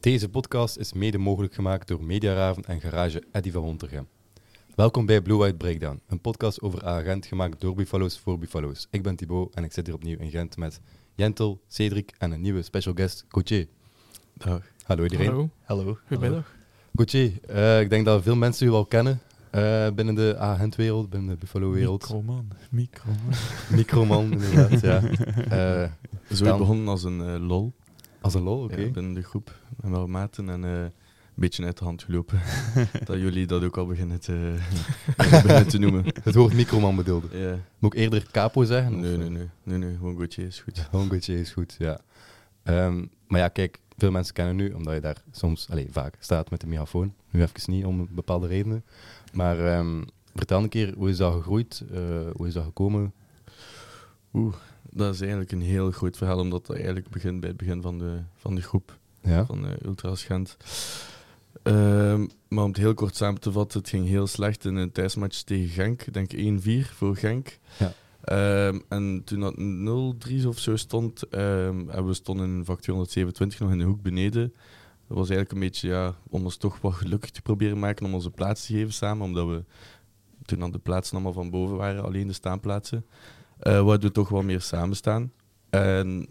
Deze podcast is mede mogelijk gemaakt door Mediaraven en garage Eddy van Wontergem. Welkom bij Blue White Breakdown, een podcast over agent gemaakt door Buffalo's voor Buffalo's. Ik ben Thibaut en ik zit hier opnieuw in Gent met Jentel, Cedric en een nieuwe special guest, Gauthier. Dag. Hallo iedereen. Hallo, Hallo. goedemiddag. Gauthier, eh, ik denk dat veel mensen u wel kennen eh, binnen de agentwereld, binnen de Buffalo-wereld. Microman. Microman. Microman, inderdaad, ja. Eh, Zo begonnen als een lol als een lol, oké. ja, binnen de groep met mijn maten en eh, een beetje uit de hand gelopen. dat jullie dat ook al beginnen te, beginnen te noemen. Het woord microman bedoelde. Ja. Moet ik eerder capo zeggen? of, Nee, eh? nee, nee, nee, nee, gewoon Gauthier is goed. Gewoon Gauthier is goed, ja. Ehm, maar ja, kijk, veel mensen kennen nu, omdat je daar soms, allez, vaak staat met de microfoon. Nu even niet, om bepaalde redenen. Maar ehm, vertel een keer, hoe is dat gegroeid? Eh, hoe is dat gekomen? Oeh, dat is eigenlijk een heel groot verhaal, omdat dat eigenlijk begint bij het begin van de, van de groep. Ja? van eh, Ultras Gent. Ehm, maar om het heel kort samen te vatten, het ging heel slecht in een thuismatch tegen Genk. Ik denk 1-4 voor Genk. Ja. Ehm, en toen dat 0-3 of zo stond, en we stonden in vak 227 nog in de hoek beneden. Dat was eigenlijk een beetje ja, om ons toch wat gelukkig te proberen maken om onze plaats te geven samen. Omdat we toen aan de plaatsen allemaal van boven waren, alleen de staanplaatsen. Eh waardoor we toch wat meer samen staan. En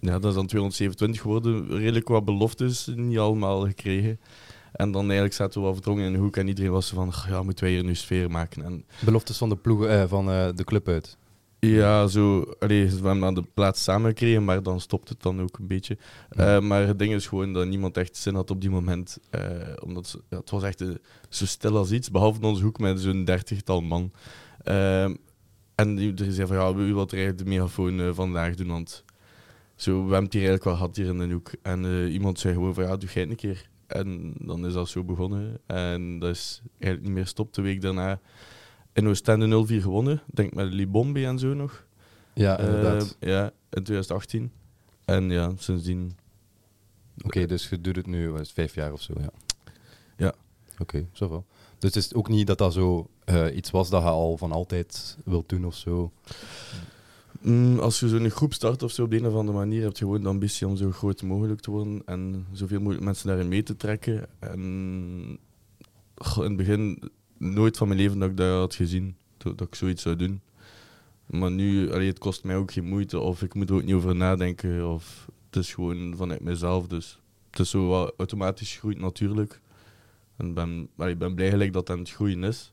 ja, dat is dan 227 geworden. Redelijk wat beloftes, niet allemaal gekregen. En dan eigenlijk zaten we wel verdrongen in de hoek en iedereen was van, "Ach, ja, moeten wij hier nu sfeer maken? En Beloftes van de, ploegen, eh, van eh, de club uit. ja, zo, allee, we hebben aan de plaats samen gekregen, maar dan stopt het dan ook een beetje. Ja. Maar het ding is gewoon dat niemand echt zin had op die moment. omdat ze- ja, het was echt zo stil als iets, behalve in onze hoek met zo'n dertigtal man. En iedereen zei van, ja, wil er eigenlijk de megafoon eh, vandaag doen? Want zo, we hebben het hier eigenlijk wel gehad hier in de hoek. En eh, iemand zei gewoon van, ja, doe jij het een keer. En dan is dat zo begonnen. En dat is eigenlijk niet meer stop. De week daarna in Oostende 0-4 gewonnen. Denk met Libombe en zo nog. Ja, inderdaad. Eh, ja, in 2018. En ja, sindsdien. Oké, dus je doet het nu, het, vijf jaar of zo, ja. Ja. Oké, zo wel. Dus het is ook niet dat dat zo eh, iets was dat je al van altijd wilt doen of zo. Mm, als je zo'n groep start of zo op de een of andere manier, heb je gewoon de ambitie om zo groot mogelijk te worden en zoveel mogelijk mensen daarin mee te trekken. En in het begin nooit van mijn leven dat ik dat had gezien, dat, ik zoiets zou doen. Maar nu, het kost mij ook geen moeite of ik moet er ook niet over nadenken. Of het is gewoon vanuit mezelf. Dus het is zo automatisch groeit natuurlijk. En ben, allee, ben blij dat het het groeien is.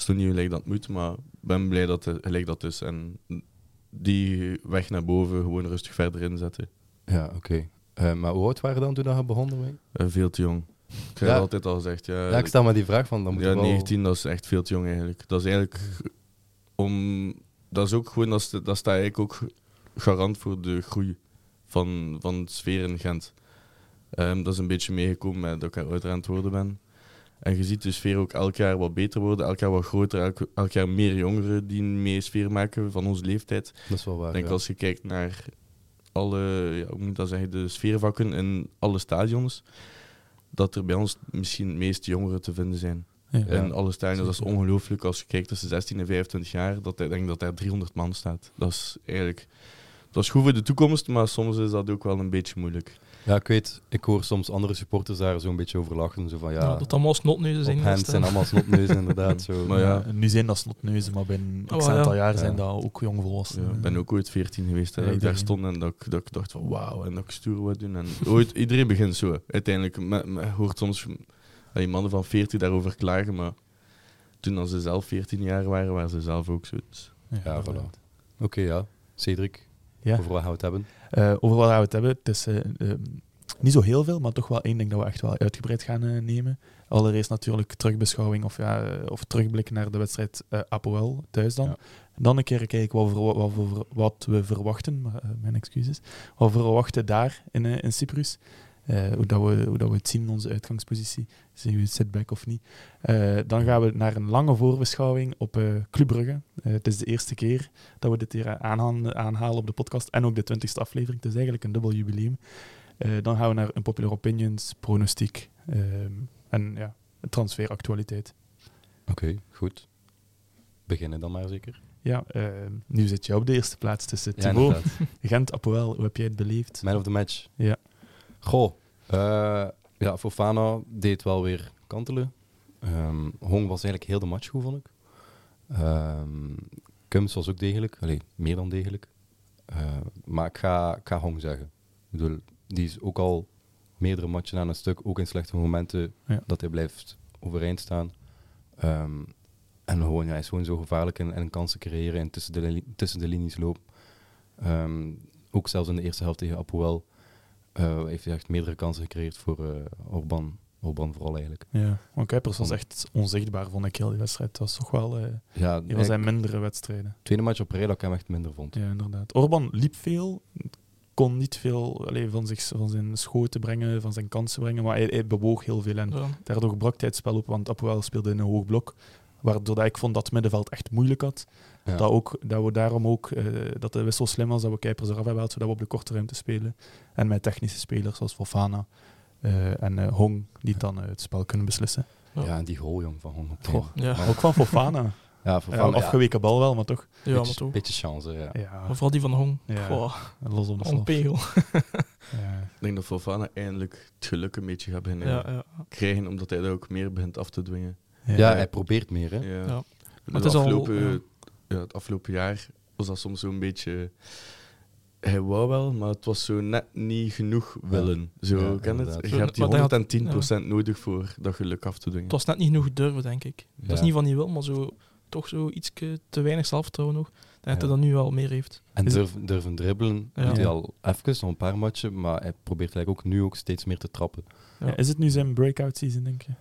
Is nog niet gelijk dat het moet, maar ik ben blij dat het gelijk dat is. En die weg naar boven gewoon rustig verder inzetten. Ja, oké. Eh, maar hoe oud waren je dan toen dat je begon ermee? Eh, veel te jong. Ik heb Ja. altijd al gezegd. Ja, ja, ik stel me die vraag van, dan moet ja, wel... 19, dat is echt veel te jong eigenlijk. Dat is eigenlijk om. Dat is ook gewoon, dat, dat staat eigenlijk ook garant voor de groei van, van de sfeer in Gent. Ehm, dat is een beetje meegekomen met dat ik aan het worden ben. En je ziet de sfeer ook elk jaar wat beter worden, elk jaar wat groter, elk, elk jaar meer jongeren die mee sfeer maken van onze leeftijd. Dat is wel waar, Ik denk ja. als je kijkt naar alle, ja, hoe moet ik dat zeggen, de sfeervakken in alle stadions, dat er bij ons misschien het meest jongeren te vinden zijn. Ja. In alle stadions, dat is ongelooflijk. Als je kijkt tussen 16 en 25 jaar, dat ik denk dat daar 300 man staat. Dat is eigenlijk... Dat is goed voor de toekomst, maar soms is dat ook wel een beetje moeilijk. Ja, ik weet, ik hoor soms andere supporters daar zo'n beetje over lachen. Zo van, ja, Ja, dat allemaal snotneuzen zijn. hand zijn allemaal snotneuzen, inderdaad. Zo. Maar ja. nu zijn dat slotneuzen, maar binnen Oh, x ja. aantal jaar Ja. zijn dat ook jongvolwassenen. Ja, ik ben ook ooit 14 geweest en Ja, dat ik daar stond en dat ik, dat ik dacht van wauw, en dat ik stoer wat doen. En ooit, iedereen begint zo. Uiteindelijk, me, me hoort soms die mannen van 40 daarover klagen, maar toen als ze zelf 14 jaar waren, waren ze zelf ook zo. Ja, voilà. Oké, ja. Cedric, Ja. over wat gaan we het hebben? Eh, over wat gaan we het hebben? Het is eh, eh, niet zo heel veel, maar toch wel één ding dat we echt wel uitgebreid gaan eh, nemen. Allereerst natuurlijk terugbeschouwing of, ja, of terugblikken naar de wedstrijd Apoel thuis dan. Ja. Dan een keer kijken wat we, wat we, wat we verwachten, maar, mijn excuses, wat we verwachten daar in, in Cyprus. Eh, hoe, dat we, hoe dat we het zien in onze uitgangspositie. Zien we setback of niet. Eh, dan gaan we naar een lange voorbeschouwing op eh Club Brugge. Het is de eerste keer dat we dit hier aanhaan- aanhalen op de podcast. En ook de twintigste aflevering. Het is eigenlijk een dubbel jubileum. Dan gaan we naar een popular opinions, pronostiek ehm, en ja, transferactualiteit. Oké, goed. Beginnen dan maar zeker. Ja, ehm, nu zit jij op de eerste plaats tussen Ja, Thibaut. Gent, Apoel. Hoe heb jij het beleefd? Man of the match. Ja. Goh, Eh, ja, Fofana deed wel weer kantelen. Ehm, Hong was eigenlijk heel de match goed, vond ik. Kums was ook degelijk. Allee, meer dan degelijk. Eh, maar ik ga, ik ga Hong zeggen. Ik bedoel, die is ook al meerdere matchen aan een stuk, ook in slechte momenten, Ja. dat hij blijft overeind staan. Ehm, en gewoon, ja, hij is gewoon zo gevaarlijk en, en kansen creëren en tussen de, tussen de linies lopen. Ook zelfs in de eerste helft tegen Apoel eh, heeft hij echt meerdere kansen gecreëerd voor eh Orban. Orban vooral eigenlijk. Ja, want Kuipers was echt onzichtbaar, vond ik, heel die wedstrijd. Het was toch wel eh, Ja, een van zijn mindere wedstrijden. tweede match op rij dat ik hem echt minder vond. Ja, inderdaad. Orban liep veel, kon niet veel allee, van, zich, van zijn schoten brengen, van zijn kansen brengen, maar hij, hij bewoog heel veel. En Ja. daardoor brak hij het spel op, want Apoel speelde in een hoog blok. Waardoor dat ik vond dat het middenveld echt moeilijk had. Ja. Dat, ook, dat we daarom ook, eh, dat de wissel slim was, dat we Kuipers eraf hebben gehaald, zodat we op de korte ruimte spelen. En met technische spelers zoals Fofana eh, en eh, Hong, die dan het spel kunnen beslissen. Ja. Ja, en die goal, jong, van Hong tegen. Ja. Maar- Ook van Fofana. Ja, Ja, afgeweken bal wel, maar toch. Ja, maar beetje, toch. beetje chance, ja. Ja, Maar vooral die van Hong. Ja. Goh, los op de slag. onpegel. Ja. Ik denk dat Fofana eindelijk het geluk een beetje gaat beginnen Ja, ja. krijgen, omdat hij dat ook meer begint af te dwingen. Ja, hij probeert meer, hè. Ja. Het, het is al- afgelopen, ja. Ja, het afgelopen jaar was dat soms zo'n beetje... Hij wou wel, maar het was zo net niet genoeg willen. Zo, Ja, ken het? Je hebt die Maar dat had- 110% nodig voor dat geluk af te dwingen. Het was net niet genoeg durven, denk ik. Het Ja. is niet van niet wil, maar zo, toch zo iets te weinig zelfvertrouwen nog. Dat Ja. hij dat nu wel meer heeft. En durven, durven dribbelen Ja. doet hij al even, nog een paar matchen, maar hij probeert eigenlijk ook nu ook steeds meer te trappen. Ja. Ja, Is het nu zijn breakout season, denk je?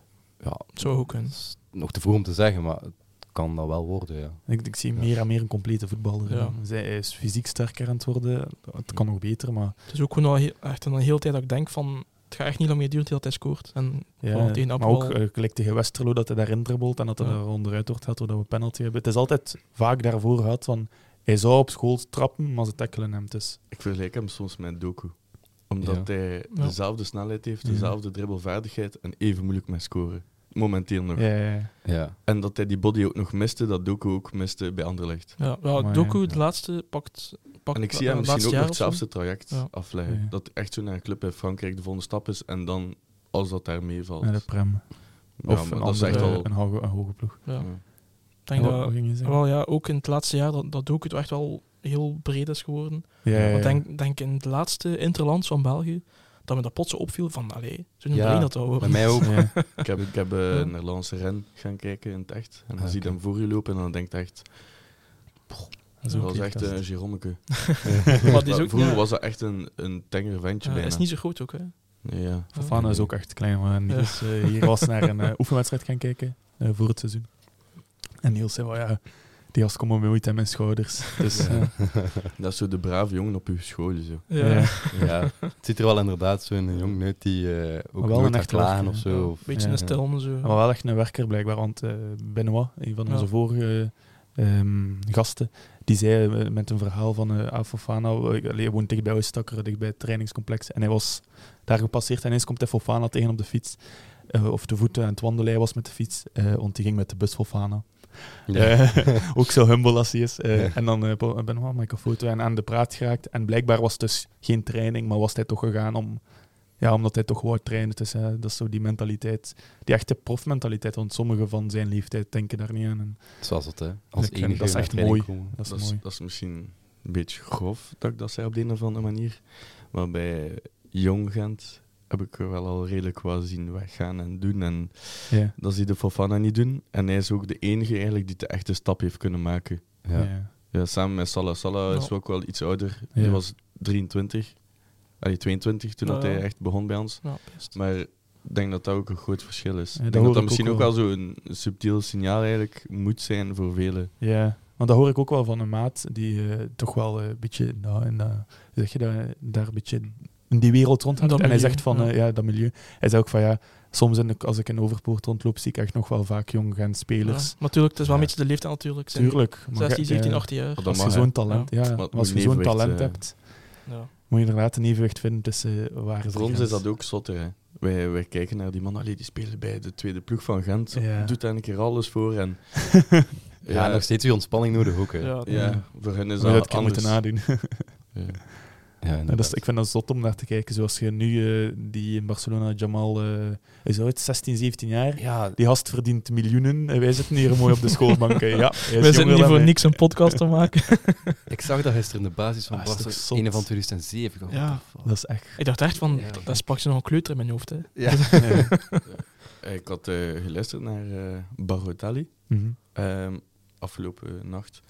Ja, Zou ook dat nog te vroeg om te zeggen, maar het kan dat wel worden, ja. Ik, ik zie Ja. meer en meer een complete voetballer. Ja. Zij hij is fysiek sterker aan het worden. Het kan nog beter, maar Het is ook gewoon al heel, echt een hele tijd dat ik denk van... Het gaat echt niet lang meer duren tot hij scoort. En Ja, tegen maar ook eh, gelijk tegen Westerlo dat hij daarin dribbelt en dat hij Ja. er onderuit wordt gehaald doordat we penalty hebben. Het is altijd vaak daarvoor gehad van hij zou op school trappen, maar ze tackelen hem. Dus Ik vergelijk hem soms met Doku. Omdat Ja. hij Ja. dezelfde snelheid heeft, Ja. dezelfde dribbelvaardigheid en even moeilijk met scoren. Momenteel nog. ja, ja, En dat hij die body ook nog miste, dat Doku ook miste bij Anderlecht. ja, ja Maar Doku, ja. de laatste, pakt... pakt En ik zie hem misschien ook nog hetzelfde traject Ja. afleggen. Ja. Dat echt zo naar een club in Frankrijk de volgende stap is en dan, als dat daar meevalt. Naar de Prem. Ja, Of een, dat is andere, echt wel... een, hoge, een hoge ploeg. Ja. ja. Ik denk Wat- dat, wat ging je zeggen? wel, ja, ook in het laatste jaar dat, dat Doku echt wel heel breed is geworden. Ja, ja, ja. Want denk, denk in het laatste interlands van België, dat me dat plots opviel van, allee, zo'n Ja, breed dat dat bij mij ook. Ja. Ik heb, ik heb eh, Ja. naar Lance Ren gaan kijken in het echt. En dan Ah, zie je hem voor je lopen en dan denkt echt... Dat is Dat ook was echt een Jeromeke. Vroeger ja, was dat echt een, een tenger ventje ja, bijna. is niet zo groot ook, hè. Nee, ja. Fofana is ook echt klein. Maar Ja. Niels eh, hier was naar een eh, oefenwedstrijd gaan kijken eh, voor het seizoen. En Niels zei, wel, ja, die gast komt met aan mijn schouders. Dus Ja. eh, Dat is zo de brave jongen op uw school. Zo. Ja. Ja. ja, het ziet er wel inderdaad zo'n jongen uit die eh, ook wel nooit een echte klagen of zo. een beetje Ja. een stil, zo. maar wel echt een werker blijkbaar, want eh Benoit, een van Ja. onze vorige ehm, gasten, die zei met een verhaal van eh Afofana, uh, hij woont dicht bij Ooststakker, dicht bij het trainingscomplex, en hij was daar gepasseerd en ineens komt hij Fofana tegen op de fiets. Eh, of de voeten aan het wandelen hij was met de fiets, eh, want die ging met de bus Fofana. Ja. Eh, ook zo humble als hij is. Eh, Ja. En dan uh, ben ik een foto en aan de praat geraakt. En blijkbaar was het dus geen training, maar was hij toch gegaan om... Ja, omdat hij toch wou trainen. Dus eh, dat is zo die mentaliteit, die echte profmentaliteit. Want sommigen van zijn leeftijd denken daar niet aan. En Zoals het, hè. Als enige dat is echt mooi. komen. dat is Dat is, mooi. dat is misschien een beetje grof dat ik dat zei op de een of andere manier. Maar bij Jong Gent heb ik wel al redelijk wat zien weggaan en doen. En Ja. dat zie de Fofana niet doen. En hij is ook de enige eigenlijk die de echte stap heeft kunnen maken. Ja. Ja. Ja, samen met Salah. Salah is ook wel iets ouder. Ja. was 23. Allee, 22 toen dat hij echt begon bij ons. Maar ik denk dat dat ook een groot verschil is. Ik denk dat dat misschien ook wel. wel zo'n subtiel signaal eigenlijk moet zijn voor velen. ja. Maar dat hoor ik ook wel van een maat die eh, toch wel eh, een beetje... Nou, hoe zeg je dat, daar een beetje in die wereld rondhangt. Dat En hij zegt van, ja. eh, ja, dat milieu. Hij zei ook van, ja, soms in de, als ik in Overpoort rondloop, zie ik echt nog wel vaak jong Gent Ja. spelers. Maar natuurlijk, het is wel een Ja. beetje de leeftijd natuurlijk. Zijn Tuurlijk. maar 16, je- 17, ja, 18 jaar. Dat Als je zo'n talent, ja. Maar als moet je zo'n talent eh, hebt, Ja. moet je inderdaad een evenwicht vinden tussen eh, waar is Voor ons is dat ook zotter. Hè. Wij, wij kijken naar die man, allee, die spelen bij de tweede ploeg van Gent. Ja. Doet daar een keer alles voor. En, Ja, nog steeds weer ontspanning nodig ook. Hè. Ja, ja, voor hen is dat dat keer moeten anders. nadoen. Ja. Dat is, ik vind dat zot om naar te kijken. Zoals je nu eh, die in Barcelona, Jamal, eh is ooit 16, 17 jaar. ja, Die gast verdient miljoenen en wij zitten hier mooi op de schoolbank. Ja, We zitten hier voor wij. niks een podcast te maken. ik zag dat gisteren in de basis van Ah, zot? ene van 2007. Ik dacht, Ja. Dat is echt... ik dacht echt van, Ja. dat is praktisch nog een kleuter in mijn hoofd. Hè. Ja. Eh, Ik had eh, geluisterd naar Barotali ehm, afgelopen nacht.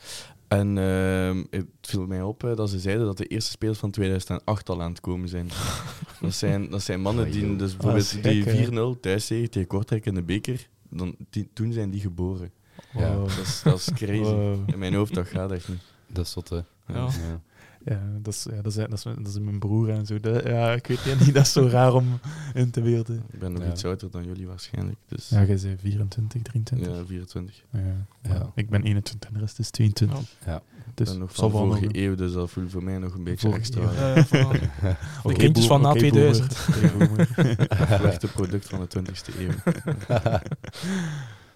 En ehm, het viel mij op eh, dat ze zeiden dat de eerste spelers van 2008 al aan het komen zijn. dat, zijn dat zijn mannen die dus Ah, bijvoorbeeld die 4-0 thuis tegen tegen Kortrijk in de beker, dan, die, toen zijn die geboren. Ja. Wow. Dat is, dat is crazy. Wow. In mijn hoofd, dat gaat echt niet. Dat is zot, hè. Ja. Ja. Ja, dat is, ja, dat, is, dat, is, dat is mijn broer en zo. Dat, ja, ik weet niet, dat is zo raar om in te beelden. Ik ben nog Ja. iets ouder dan jullie waarschijnlijk. Dus Ja, jij bent 24, 23. ja, 24. Ja. Ja. Ja. Ik ben 21 en de rest is 22. Ja. Ja. Ik Dus ben nog van vorige nog- eeuw, dus dat voelt voor mij nog een beetje Vorige extra. ja. De kindjes van na boer- oké, 2000. boomer. Oké, boomer. Slechte product van de 20e eeuw.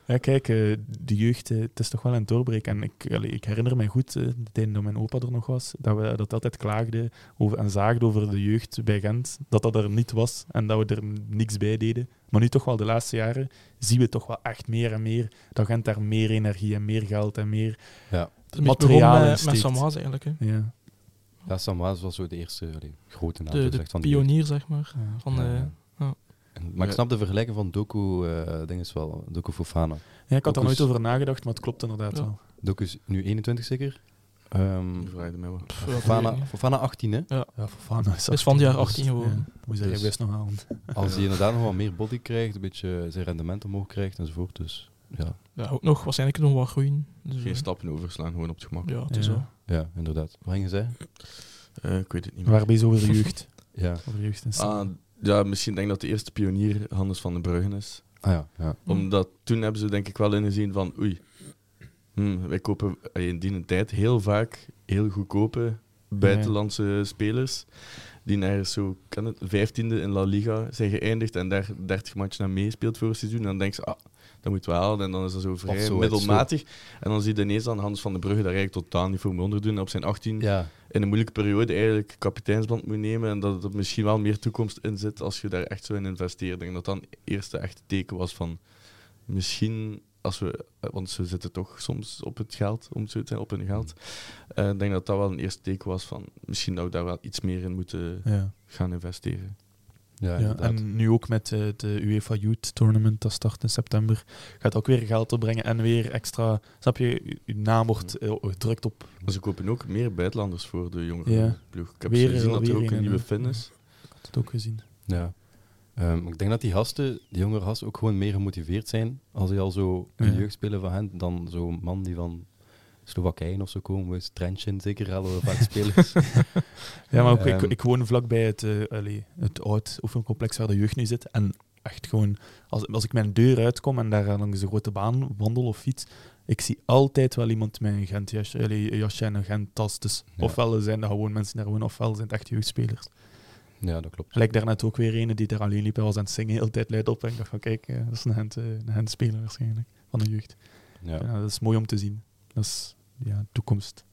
Ja, kijk, eh, de jeugd, eh, het is toch wel een doorbreken. En ik, ik herinner me goed, eh, de tijd dat mijn opa er nog was, dat we dat altijd klaagden over, en zaagden over de jeugd bij Gent, dat dat er niet was en dat we er niks bij deden. Maar nu toch wel de laatste jaren zien we toch wel echt meer en meer dat Gent daar meer energie en meer geld en meer... ja. Het materiaal in met, met steekt. Samaas eigenlijk. Hè. Ja, Ja, Sam Waas was zo de eerste allee, grote naam. De, de van die pionier, zeg maar. ja. Van, eh, maar ik snap de vergelijking van Doku, eh ding is wel, Doku Fofana. Ja, ik had er nooit over nagedacht, maar het klopt inderdaad Ja. wel. Doku is nu 21 zeker. Ehm Je vraagt mij wel. ja, Fofana. Fofana 18, hè. Ja, Fofana is, Is van het jaar 18, 18 geworden. Ja, moet zeggen, Dus- best nog halen. Als hij inderdaad nog wat meer body krijgt, een beetje zijn rendement omhoog krijgt enzovoort. Dus ja, Ja, ook nog waarschijnlijk nog wat groeien. Dus, Geen eh, stappen overslaan, gewoon op het gemak. Ja, het is Ja. zo. ja inderdaad. Wat ging je zeggen? Eh, ik weet het niet meer. Waar ben je over de jeugd? Ja. Over de jeugd en Ah, ja, misschien denk ik dat de eerste pionier Hannes van den Bruggen is. Ah ja, ja. Omdat toen hebben ze denk ik wel ingezien van oei, hm, wij kopen in die tijd heel vaak heel goedkope buitenlandse spelers die naar zo kan het, 15e in La Liga zijn geëindigd en daar 30 matchen naar meespeelt voor het seizoen. En dan denk je, ah, dat moeten we halen. En dan is dat zo vrij zo, middelmatig. En dan zie je ineens dan Hans van den Brugge daar eigenlijk totaal niet voor moet onderdoen. Op zijn 18 Ja, in een moeilijke periode eigenlijk kapiteinsband moet nemen en dat er misschien wel meer toekomst in zit als je daar echt zo in investeert. Ik denk dat dat een eerste echte teken was van misschien als we, want ze zitten toch soms op het geld, om het zo te zijn, op hun geld. Eh, Ik denk dat dat wel een eerste teken was van misschien dat we daar wel iets meer in moeten Ja. gaan investeren. Ja, en nu ook met eh, de UEFA Youth Tournament, dat start in september, gaat ook weer geld opbrengen en weer extra, snap je, je- naam wordt eh, gedrukt op. Maar ze kopen ook meer buitenlanders voor de jongere Ja. ploeg. Ik heb Weer, gezien dat er ook een, een nieuwe hè. fin is. Ik had het ook gezien. Ja. Ehm, ik denk dat die gasten, die jongere gasten, ook gewoon meer gemotiveerd zijn als die al zo Ja. jeugd spelen van hen, dan zo'n man die van Slowakije of zo komen, is Trenchin zeker halen we vaak spelers. Ja, maar ook, ik, Ehm. ik woon vlakbij het, eh allee, het oud oefencomplex waar de jeugd nu zit. En echt gewoon, als, als ik mijn deur uitkom en daar langs de grote baan wandel of fiets, ik zie altijd wel iemand met een Gent jasje, allee, jasje en een Gent tas. Dus Ja. ofwel zijn dat gewoon mensen daar wonen, ofwel zijn het echt jeugdspelers. ja, dat klopt. Gelijk daarnet ook weer een die daar alleen liep en was aan het zingen, de hele tijd luid op. En ik dacht van, kijk, eh, dat is een Gent, eh, een Gent-speler waarschijnlijk, van de jeugd. Ja. Ja, dat is mooi om te zien. Dat is ja, toekomst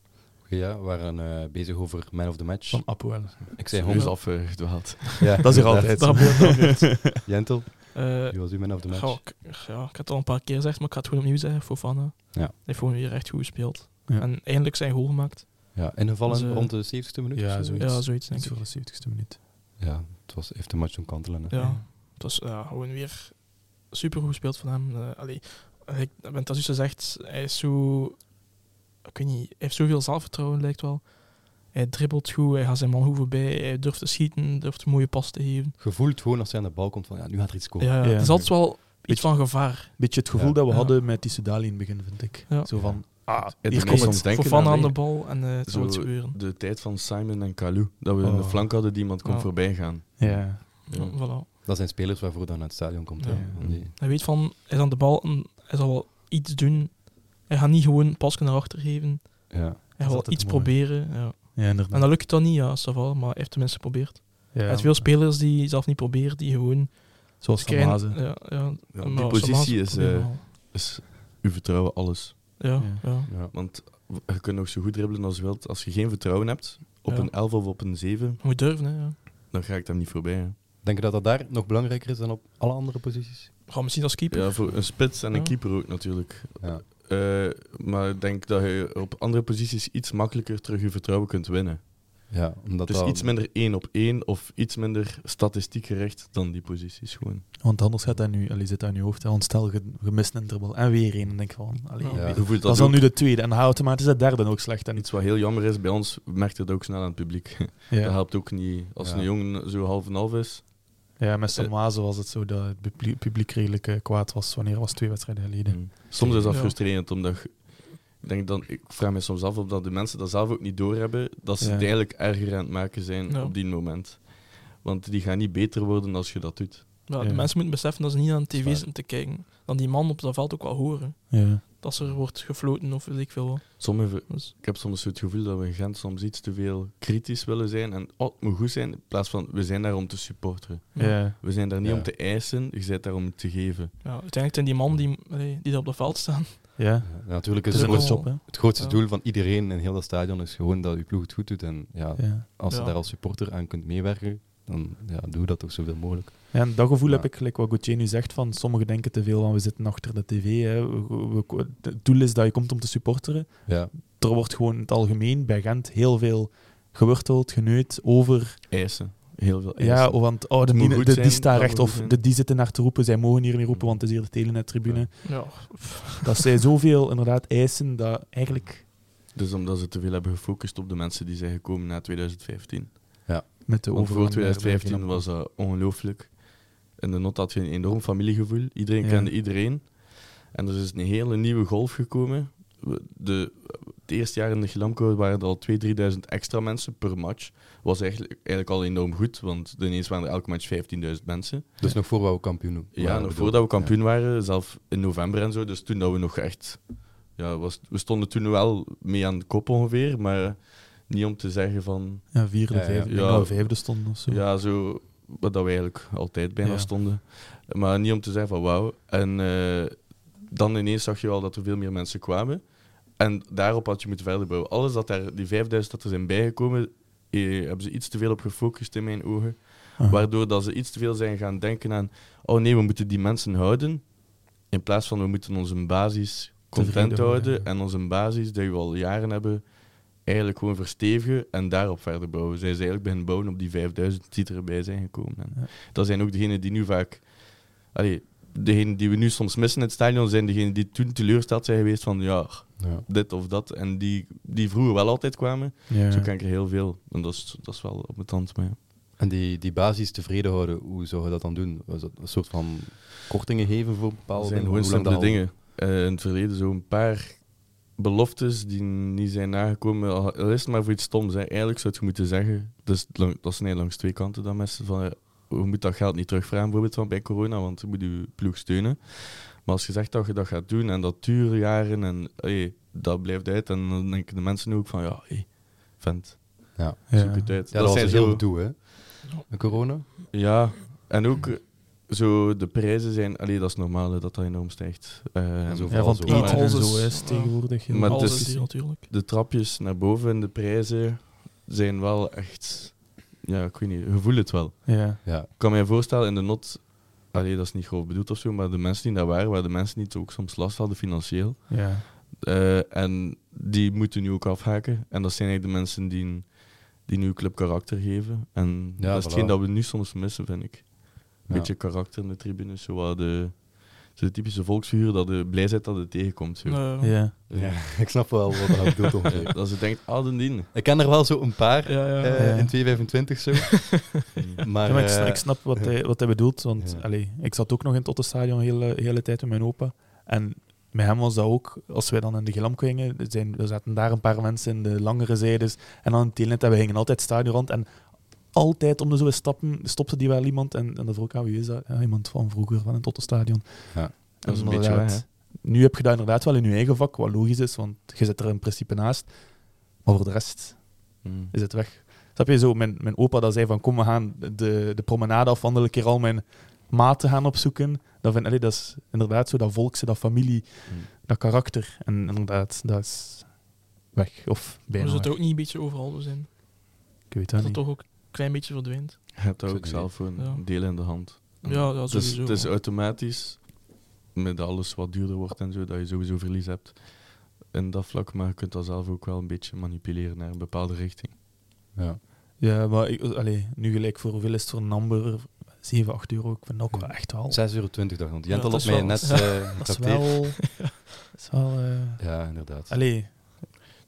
ja, we waren eh, bezig over Man of the Match. van Apoel. Ik zei honderd. afgedwaald. Ja, Dat is hier inderdaad. altijd Dat gebeurt. Jentel, Eh, wie was uw Man of the Match? Ik, ja, ik heb het al een paar keer gezegd, maar ik ga het gewoon opnieuw zeggen. Fofana. Ja. Hij heeft gewoon weer echt goed gespeeld. Ja. En eindelijk zijn goal gemaakt. Ja, ingevallen Dus, eh, rond de 70ste minuut? ja, zoiets. Ja, zoiets denk ik. voor de 70ste minuut. Ja, het was, heeft de match doen kantelen. hè. Ja, het was ja, gewoon weer super goed gespeeld van hem. Allee, ik ben het juist gezegd, hij is zo... Ik weet niet, hij heeft zoveel zelfvertrouwen lijkt wel. Hij dribbelt goed, hij gaat zijn man goed voorbij, hij durft te schieten, durft een mooie pas te geven. Je voelt gewoon als hij aan de bal komt van, ja, nu gaat er iets komen. Ja, Ja. het is altijd wel iets Beetje- van gevaar. Beetje het gevoel Ja. dat we Ja. hadden met die Sudali in het begin, vind ik. Ja. Zo van, ah, hier komt het. denken Fofana aan aan de de- bal en eh het iets gebeuren. De tijd van Simon en Kalou, dat we Oh. flank hadden die iemand kon Ja. voorbij gaan. Ja. Ja. Ja, voilà. Dat zijn spelers waarvoor dan naar het stadion komt. Van Hij weet van, hij is aan de bal en hij zal wel iets doen. Hij gaat niet gewoon pasje naar achter geven. ja. Hij is gaat iets mooi. proberen. Ja. ja, inderdaad. En dan lukt het dan niet, ja, ça va, maar hij heeft tenminste geprobeerd. ja, Hij heeft veel spelers die zelf niet proberen, die gewoon... Zoals Samaze. Ja, ja, Ja, die positie is, eh, wel. Dus uw vertrouwen alles. Ja, Ja. ja. Ja. Want je kunt nog zo goed dribbelen als je wilt. Als je geen vertrouwen hebt, op Ja. een 11 of op een 7, Je moet durven, hè. Ja. dan ga ik hem niet voorbij. Hè. Denk je dat dat daar nog belangrijker is dan op alle andere posities? Ga misschien als keeper. Ja, voor een spits en een keeper ook natuurlijk. Eh, maar ik denk dat je op andere posities iets makkelijker terug je vertrouwen kunt winnen. Ja, omdat dus dat- iets minder één op één of iets minder statistiek gericht dan die posities gewoon. Want anders gaat dat nu, allee, zit dat in je hoofd. hè. Want stel, je, je mist een dribbel en weer één. Dan denk je van, allee, Ja. Ja. Dat dat is dan ook. nu de tweede. En dan automatisch de derde ook slecht. En Iets wat heel jammer is, bij ons merkt het ook snel aan het publiek. Dat helpt ook niet als Ja. een jongen zo half en half is. Ja, met. Salmazen was het zo dat het publiek, redelijk eh, kwaad was wanneer was twee wedstrijden geleden. Mm. Soms is dat Ja. frustrerend, omdat ik, denk dan, ik vraag me soms af of dat de mensen dat zelf ook niet doorhebben, dat ze Ja. het eigenlijk erger aan het maken zijn Ja. op die moment. Want die gaan niet beter worden als je dat doet. Ja, Ja. De mensen moeten beseffen dat ze niet aan de tv zitten te kijken. Dan die man op dat veld ook wel horen. Ja. Dat er wordt gefloten of weet ik veel wat. Sommige, Dus, ik heb soms het gevoel dat we in Gent soms iets te veel kritisch willen zijn en oh, het moet goed zijn, in plaats van we zijn daar om te supporteren. ja. We zijn daar niet Ja. om te eisen, je bent daar om te geven. Ja, uiteindelijk zijn die man die, die daar op dat veld staan. Ja. Ja, natuurlijk is Het het, grootste, het grootste doel van iedereen in heel dat stadion is gewoon dat je ploeg het goed doet. En ja, Ja. als je Ja. daar als supporter aan kunt meewerken, dan ja, doe dat toch zoveel mogelijk. Ja, en dat gevoel Ja. heb ik, gelijk wat Gauthier nu zegt, van sommigen denken te veel van we zitten achter de tv. Hè. We- we- het doel is dat je komt om te supporteren. Ja, Er wordt gewoon in het algemeen bij Gent heel veel geworteld, geneut over... Eisen. Heel veel eisen. Ja, of want oh, de, die, goed de, zijn, die staat dat recht, of de, die zitten naar te roepen, zij mogen hier niet roepen, want het is hier de telenet-tribune. Ja. Dat zij zoveel inderdaad eisen, dat eigenlijk Dus omdat ze te veel hebben gefocust op de mensen die zijn gekomen na 2015. Met de voor overgang naar de 2015 België- was dat ongelooflijk. In de not had je een enorm familiegevoel. Iedereen Ja. kende iedereen. En er is een hele nieuwe golf gekomen. De, het eerste jaar in de Glamco waren er al 2.000, 3.000 extra mensen per match. Was eigenlijk, eigenlijk al enorm goed, want ineens waren er elke match 15.000 mensen. dus nog voor we kampioen Ja, waren, nog bedoel- voordat we kampioen waren, zelf in november en zo. Dus toen dat we nog echt... Ja, was, we stonden toen wel mee aan de kop ongeveer, maar niet om te zeggen van... Ja, vierde, Ja, ja. vijfde. Ja. vijfde stonden of zo. Ja, zo wat dat we eigenlijk altijd bijna Ja. stonden. Maar niet om te zeggen van wauw. En eh, dan ineens zag je wel dat er veel meer mensen kwamen. En daarop had je moeten verder bouwen. Alles dat daar, die 5000 dat er zijn bijgekomen, eh, hebben ze iets te veel op gefocust in mijn ogen. Aha. Waardoor dat ze iets te veel zijn gaan denken aan, oh nee, we moeten die mensen houden. In plaats van we moeten onze basis content houden houden, ja. en onze basis die we al jaren hebben, eigenlijk gewoon verstevigen en daarop verder bouwen. Zij zijn eigenlijk beginnen bouwen op die 5000 die erbij zijn gekomen. En. Dat zijn ook degenen die nu vaak... Allee, degenen die we nu soms missen in het stadion, zijn degenen die toen teleurgesteld zijn geweest van ja, Ja. dit of dat. En die, die vroeger wel altijd kwamen. Ja. Zo ken ik er heel veel. En dat is, dat is wel op mijn tand. Maar ja. En die, die basis tevreden houden, hoe zou je dat dan doen? Was dat een soort van kortingen geven voor bepaalde Dat zijn dingen? gewoon simpele dat al- dingen. Eh, in het verleden zo een paar beloftes die niet zijn nagekomen. Al is het maar voor iets stoms. Hè. Eigenlijk zou je moeten zeggen, dus lang, dat zijn langs twee kanten dan mensen van, eh, we moeten dat geld niet terugvragen bijvoorbeeld van bij corona, want je moet je ploeg steunen. Maar als je zegt dat je dat gaat doen en dat duurt jaren en hey, dat blijft uit, en dan denken de mensen ook van, ja, hey, vent, Ja. Zoek het uit. Ja, dat, was zijn een heel zo- hè? Met corona? Ja, en ook eh, zo de prijzen zijn, allee, dat is normaal hè, dat dat enorm stijgt. Eh, En zo Ja, van zo, maar en zo is- ja. tegenwoordig. heel Maar Alles is- natuurlijk. de trapjes naar boven en de prijzen zijn wel echt. Ja, ik weet niet, je voelt het wel. Ja. Ja, Ik kan me voorstellen in de not. Allee, dat is niet grof bedoeld of zo, maar de mensen die daar waren, waar de mensen niet ook soms last hadden financieel. Ja. Eh, en die moeten nu ook afhaken. En dat zijn eigenlijk de mensen die, die nu club karakter geven. En Ja, dat is voilà. hetgeen dat we nu soms missen, vind ik. Een beetje karakter in de tribunes. Zo de, zo de typische volksfiguur dat je blij bent dat het tegenkomt. Zo. Ja. ja. ik snap wel wat dat bedoelt. Ja, dat ze denkt, ah, de dien. Ik ken er wel zo een paar Ja, ja. eh, Ja. in 225 zo. maar, Ja, maar ik, sna- eh, ik snap wat hij, wat hij bedoelt, want Ja. allee, ik zat ook nog in het Ottenstadion de hele, hele tijd met mijn opa. En met hem was dat ook, als wij dan in de Glam gingen, er, zijn, er zaten daar een paar mensen in de langere zijdes en dan in het telenet en we gingen altijd het stadion rond. En altijd om de zoveel stappen stopte die wel iemand en, en dan vroeg ik, ah, wie is dat? Ja, iemand van vroeger, van het Ottenstadion. Ja, dat is En een beetje weg, Nu heb je dat inderdaad wel in je eigen vak, wat logisch is, want je zit er in principe naast. Maar voor de rest Mm. is het weg. Snap je zo? Mijn, mijn opa dat zei van kom, we gaan de, de promenade afwandelen, een keer al mijn maten gaan opzoeken. Dat, vind, allee, dat is inderdaad zo, dat volkse, dat familie, Mm. dat karakter. En inderdaad, dat is weg. Of bijna zullen weg. ook niet een beetje overal zo zijn. Ik weet dat dat het niet. toch ook een klein beetje verdwijnt. Je hebt daar Ik ook zelf gewoon Ja. deel in de hand. Ja, ja het, is, sowieso. het is automatisch, met alles wat duurder wordt en zo, dat je sowieso verlies hebt in dat vlak. Maar je kunt dat zelf ook wel een beetje manipuleren naar een bepaalde richting. Ja. Ja, maar ik, allee, nu gelijk voor hoeveel is het voor een number? 7, 8 euro. Ik vind dat ook wel echt wel. 6,20 euro dacht Ja, Jent dat op mij wel- net ja, eh Dat is getrakteerd. wel... Dat is wel... eh, Ja, inderdaad. allee,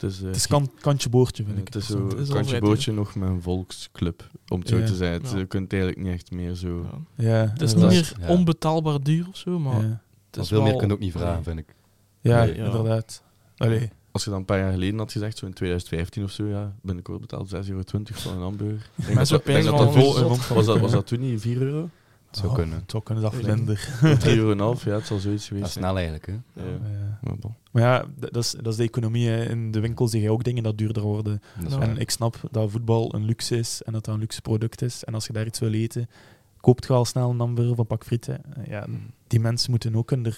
Dus, eh, het is kant, kantje boordje, vind ik. het is Het is kantje bootje nog met een volksclub, om het zo Ja. te zeggen. Het, Ja. Je kunt eigenlijk niet echt meer zo... Ja. Ja, Het is niet is- meer ja. onbetaalbaar duur of zo, maar ja. het is veel meer wel- kun je ook niet vragen, Nee. vind ik. Ja, Nee, ja. inderdaad. Allee, Als je dan een paar jaar geleden had gezegd, zo in 2015 of zo, ja, binnenkort betaald 6,20 euro voor een hamburger. Mensen dat- dat was, dat, was dat toen niet 4 euro? Het zou oh, kunnen. Het zou kunnen dat vlinder. 3 euro en een half, ja, het zal zoiets Dat geweest is zijn. snel eigenlijk, hè. Ja. Ja. Maar ja, dat is, dat is de economie. hè. In de winkels zie je ook dingen dat duurder worden. Dat. En ik snap dat voetbal een luxe is en dat dat een luxe product is. En als je daar iets wil eten, koopt je al snel een hamburger of een pak frieten. Eh, Ja, die mensen moeten ook hun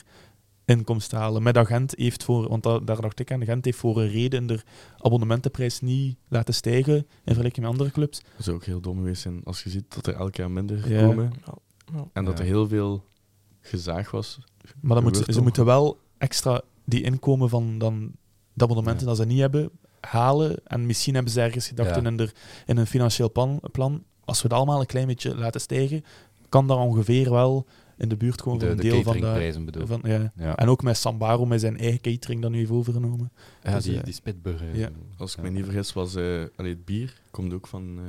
inkomsten halen. Met dat Gent heeft voor, want dat, daar dacht ik aan, Gent heeft voor een reden de abonnementenprijs niet laten stijgen in vergelijking met andere clubs. Dat zou ook heel dom geweest zijn als je ziet dat er elk jaar minder Ja. komen. En dat Ja. er heel veel gezaag was. Maar dan moet, ze toch? moeten wel extra die inkomen van dan de abonnementen Ja. dat ze niet hebben, halen. En misschien hebben ze ergens gedacht Ja. in, een, in een financieel plan, plan, als we het allemaal een klein beetje laten stijgen, kan dat ongeveer wel in de buurt komen De, voor de een deel van de... Van, ja. Ja, En ook met Sambaro met zijn eigen catering dat nu heeft overgenomen. ja dus, die, eh, die spitburger. ja. Als ik Ja. me niet vergis, was eh, allee, het bier komt ook van eh,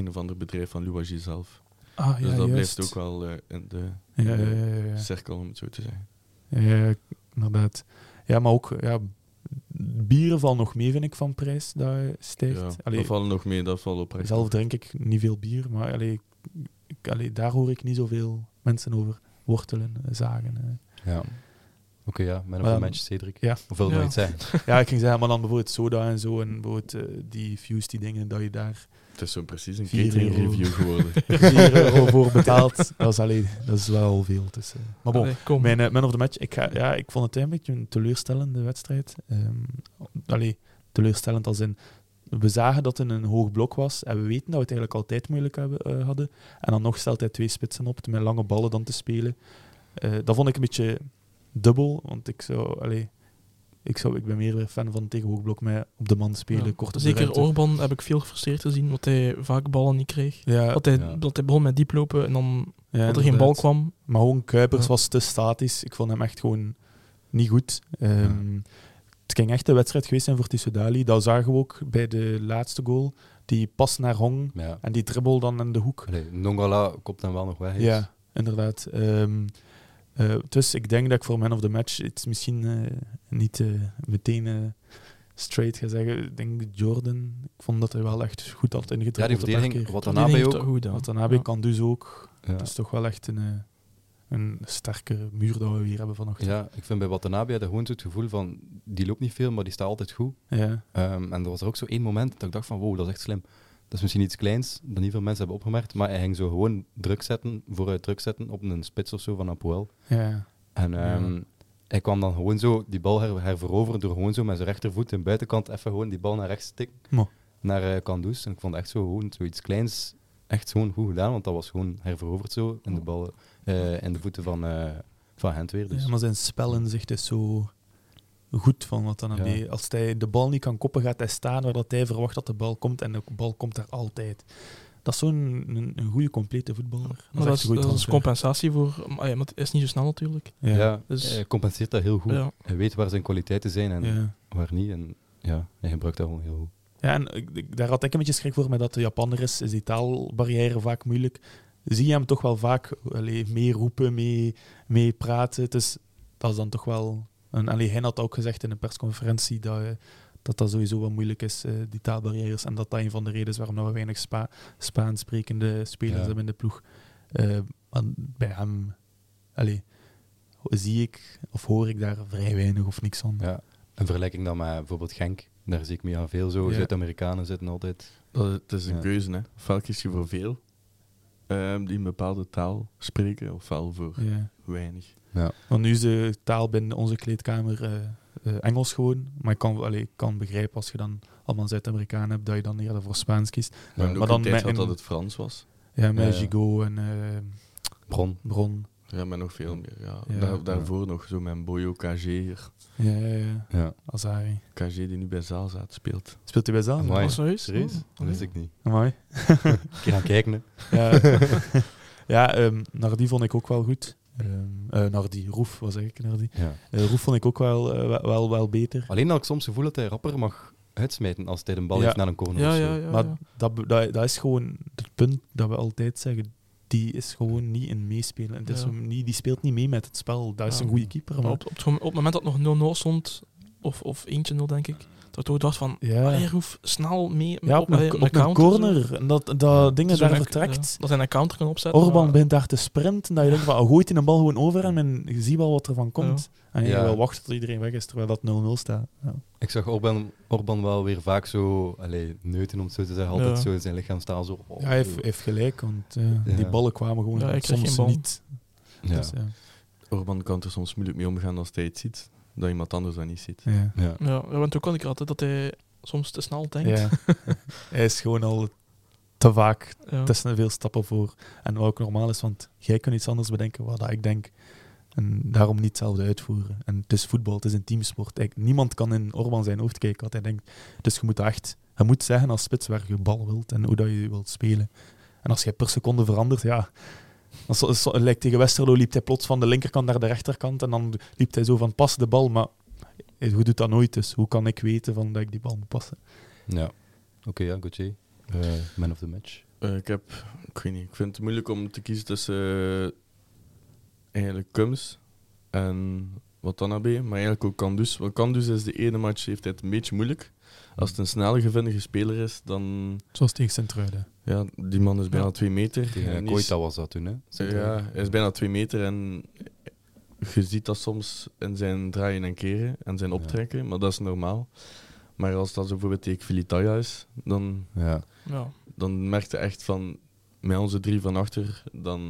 een of ander bedrijf van Louwagie zelf. Ah, dus dat blijft ook wel eh, in de Ja, ja, ja, ja. cirkel, om het zo te zeggen. Ja, ja, inderdaad. Ja, maar ook ja, bieren valt nog mee, vind ik, van prijs dat stijgt. Ja, Allee, dat valt nog mee, dat valt op recht. zelf drink ik niet veel bier, maar allee, ik, allee, daar hoor ik niet zoveel mensen over wortelen, zagen. eh. Ja. Oké, ja. Met een match, Cedric. Ja. Of wil je nog Ja. iets zeggen? Ja, ik ging zeggen, maar dan bijvoorbeeld soda en zo, en bijvoorbeeld eh, die fuse, die dingen, dat je daar Het is zo precies een Vier catering euro. review geworden. 4 euro voor betaalt. Dat is, allee, dat is wel veel. Dus, eh. Maar bon, Allee, kom. Mijn eh, man of the match, ik, ga, ja, ik vond het een beetje een teleurstellende wedstrijd. Ehm allee, teleurstellend als in... We zagen dat het een hoog blok was en we weten dat we het eigenlijk altijd moeilijk hebben, eh, hadden. En dan nog stelt hij twee spitsen op met lange ballen dan te spelen. Eh, dat vond ik een beetje dubbel, want ik zou... Allee, ik, zou, ik ben meer weer fan van tegen hoog blok met op de man spelen, Ja. kort op de Zeker ruimte. Orban heb ik veel gefrustreerd gezien, omdat hij vaak ballen niet kreeg. Ja, Dat hij, Ja. dat hij begon met diep lopen en dan ja, dat er geen bal kwam. Maar gewoon Kuipers Ja. was te statisch. Ik vond hem echt gewoon niet goed. Ehm, Het ging echt een wedstrijd geweest zijn voor Tissoudali. Dat zagen we ook bij de laatste goal. Die pas naar Hong Ja. en die dribbel dan in de hoek. Allee, Nongala kopt hem wel nog weg. Ja, inderdaad. Ehm, eh, dus ik denk dat ik voor man of the match het misschien eh, niet eh, meteen straight ga zeggen. Ik denk Jordan. Ik vond dat hij wel echt goed had Ja, die verdediging, keer. wat deed ook. goed. Wat dan heb ik Ja. kan dus ook. Ja. Het is toch wel echt een, eh, een sterke muur dat we weer hebben vanochtend. Ja, ik vind bij Watanabe had je gewoon zo het gevoel van, die loopt niet veel, maar die staat altijd goed. Ja. Ehm, en er was er ook zo één moment dat ik dacht van, wow, dat is echt slim. Dat is misschien iets kleins, dat niet veel mensen hebben opgemerkt, maar hij ging zo gewoon druk zetten, vooruit druk zetten op een spits of zo van Apoel. Ja. En ehm, hij kwam dan gewoon zo die bal her, herveroveren door gewoon zo met zijn rechtervoet in de buitenkant even gewoon die bal naar rechts tikken. Mo. Naar uh, Kandus. En ik vond echt zo gewoon zoiets kleins echt gewoon goed gedaan, want dat was gewoon herveroverd zo in de, bal, in de voeten van, eh van Gent weer. Dus. Ja, maar zijn spelinzicht is zo goed van wat dan Ja. die, als hij de bal niet kan koppen, gaat hij staan waar dat hij verwacht dat de bal komt en de bal komt er altijd. Dat is zo'n een, een goede, complete voetballer. Maar dat is, dat is compensatie voor... maar ja, maar het is niet zo snel natuurlijk. Ja, Ja. Dus- hij compenseert dat heel goed. Ja. Hij weet waar zijn kwaliteiten zijn en Ja. waar niet. En ja, hij gebruikt dat gewoon heel goed. Ja, en ik- daar had ik een beetje schrik voor, met dat de Japanner is, is die taalbarrière vaak moeilijk. Zie je hem toch wel vaak allee, mee roepen, mee, mee praten. Dus dat is dan toch wel... En, allee, hij had ook gezegd in een persconferentie dat eh, dat, dat sowieso wel moeilijk is, eh, die taalbarrières. En dat dat een van de redenen is waarom we weinig Spa Spaans sprekende spelers Ja. hebben in de ploeg. Eh, maar bij hem allee, zie ik of hoor ik daar vrij weinig of niks van. Ja. Een vergelijking dan met bijvoorbeeld Genk. Daar zie ik me aan veel zo. Ja. Zuid-Amerikanen zitten altijd. Dat, het is een Ja. keuze, hè. Ofwel kies je voor veel ehm, die een bepaalde taal spreken, ofwel voor Ja. weinig. Ja. Want nu is de taal binnen onze kleedkamer eh, eh, Engels gewoon. Maar ik kan, allee, ik kan begrijpen als je dan allemaal Zuid-Amerikanen hebt, dat je dan eerder voor Spaans kiest. Maar, dan tijd had dat het Frans was. Ja, met Ja, ja. Gigot en eh, Bron. Bron. Ja, maar nog veel meer. Ja. Ja. Daar, daarvoor nog zo met Boyo KG. hier. Ja, ja, ja. Ja. Azari. KG die nu bij Zaalzaat speelt. Speelt hij bij Zaal? Amai. Oh, serieus? Serieus? Oh, Dat wist ik niet. Een keer gaan kijken, hè. Ja, ja ehm, naar die vond ik ook wel goed. Ehm eh, naar die Roef was eigenlijk naar die. Ja. Eh, Roef vond ik ook wel, eh, wel, wel, wel beter. Alleen had ik soms het gevoel dat hij rapper mag uitsmijten als hij een bal Ja. heeft naar een corner Ja, maar ja. dat, dat, dat is gewoon het punt dat we altijd zeggen. Die is gewoon niet in meespelen. Het is niet, die speelt niet mee met het spel. Dat is Ja. een goede keeper. Maar Maar op, op, het, op het moment dat het nog 0-0 stond, of, of 1-0 denk ik, dat ik toch dacht van, ja, hij hoeft snel mee ja, op, een, op een counter zo. corner. En dat, dat dingen Zo daar een- vertrekt. ja, dat hij een counter kan opzetten. Orban maar- begint daar te sprinten. Dat je denkt van, oh, gooit hij een bal gewoon over hem en je ziet wel wat er van komt. En je Ja. wil wachten tot iedereen weg is, terwijl dat 0-0 staat. Ja. Ik zag Orban, Orban wel weer vaak zo, allee, neuten om het zo te zeggen, altijd Ja. zo in zijn lichaamstaal zo. oh, Ja, hij heeft, heeft gelijk, want eh, Ja. die ballen kwamen gewoon soms niet. Ja. Dus, ja. Orban kan er soms moeilijk mee omgaan als hij het ziet. Dat iemand anders dat niet ziet. Ja. Ja. Ja, we hebben het ook al een keer gehad, hè, dat hij soms te snel denkt. Ja. hij is gewoon al te vaak Ja. te veel stappen voor. En wat ook normaal is, want jij kunt iets anders bedenken wat ik denk. En daarom niet hetzelfde uitvoeren. En het is voetbal, het is een teamsport. Eigenlijk, niemand kan in Orban zijn hoofd kijken wat hij denkt. Dus je moet echt, je moet zeggen als spits waar je bal wilt en hoe dat je wilt spelen. En als jij per seconde verandert, ja. Als, als, lijkt tegen Westerlo liep hij plots van de linkerkant naar de rechterkant en dan liep hij zo van pas de bal, maar hoe doet dat nooit dus? Hoe kan ik weten van dat ik die bal moet passen? Ja. Oké, ja, Gauthier. Eh, man of the match. Eh, ik heb, ik weet niet, ik vind het moeilijk om te kiezen tussen eh, eigenlijk Kums en Watanabe, maar eigenlijk ook Kandus. Want Kandus is de ene match, heeft hij het een beetje moeilijk. Als het een snelle, gevindige speler is, dan... Zoals tegen Sint-Truiden. Ja, die man is bijna Ja. twee meter. Tegen Koita was dat toen, hè? Ja, hij is bijna twee meter en je ziet dat soms in zijn draaien en keren en zijn Ja. optrekken, maar dat is normaal. Maar als dat zo bijvoorbeeld tegen Filitaya is, dan, Ja, Ja. dan merk je echt van, met onze drie van achter, dan...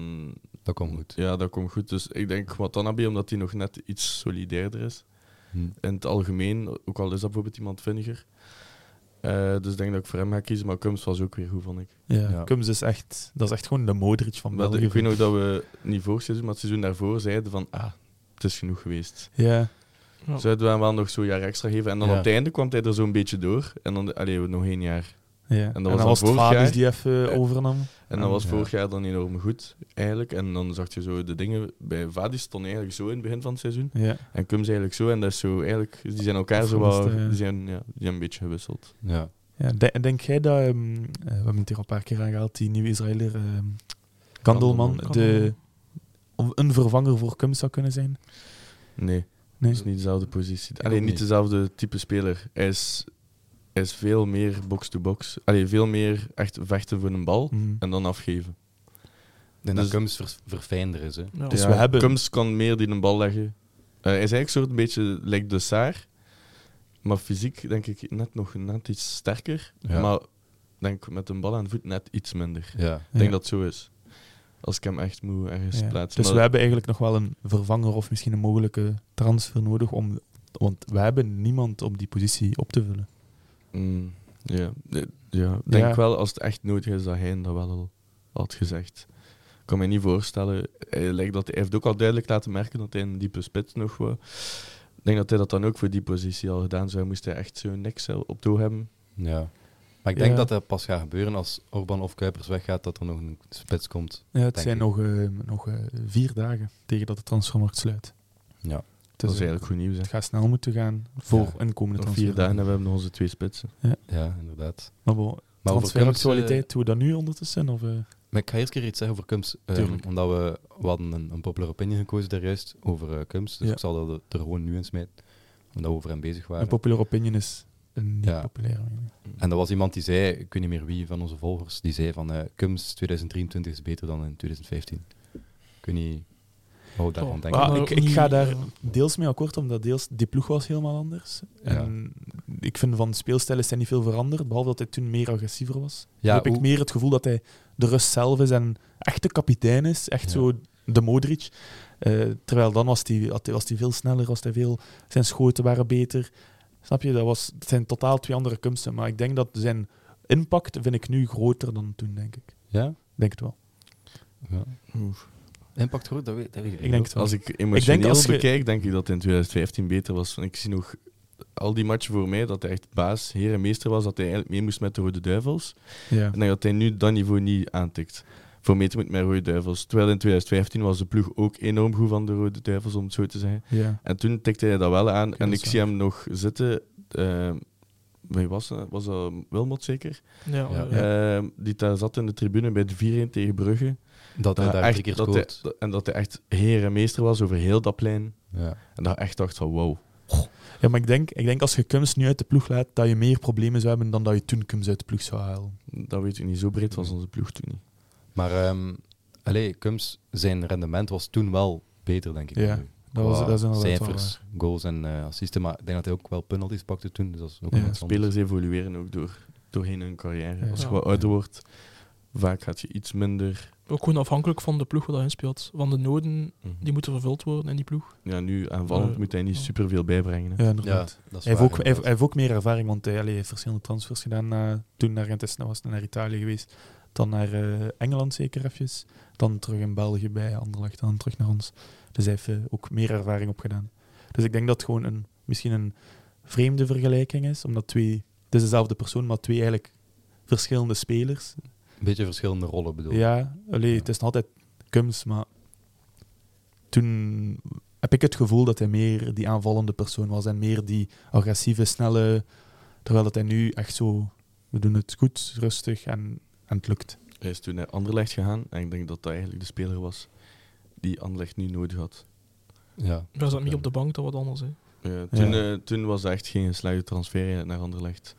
dat komt goed. Ja, dat komt goed. Dus ik denk Watanabe, omdat hij nog net iets solidairder is. In het algemeen, ook al is dat bijvoorbeeld iemand vinniger. Eh, dus ik denk dat ik voor hem ga kiezen, maar Kums was ook weer goed, vond ik. Ja, Ja. Kums is echt, dat is echt gewoon de Modric van Maar België. ik weet nog dat we, niet vorig seizoen, maar het seizoen daarvoor, zeiden van, ah, het is genoeg geweest. Ja, Ja. Zouden we hem wel nog zo'n jaar extra geven? En dan Ja. op het einde kwam hij er zo'n beetje door. En dan, allee, nog één jaar. Ja. En dat dan was was, dan het vorig Fabius jaar. die even Ja. overnam. En dan Ah, was ja. vorig jaar dan enorm goed, eigenlijk. En dan zag je zo de dingen... Bij Vadis stond eigenlijk zo in het begin van het seizoen. Ja. En Kums eigenlijk zo. En dat is zo eigenlijk... Die zijn elkaar zo wat... ja. Die zijn, ja, die zijn een beetje gewisseld. Ja. Ja, de- denk jij dat, ehm, eh, we hebben het hier al een paar keer aangehaald, die nieuwe Israëler ehm Kandelman, Kandelman. de, een vervanger voor Kums zou kunnen zijn? Nee, Nee? dat is niet dezelfde positie. Alleen niet niet. dezelfde type speler. Hij is, is veel meer box-to-box. Allee, veel meer echt vechten voor een bal Mhm. en dan afgeven. Ik denk Dus- dat Kums ver, verfijnder is, hè? Ja. Dus we hebben- Kums kan meer die een bal leggen. Eh, hij is eigenlijk soort een beetje like de Saar. Maar fysiek denk ik net nog net iets sterker. Ja. Maar denk met een bal aan de voet net iets minder. Ja. Ik denk Ja. dat het zo is. Als ik hem echt moet ergens Ja. plaatsen. Dus Maar- we hebben eigenlijk nog wel een vervanger of misschien een mogelijke transfer nodig, om, want we hebben niemand op die positie op te vullen. Mm, ja, ja, ik denk Ja. wel als het echt nodig is dat hij dat wel al had gezegd. Ik kan me niet voorstellen. Hij, lijkt dat, hij heeft ook al duidelijk laten merken dat hij een diepe spits nog wou. Ik denk dat hij dat dan ook voor die positie al gedaan zou. Moest hij echt zo niks op toe hebben. ja. Maar ik denk Ja. dat dat pas gaat gebeuren als Orban of Kuipers weggaat, dat er nog een spits komt. Ja, het zijn ik. nog, eh, nog eh, vier dagen tegen dat de transfermarkt sluit. Ja. Dat is eigenlijk goed nieuws. Hè. het gaat snel moeten gaan voor Ja. een komende transfer. vier dagen en we hebben nog onze twee spitsen. Ja, inderdaad. Maar bon, Maar transferactualiteit, doen we dat nu ondertussen? Of, eh? Maar ik ga eerst keer iets zeggen over Kums. ehm, omdat we, we hadden een, een popular opinion gekozen daar juist over eh, Kums. Dus Ja. ik zal dat er gewoon nu in smijten. Omdat we over hem bezig waren. Een popular opinion is een niet Ja. populaire. En dat was iemand die zei, ik weet niet meer wie van onze volgers, die zei van eh Kums 2023 is beter dan in 2015. Ik weet niet Oh. Maar ik, ik ga daar eh, deels mee akkoord, omdat deels die ploeg was helemaal anders. Ja. En ik vind van speelstijl is hij niet veel veranderd, behalve dat hij toen meer agressiever was. Ja, nu heb ik meer het gevoel dat hij de rust zelf is en echt de kapitein is, echt Ja. zo de Modric. Eh, terwijl dan was hij was hij veel sneller, was hij veel, zijn schoten waren beter. Snap je? Dat was, het zijn totaal twee andere kunsten. Maar ik denk dat zijn impact vind ik nu groter dan toen, denk ik. Ja? Denk het wel. ja. Oef. Impact groot, dat weet, dat weet ik Ik denk het wel. Als ik emotioneel als je- bekijk, denk ik dat hij in 2015 beter was. Ik zie nog al die matchen voor mij, dat hij echt baas, heer en meester was, dat hij eigenlijk mee moest met de Rode Duivels. Ja. En dat hij nu dat niveau niet aantikt. Voor mee te moeten met Rode Duivels. Terwijl in 2015 was de ploeg ook enorm goed van de Rode Duivels, om het zo te zeggen. ja. En toen tikte hij dat wel aan. en ik zie hem nog zitten. eh, wie was dat? Was dat Wilmot zeker? Ja, Ja. ja. Eh, die daar zat in de tribune bij de 4-1 tegen Brugge. Dat hij Dat daar echt- drie keer dat hij- dat- en dat hij echt heer en meester was over heel dat plein. Ja. En dat echt dacht van wow. ja, maar ik denk, ik denk als je Kums nu uit de ploeg laat, dat je meer problemen zou hebben dan dat je toen Kums uit de ploeg zou halen. Dat weet ik niet. Zo breed was onze ploeg toen niet. Maar ehm allee, Kums, zijn rendement was toen wel beter, denk ik. Ja. Dat, was, dat wel cijfers, goals en eh, assisten. Maar ik denk dat hij ook wel penalties pakte toen. Dus dat is ook Ja. Spelers evolueren ook door, doorheen hun carrière. Ja. Als je wat ouder wordt, vaak gaat je iets minder. Ook gewoon afhankelijk van de ploeg waar hij in speelt. Van de noden Mhm. die moeten vervuld worden in die ploeg. Ja, nu aanvallend Eh, moet hij niet superveel bijbrengen. hè. Ja, Ja, inderdaad. dat is Hij heeft, ook, hij, heeft, inderdaad. hij heeft ook meer ervaring, want hij, allee, hij heeft verschillende transfers gedaan. na- toen naar Gent was hij naar Italië geweest. Dan naar eh, Engeland zeker even. Dan terug in België bij Anderlecht. Dan terug naar ons. Dus hij heeft eh, ook meer ervaring opgedaan. Dus ik denk dat het gewoon een, misschien een vreemde vergelijking is. Omdat twee... Het is dezelfde persoon, maar twee eigenlijk verschillende spelers. Een beetje verschillende rollen bedoel. Ja, allee, het is nog altijd Kums, maar toen heb ik het gevoel dat hij meer die aanvallende persoon was en meer die agressieve, snelle, terwijl dat hij nu echt zo, we doen het goed, rustig en, en het lukt. Hij is toen naar Anderlecht gegaan en ik denk dat dat eigenlijk de speler was die Anderlecht nu nodig had. Ja. Hij zat niet op de bank, dat wat anders. Hè. Ja, toen, Ja. eh, toen was dat echt geen geslaagde transfer naar Anderlecht.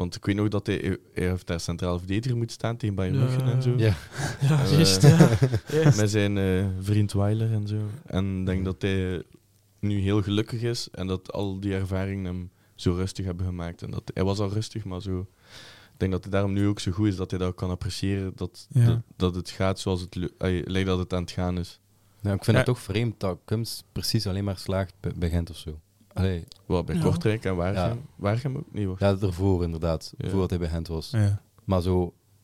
Want ik weet nog dat hij, hij heeft daar centraal verdediger moeten staan tegen Bayern Ja. München en zo. Ja. Ja, Eh, juist. Met zijn eh, vriend Weiler en zo. En ik denk dat hij nu heel gelukkig is en dat al die ervaringen hem zo rustig hebben gemaakt. En dat, hij was al rustig, maar zo. Ik denk dat hij daarom nu ook zo goed is dat hij dat kan appreciëren. Dat, Ja. dat, dat het gaat zoals het lijkt dat het aan het gaan is. Ja, ik vind Ja. het toch vreemd dat Kums precies alleen maar slaagt bij Gent of zo. Allee, Wat bij Ja. Kortrijk en Waregem. Ja. Waregem ook niet. wacht. ja, ervoor inderdaad, Ja. voordat hij bij Gent was. Ja. Maar zo,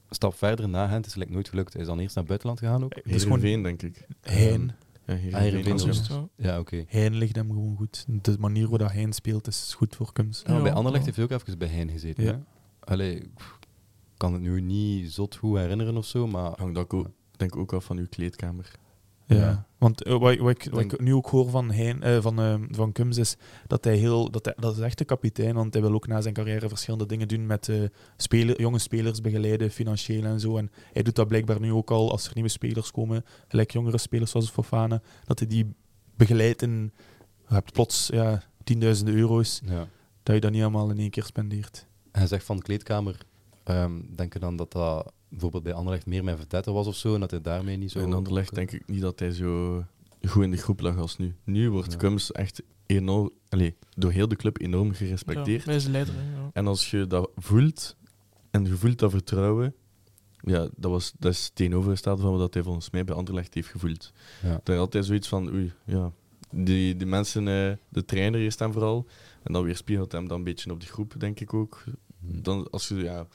een stap verder na Gent is het nooit gelukt. Hij is dan eerst naar het buitenland gegaan ook. Het is gewoon Heerenveen, denk ik. Hein. Ja, Ah, Heerenveen Heerenveen ja. Oké. Hein ligt hem gewoon goed. De manier hoe dat Hein speelt is goed voor Kums. Ja, bij Anderlecht heeft hij ook even bij Hein gezeten. Ja. Allee, ik kan het nu niet zot goed herinneren of zo, maar... Hangt dat ook, denk ik ook af van uw kleedkamer. Ja, want eh, wat, wat, ik, wat Denk- ik nu ook hoor van, hein, eh, van, eh, van Kums is dat hij heel, dat, hij, dat is echt de kapitein, want hij wil ook na zijn carrière verschillende dingen doen met speler, jonge spelers begeleiden, financieel en zo. En hij doet dat blijkbaar nu ook al als er nieuwe spelers komen, gelijk jongere spelers zoals Fofana, dat hij die begeleidt en je hebt plots ja, tienduizenden euro's, Ja. dat je dat niet allemaal in één keer spendeert. En hij zegt van de kleedkamer, ehm denk je dan dat dat bijvoorbeeld bij Anderlecht meer met Vetette was of zo, en dat hij daarmee niet zo... in Anderlecht denk ik niet dat hij zo goed in de groep lag als nu. Nu wordt Ja. Kums echt enorm, allez, door heel de club enorm Ja, gerespecteerd. hij is de leider. ja. En als je dat voelt, en je voelt dat vertrouwen, ja, dat, was, dat is tegenovergestelde van wat hij volgens mij bij Anderlecht heeft gevoeld. Ja. Daar had hij zoiets van, oei, ja, die, die mensen, eh, de trainer is dan vooral, en dan weerspiegelt hem dan een beetje op de groep, denk ik ook. Hm. Dan, als je, ja,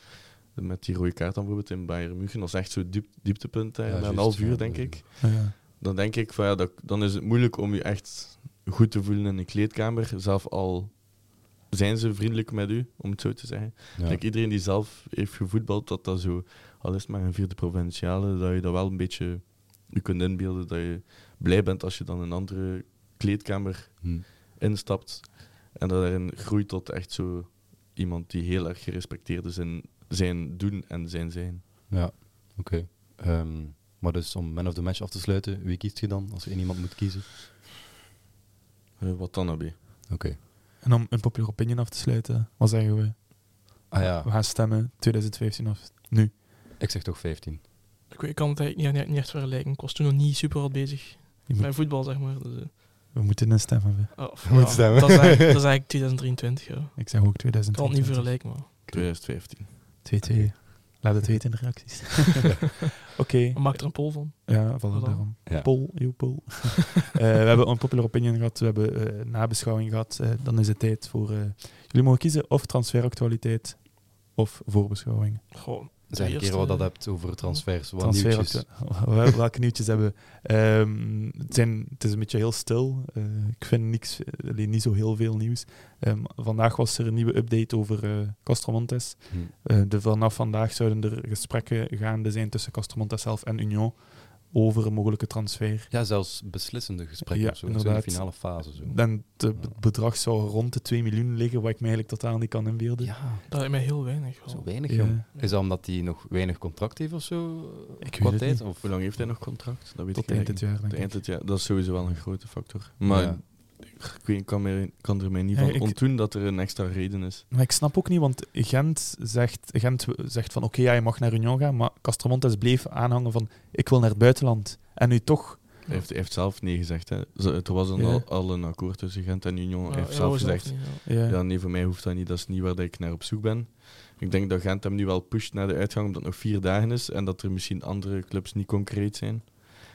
met die rode kaart dan bijvoorbeeld in Bayern München, dat is echt zo'n diep, dieptepunt, hè, Ja, na een juist, half uur, denk ja. ik. Ja. Dan denk ik van, ja, dat, dan is het moeilijk om je echt goed te voelen in een kleedkamer, zelf al zijn ze vriendelijk met u, om het zo te zeggen. Denk iedereen die zelf heeft gevoetbald, dat dat zo, al is het maar een vierde provinciale, dat je dat wel een beetje je kunt inbeelden, dat je blij bent als je dan een andere kleedkamer Hm. instapt en dat daarin groeit tot echt zo iemand die heel erg gerespecteerd is in zijn doen en zijn zijn. Ja, oké. Ehm, maar dus om man of the match af te sluiten, wie kiest je dan als je één iemand moet kiezen? Eh, wat dan? Oké. En om een popular opinion af te sluiten, wat zeggen we? Ah ja, We gaan stemmen 2015 of nu. ik zeg toch 15. Ik, weet- ik kan het eigenlijk niet, niet echt vergelijken. Ik was toen nog niet super hard bezig moet- met voetbal, zeg maar. Dus, eh, we moeten instemmen. we. oh, moet ja, stemmen. Dat is, eigenlijk, dat is eigenlijk 2023, ja. Ik zeg ook Ik kan het niet 2020. vergelijken, maar... 2015. 2-2. Laat het weten in de reacties. Oké, Maak er een poll van. ja, voilà, Voilà. daarom. Ja. Poll, you poll. Eh, we hebben unpopular opinion gehad, we hebben eh, nabeschouwing gehad. Eh, dan is het tijd voor... eh, jullie mogen kiezen of transferactualiteit of voorbeschouwing. Goh, Zeg een keer wat dat hebt over transfers. Wat Transfer- nieuwtjes. Wel- Welke nieuwtjes hebben we? Ehm, het, zijn, het is een beetje heel stil. Eh, ik vind niks, alleen niet zo heel veel nieuws. Ehm, vandaag was er een nieuwe update over eh Castromontes. Hm. Eh, de, vanaf vandaag zouden er gesprekken gaande zijn tussen Castromontes zelf en Union over een mogelijke transfer. Ja, zelfs beslissende gesprekken Ja, of zo. Zo in de inderdaad. finale fase. Zo. En het bedrag zou rond de 2 miljoen liggen, wat ik me eigenlijk totaal niet kan inbeelden. Ja, Dat lijkt mij heel weinig. zo weinig, Ja. Is dat omdat hij nog weinig contract heeft of zo? Ik weet het tijd? niet. Of? Hoe lang heeft hij nog contract? Dat weet Tot ik eind dit jaar, denk Tot ik. eind dit jaar. Dat is sowieso wel een grote factor. Maar Ja. Ik, weet, kan, me, kan er mij niet Ja, van ik- ontdoen dat er een extra reden is. Maar ik snap ook niet, want Gent zegt, Gent zegt van oké, ja, je mag naar Union gaan, maar Castromontes bleef aanhangen van ik wil naar het buitenland. En nu toch, Hij heeft, hij heeft zelf nee gezegd. Hè. Er was een, Ja. al, al een akkoord tussen Gent en Union. Hij heeft ja, zelf gezegd, niet, ja. nee, voor mij hoeft dat niet. Dat is niet waar dat ik naar op zoek ben. Ik denk dat Gent hem nu wel pusht naar de uitgang, omdat het nog vier dagen is. En dat er misschien andere clubs niet concreet zijn.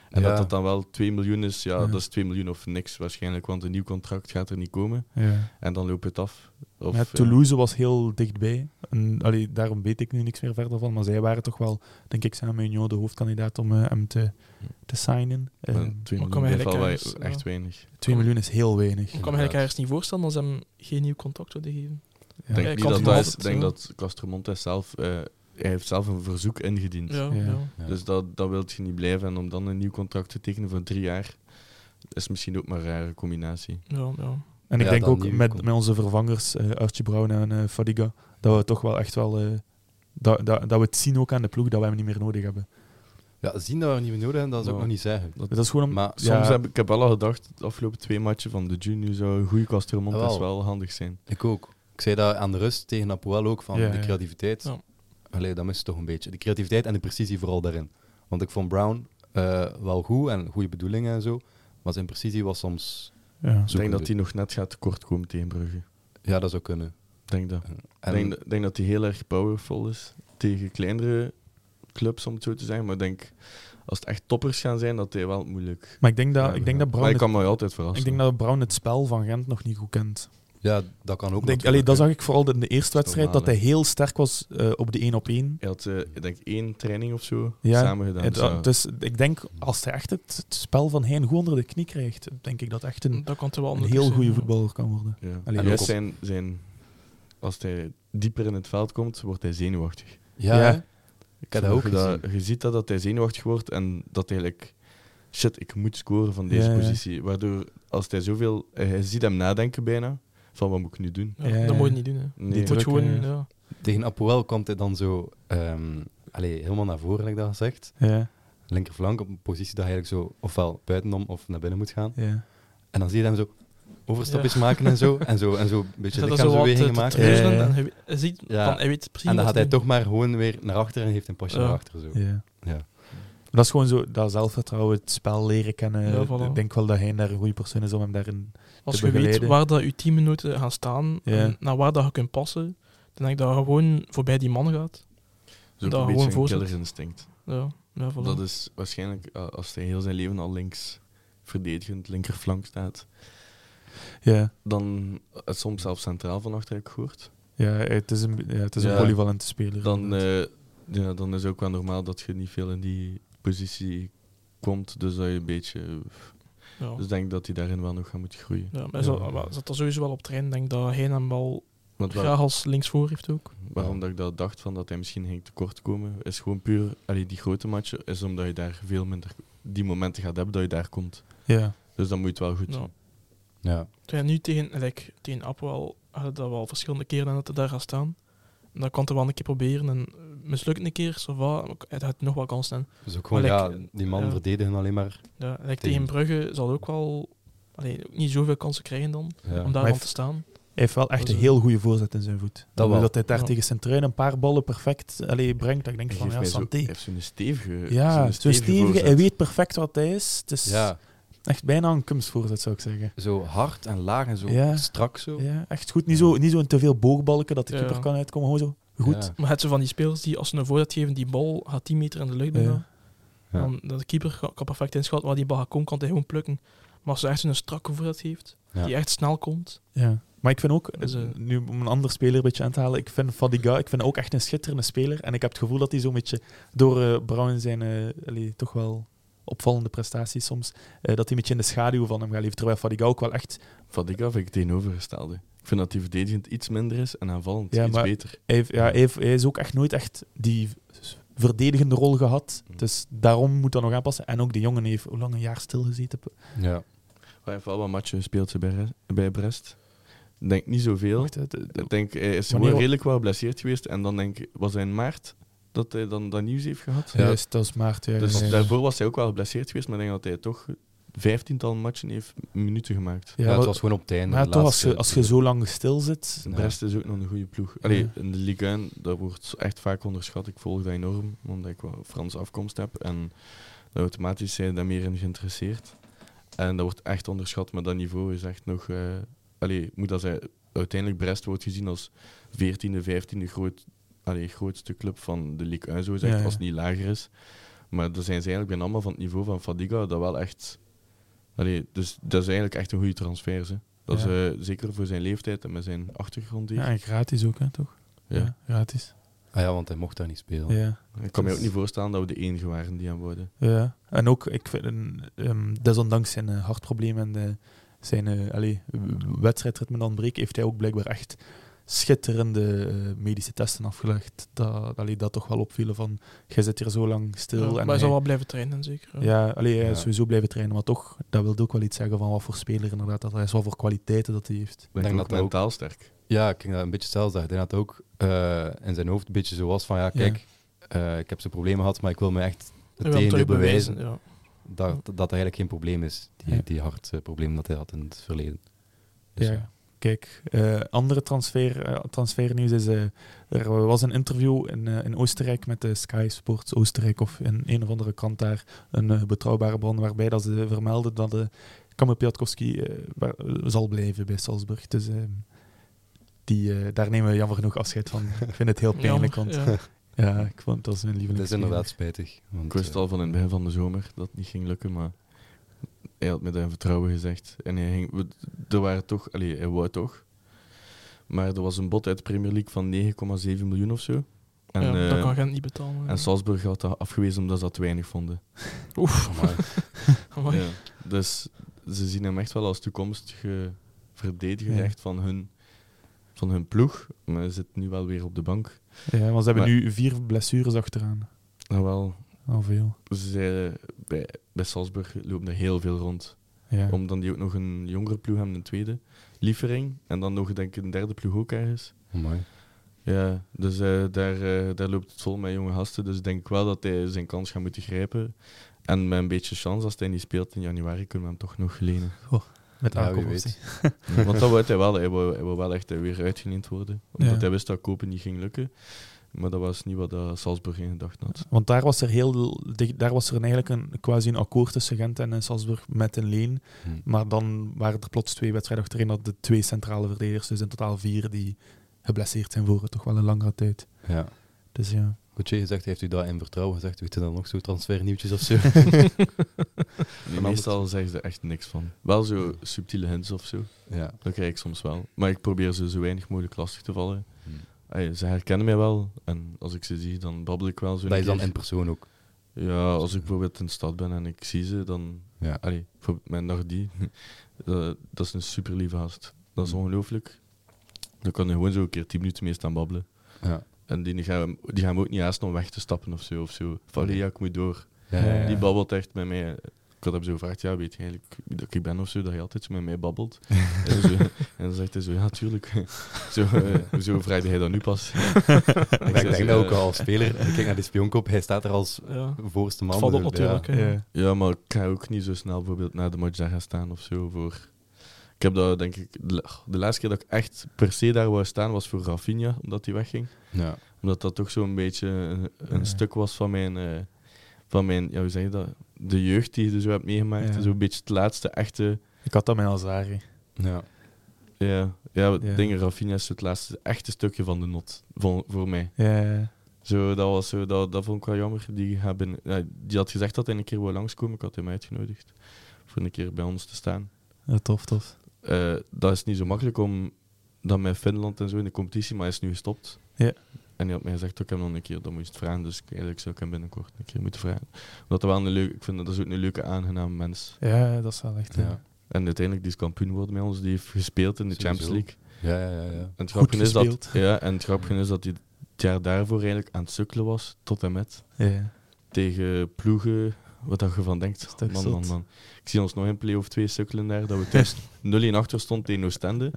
En Ja. dat dat dan wel 2 miljoen is, ja, Ja. dat is 2 miljoen of niks waarschijnlijk. Want een nieuw contract gaat er niet komen. ja. En dan loopt het af. Of, Ja, ja. Toulouse was heel dichtbij. En, allee, daarom weet ik nu niks meer verder van. Maar zij waren toch wel, denk ik, samen met Union de hoofdkandidaat om eh, hem te, te signen. Eh, Maar 2 Maar miljoen is wel echt weinig. 2 miljoen is heel weinig. Ik kan me eigenlijk ergens niet voorstellen als ze hem geen nieuw contract zouden geven. Ja. Ik denk dat dat denk dat Castromontes zelf... eh, hij heeft zelf een verzoek ingediend. Ja, Ja. ja. Ja. Dus dat, dat wil je niet blijven. En om dan een nieuw contract te tekenen voor drie jaar, is misschien ook maar een rare combinatie. ja, ja. En ik Ja, denk ook met, met onze vervangers, eh Archie Brown en eh, Fadiga, dat we toch wel echt wel... eh, dat, dat, dat we het zien ook aan de ploeg, dat we hem niet meer nodig hebben. Ja, zien dat we niet meer nodig hebben, dat zou ik Ja. nog niet zeggen. Dat is gewoon... om- Maar ja, Soms heb ik heb wel al gedacht, de afgelopen twee matchen van de junior zou een goede Castromontes Jawel. wel handig zijn. Ik ook. Ik zei dat aan de rust tegen Apoel ook, van Ja, de ja. creativiteit. Ja. Allee, dat mist toch een beetje. De creativiteit en de precisie vooral daarin. Want ik vond Brown eh, wel goed en goede bedoelingen en zo. Maar zijn precisie was soms... ja. Ik denk dat hij nog net gaat tekortkomen tegen Brugge. Ja, dat zou kunnen. Ik denk dat. En, Ik denk, denk dat hij heel erg powerful is tegen kleinere clubs, om het zo te zeggen. Maar ik denk, als het echt toppers gaan zijn, dat hij wel moeilijk... Maar ik denk dat, Ja, ik denk dat Maar Brown... ik Het, kan me altijd verrassen. ik denk dat Brown het spel van Gent nog niet goed kent. Ja, dat kan ook Ik denk, allee, dat zag ik vooral in de eerste wedstrijd, dat hij heel sterk was eh, op de 1 op 1. Hij had, eh, ik denk, één training of zo Ja, samen gedaan. Het- Dus dus ik denk, als hij echt het, het spel van Hein goed onder de knie krijgt, denk ik dat echt een, Dat kan wel een heel goede voetballer kan worden. ja. Allee, En ook juist op- zijn, zijn, als hij dieper in het veld komt, wordt hij zenuwachtig. Ja? Ik heb dat ook je, gezien. je ziet dat, dat hij zenuwachtig wordt en dat hij eigenlijk... Shit, ik moet scoren van deze Ja, ja. positie. Waardoor, als hij zoveel... Hij ziet hem nadenken bijna, van wat moet ik nu doen? Ja, Ja, dat ja. moet je niet doen. Hè. Nee. Je moet druk, gewoon... Ja. Tegen Apoel komt hij dan zo ehm, allee, helemaal naar voren, like dat gezegd. Ja, Linkerflank op een positie dat hij eigenlijk zo ofwel buitenom of naar binnen moet gaan. ja. En dan zie je hem zo overstapjes maken en zo. En zo, en zo een beetje lichaamsbewegingen maken. Ja, ja. en hij, ziet Ja. van, hij weet precies En dan gaat hij toch maar gewoon weer naar achter en heeft een pasje Ja. naar achter. Zo. ja. Dat is gewoon zo, dat zelfvertrouwen, het spel leren kennen. Ja, voilà. Ik denk wel dat hij daar een goede persoon is om hem daarin... Als te je weet waar dat je teamminuten gaan staan Ja. en naar waar dat je kunt passen, dan denk ik dat je gewoon voorbij die man gaat. Dat gewoon een. Ja, ja voilà. Dat is waarschijnlijk eh, als hij heel zijn leven al links verdedigend linkerflank staat. Ja, Dan het soms zelfs centraal van achter ik gehoord. ja het is een, ja, het is een Ja. polyvalente speler. Dan, eh, ja, dan is het ook wel normaal dat je niet veel in die positie komt. Dus dat je een beetje. ja. Dus ik denk dat hij daarin wel nog gaat moeten groeien. ja, maar hij zat, maar zat er sowieso wel op trein. Ik denk dat hij hem wel Want waar- graag als linksvoor heeft ook. waarom dat ik dat dacht van dat hij misschien ging tekort komen, is gewoon puur. Allee, die grote matchen is omdat je daar veel minder die momenten gaat hebben dat je daar komt. ja. Dus dan moet je het wel goed Ja. doen. Ja. Toen hij nu tegen, like, tegen Apoel had dat wel verschillende keren dat hij daar gaat staan. Dan kan hij wel een keer proberen en eh, mislukt een keer, zo wat, hij had nog wel kans staan. Dus ook gewoon, Maar ja, like, die man ja. verdedigen alleen maar. Ja, like, Tegen- tegen Brugge zal ook wel allee, ook niet zoveel kansen krijgen dan, Ja. om daar hij aan te staan. Hij heeft wel echt Dat een is heel goede voorzet in zijn voet. Dat, wel. dat hij daar Ja. tegen Centruin een paar ballen perfect allee, brengt. Dat ik denk Hij van, ja, zo, santé. hij heeft zo'n stevige. Ja, zo'n stevige. Hij voorzet. weet perfect wat hij is. Het is ja, echt bijna een kunstvoorzet, zou ik zeggen. zo hard en laag en zo Ja. strak zo. Ja, echt goed. Niet zo, niet zo een te veel boogbalken dat de Ja. keeper kan uitkomen. Gewoon zo goed. Ja. Maar het zo van die spelers die als ze een voorzet geven, die bal gaat 10 meter in de lucht bijna. Ja. Dan, de keeper kan, perfect inschatten waar die bal gaat komen, kan hij gewoon plukken. Maar als ze echt zo'n strakke voorzet geeft, Ja. die echt snel komt. Ja. Maar ik vind ook, Dus, eh, nu om een andere speler een beetje aan te halen, ik vind Fadiga ik vind ook echt een schitterende speler. En ik heb het gevoel dat hij zo'n beetje door eh Brown zijn eh, allee, toch wel opvallende prestaties soms, eh, dat hij een beetje in de schaduw van hem gaat leven. Terwijl Fadiga ook wel echt, Fadiga vind ik tegenovergestelde. Ik vind dat hij verdedigend iets minder is en aanvallend Ja, iets beter. hij, ja, hij, heeft- hij is ook echt nooit echt die verdedigende rol gehad. Mm. Dus daarom moet dat nog aanpassen. En ook de jongen heeft hoe lang een jaar stilgezeten. Ja. Hij heeft wel wat matchen gespeeld ze bij, bij Brest. Ik denk niet zoveel. Ik denk, hij is redelijk wel geblesseerd geweest. En dan denk ik, was hij in maart dat hij dan dat nieuws heeft gehad? Ja. Juist, dat is maart. Ja, Dus ja, daarvoor was hij ook wel geblesseerd geweest, maar ik denk dat hij toch vijftiental matchen heeft minuten gemaakt. Ja, Ja, het was gewoon op het einde. maar de toch, als je, als je zo lang stil zit, Ja. Brest is ook nog een goede ploeg. Allee, Ja. in de Ligue 1, dat wordt echt vaak onderschat. Ik volg dat enorm, omdat ik wel Franse afkomst heb. En automatisch zijn daar meer in geïnteresseerd. En dat wordt echt onderschat, maar dat niveau is echt nog... eh allee, moet dat zijn, uiteindelijk Brest wordt gezien als 14e, 15e groot, allee, grootste club van de Ligue 1, zo gezegd, Ja, ja. als het niet lager is. Maar dan zijn ze eigenlijk bijna allemaal van het niveau van Fadiga, dat wel echt... Allee, dus dat is eigenlijk echt een goede transfer. Hè. Dat Ja. is eh, zeker voor zijn leeftijd en met zijn achtergrond hier. ja, en gratis ook, hè, toch? Ja. gratis. Ah ja, want hij mocht daar niet spelen. Ja. Ik kan me ook niet voorstellen dat we de enige waren die aan worden. Ja, en ook, ik vind, um, desondanks zijn uh, hartprobleem en de, zijn uh, allee, wedstrijdritme dan breken, heeft hij ook blijkbaar echt schitterende uh, medische testen afgelegd. Dat, allee, dat toch wel opvielen van, jij zit hier zo lang stil. Ja, en maar hij zal wel blijven trainen, zeker. Ja. Ja, allee, hij Ja. is sowieso blijven trainen, maar toch, dat wil ook wel iets zeggen van wat voor speler inderdaad dat hij is, wat voor kwaliteiten dat hij heeft. Ik denk dat ook- mentaal sterk. Ja, ik ging dat een beetje zelf zeggen. Ik denk dat het ook eh, in zijn hoofd een beetje zo was van, ja, kijk, eh, ik heb zo'n problemen gehad, maar ik wil me echt het tegendeel bewijzen Ja. dat, dat eigenlijk geen probleem is, die, Ja. die hartprobleem dat hij had in het verleden. Dus, ja. Kijk, eh, andere transfer, eh, transfernieuws is... eh, er was een interview in, eh, in Oostenrijk met de Sky Sports Oostenrijk of in een of andere krant daar, een eh, betrouwbare bron, waarbij dat ze vermelden dat de Kamil Piatkowski waar- zal blijven bij Salzburg. Dus ehm, die, daar nemen we jammer genoeg afscheid van. Ik vind het heel pijnlijk, want ja. ja. ik vond dat is mijn Dat lieveling. is inderdaad spijtig. Want, Ik wist al van in het begin van de zomer dat het niet ging lukken, maar hij had met zijn vertrouwen gezegd. En hij ging, er waren toch, allee, hij wou toch. Maar er was een bod uit de Premier League van 9,7 miljoen of zo. En, ja, eh, dat kan Gent niet betalen. ja. en Salzburg had dat afgewezen omdat ze dat te weinig vonden. Oef. Ja. Dus ze zien hem echt wel als toekomstige verdediger Ja. echt van hun, van hun ploeg. Maar hij zit nu wel weer op de bank. Ja, want ze hebben Maar- nu vier blessures achteraan. Nou wel, Al veel. ze zeiden, bij, bij Salzburg lopen er heel veel rond. Ja. Omdat die ook nog een jongere ploeg hebben, een tweede. Lievering. En dan nog denk ik een derde ploeg ook ergens. Amai. Ja, dus eh, daar, eh, daar loopt het vol met jonge gasten. Dus ik denk wel dat hij zijn kans gaat moeten grijpen. En met een beetje chance, als hij niet speelt in januari, kunnen we hem toch nog lenen. Met Ja, wie aankomst. Want dat wou hij wel. Hij wou, hij wou wel echt eh, weer uitgeleend worden. Omdat Ja. hij wist dat kopen niet ging lukken. Maar dat was niet wat uh, Salzburg in gedacht had. Want daar was er, heel, dicht- daar was er eigenlijk een, quasi een akkoord tussen Gent en eh, Salzburg met een leen. Hm. Maar dan waren er plots twee wedstrijden achterin dat de twee centrale verdedigers, dus in totaal vier, die geblesseerd zijn voor toch wel een langere tijd. Ja. Dus ja. Gauthier gezegd, heeft u dat in vertrouwen gezegd? Weet je dan nog zo transfernieuwtjes of zo? Nee, meestal zeggen ze er echt niks van. Wel zo subtiele hints of zo. ja. Dat krijg ik soms wel. Maar ik probeer ze zo weinig mogelijk lastig te vallen. Hm. Ey, ze herkennen mij wel. En als ik ze zie, dan babbel ik wel zo. Dat is dan in persoon ook. Ja, als ik bijvoorbeeld in de stad ben en ik zie ze, dan... Ja. Allee, mijn Nardi, eh, dat is een super lieve gast. Dat is Mm. ongelooflijk. Dan kan je gewoon zo een keer tien minuten mee staan babbelen. Ja. En die gaan, die gaan ook niet haasten om weg te stappen of zo. Of zo. Van, ja, ik moet door. Ja, ja, ja. Die babbelt echt met mij. Ik had hem zo gevraagd, ja, weet je eigenlijk wie dat ik ben of zo, dat hij altijd zo met mij babbelt. en, zo, en dan zegt hij zo, ja, tuurlijk. zo, eh, hoezo vraagde hij dat nu pas? Ik denk zo, dat ook al als speler. Ik kijk naar die spionkop, hij staat er als Ja. voorste man. Valt op Dus, natuurlijk. ja. Ja. Ja, maar ik ga ook niet zo snel bijvoorbeeld naar de match daar gaan staan of zo. Voor... Ik heb dat, denk ik, de, la- de laatste keer dat ik echt per se daar wou staan was voor Rafinha, omdat hij wegging. Ja. Omdat dat toch zo'n beetje een, een Ja. stuk was van mijn, eh, van mijn, ja, hoe zeg je dat? De jeugd die je zo hebt meegemaakt. Ja. Zo'n beetje het laatste echte. Ik had dat met Alzari. Ja. Ja, ja, Ja. dingen, Rafinha is het laatste echte stukje van de not, voor, voor mij. Ja, ja. Zo, dat, was zo, dat, dat vond ik wel jammer. Die, hebben, die had gezegd dat hij een keer wil langskomen. Ik had hem uitgenodigd voor een keer bij ons te staan. Ja, tof, tof. Eh, dat is niet zo makkelijk om dan met Finland en zo in de competitie, maar hij is nu gestopt. Ja. En hij had mij gezegd, ik heb nog een keer, dat moest je het vragen. Dus eigenlijk zou ik hem binnenkort een keer moeten vragen. Omdat hij wel een leuke, ik vind dat dat is ook een leuke, aangename mens. Ja, dat is wel echt... Ja. Ja. En uiteindelijk, die is kampioen geworden met ons. Die heeft gespeeld in de Sowieso. Champions League. Ja, ja, ja. ja. En het Goed grappige is dat, ja, en het grappige is dat hij het jaar daarvoor eigenlijk aan het sukkelen was, tot en met. Ja. Tegen ploegen, wat dat je van denkt. Man, man, man. Ik zie ons nog in play-off 2 sukkelen daar, dat we thuis 0-1 achter stonden tegen Oostende.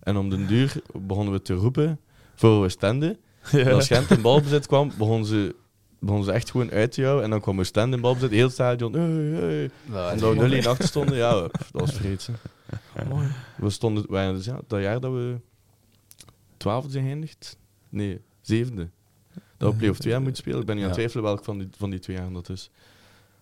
En om den duur begonnen we te roepen voor Oostende. En als Gent in balbezit kwam, begonnen ze, begonnen ze echt gewoon uit te jou. En dan kwam Oostende in balbezit, heel het stadion. Hey, hey. En dat we 0-1 achter stonden, ja, dat was vreedse. Mooi. We stonden, wij, dus ja, dat jaar dat we 12 zijn geëindigd, nee, zevende. Dat we play-off 2 aan moeten spelen. Ik ben nu aan het twijfelen welk van die, van die twee jaar dat is.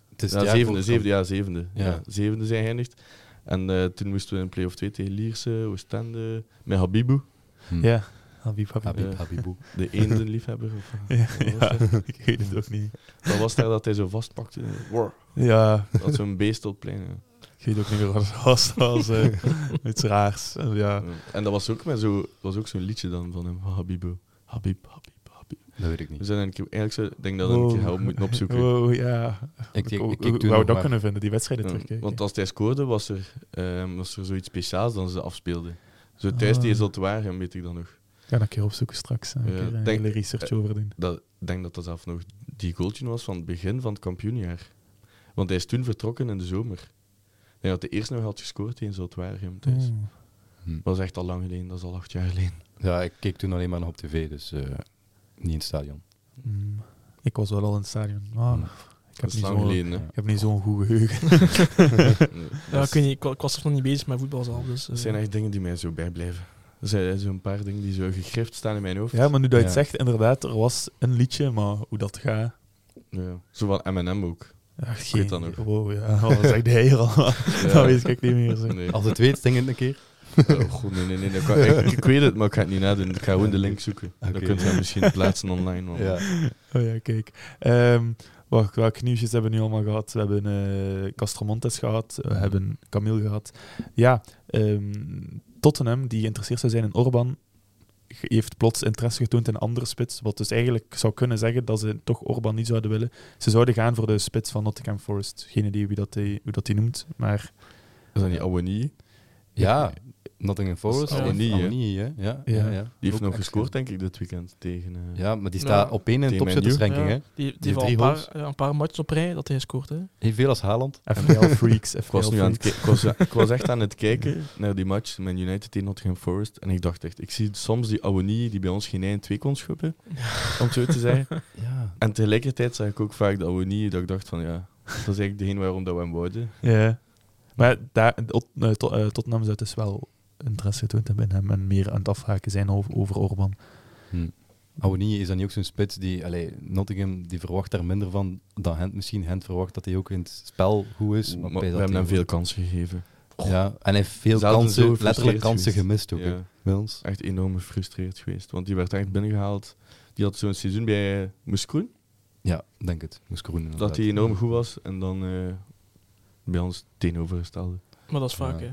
Het is Ja, zevende, zevende, ja, zevende. Ja. Ja. zevende zijn geëindigd. En eh, toen moesten we in play-off 2 tegen Lierse, Oostende, met Habibou, Hm. Ja, Habib, Habib. Habibou. de eendenliefhebber. Of, Ja, wat was ja, dat? ik weet het ook niet. Dat was daar dat hij zo vastpakte. Wow. Ja, Dat zo'n beest op het plein. ja. ik weet ook niet meer wat het was. Dat was eh, iets raars. Eh, Ja. En dat was ook, met zo, dat was ook zo'n liedje dan van hem, Habibou. Habib, Habib, Habib. Dat weet ik We niet. zijn een keer, eigenlijk ik denk dat we een keer help moeten opzoeken. Wow, ja. Ik, ik, ik, ik, wou dat maar- kunnen vinden, die wedstrijden Ja, terugkijken. want als hij scoorde, was er, ehm, was er zoiets speciaals dan ze afspeelden. Zo thuis Ah. tegen Zoltwaarhem, weet ik dan nog. Ik ga dat een keer opzoeken straks. eh, Een Ja, keer een denk- hele research over doen. Dat, ik denk dat dat zelf nog die goaltje was van het begin van het kampioenjaar. Want hij is toen vertrokken in de zomer. Hij had de eerste nog had gescoord tegen Zoltwaarhem thuis. Oh. Hm. Dat is echt al lang geleden, dat is al acht jaar geleden. Ja, ik keek toen alleen maar nog op tv, dus eh, niet in het stadion. Mm. Ik was wel al in het stadion. Maar Mm. ik, Dat heb is niet geleden, hè. ik heb niet zo'n goed geheugen. Nee, Ja, dat ik, weet niet, ik, wa- ik was er nog niet bezig met voetbal zelf. Dus, Dat eh, zijn echt dingen die mij zo bijblijven. Er zijn zo'n paar dingen die zo gegrift staan in mijn hoofd. Ja, maar nu dat je Ja. het zegt, inderdaad, er was een liedje, maar hoe dat gaat... Ja. Zo van M&M ook. Ja, weet dat nog. Wow, ja, oh, dat zegt hij hier al. Ja. dat weet ik niet meer. Zeg. Nee. Als het weet, zing het een keer. Oh, goed, nee, nee, nee. dat kan- ik, ik weet het, maar ik ga het niet nadoen. Ik ga gewoon de link zoeken. Oké. Dan kunt je hem misschien plaatsen online. man. Ja. Oh ja, kijk. Ehm wacht, welke nieuwsjes hebben we nu allemaal gehad? We hebben eh Castromontes gehad, we Mhm. hebben Camille gehad. Ja, ehm, Tottenham, die geïnteresseerd zou zijn in Orban, heeft plots interesse getoond in een andere spits. Wat dus eigenlijk zou kunnen zeggen dat ze toch Orban niet zouden willen. Ze zouden gaan voor de spits van Nottingham Forest. Geen idee wie dat die, hoe dat die noemt, maar Is dat niet Awani? ja, Nottingham Forest. Is Awoniyi, hè? Awoniyi? Ja, ja. Ja. ja. Die heeft Ook nog gescoord, denk ik, dit weekend tegen... eh, Ja, maar die staat op één in de ja, hè? Die, die, heeft een paar, goals. ja, een paar matches op rij dat hij scoort. Hè. Evenveel als Haaland. FPL Freaks. Ik was, nu aan het ik, was, ik was echt aan het kijken naar die match met United tegen Nottingham Forest. En ik dacht echt, ik zie soms die Awani die bij ons geen 1 2 kon schoppen, om het zo te zeggen. Ja. En tegelijkertijd zag ik ook vaak de Awani dat ik dacht van ja, dat is eigenlijk degene waarom dat we hem wouden. Ja. Maar daar, eh, Tot- eh, Tottenham zou dus wel interesse getoond hebben in hem en meer aan het afhaken zijn over, over Orban. Hm. Awoniyi is dan niet ook zo'n spits die... Allee, Nottingham die verwacht daar minder van dan Hent misschien. Hent verwacht dat hij ook in het spel goed is. Maar we dat hebben hem veel kansen gegeven. Ja, en hij heeft veel kansen, letterlijk kansen geweest. gemist ook, Ja, bij ons. echt enorm gefrustreerd geweest. Want die werd echt binnengehaald. Die had zo'n seizoen bij Moeskroen, Ja, denk het. Dat hij enorm goed was. En dan eh, bij ons tegenovergestelde. Maar dat is vaak, Ja. hè.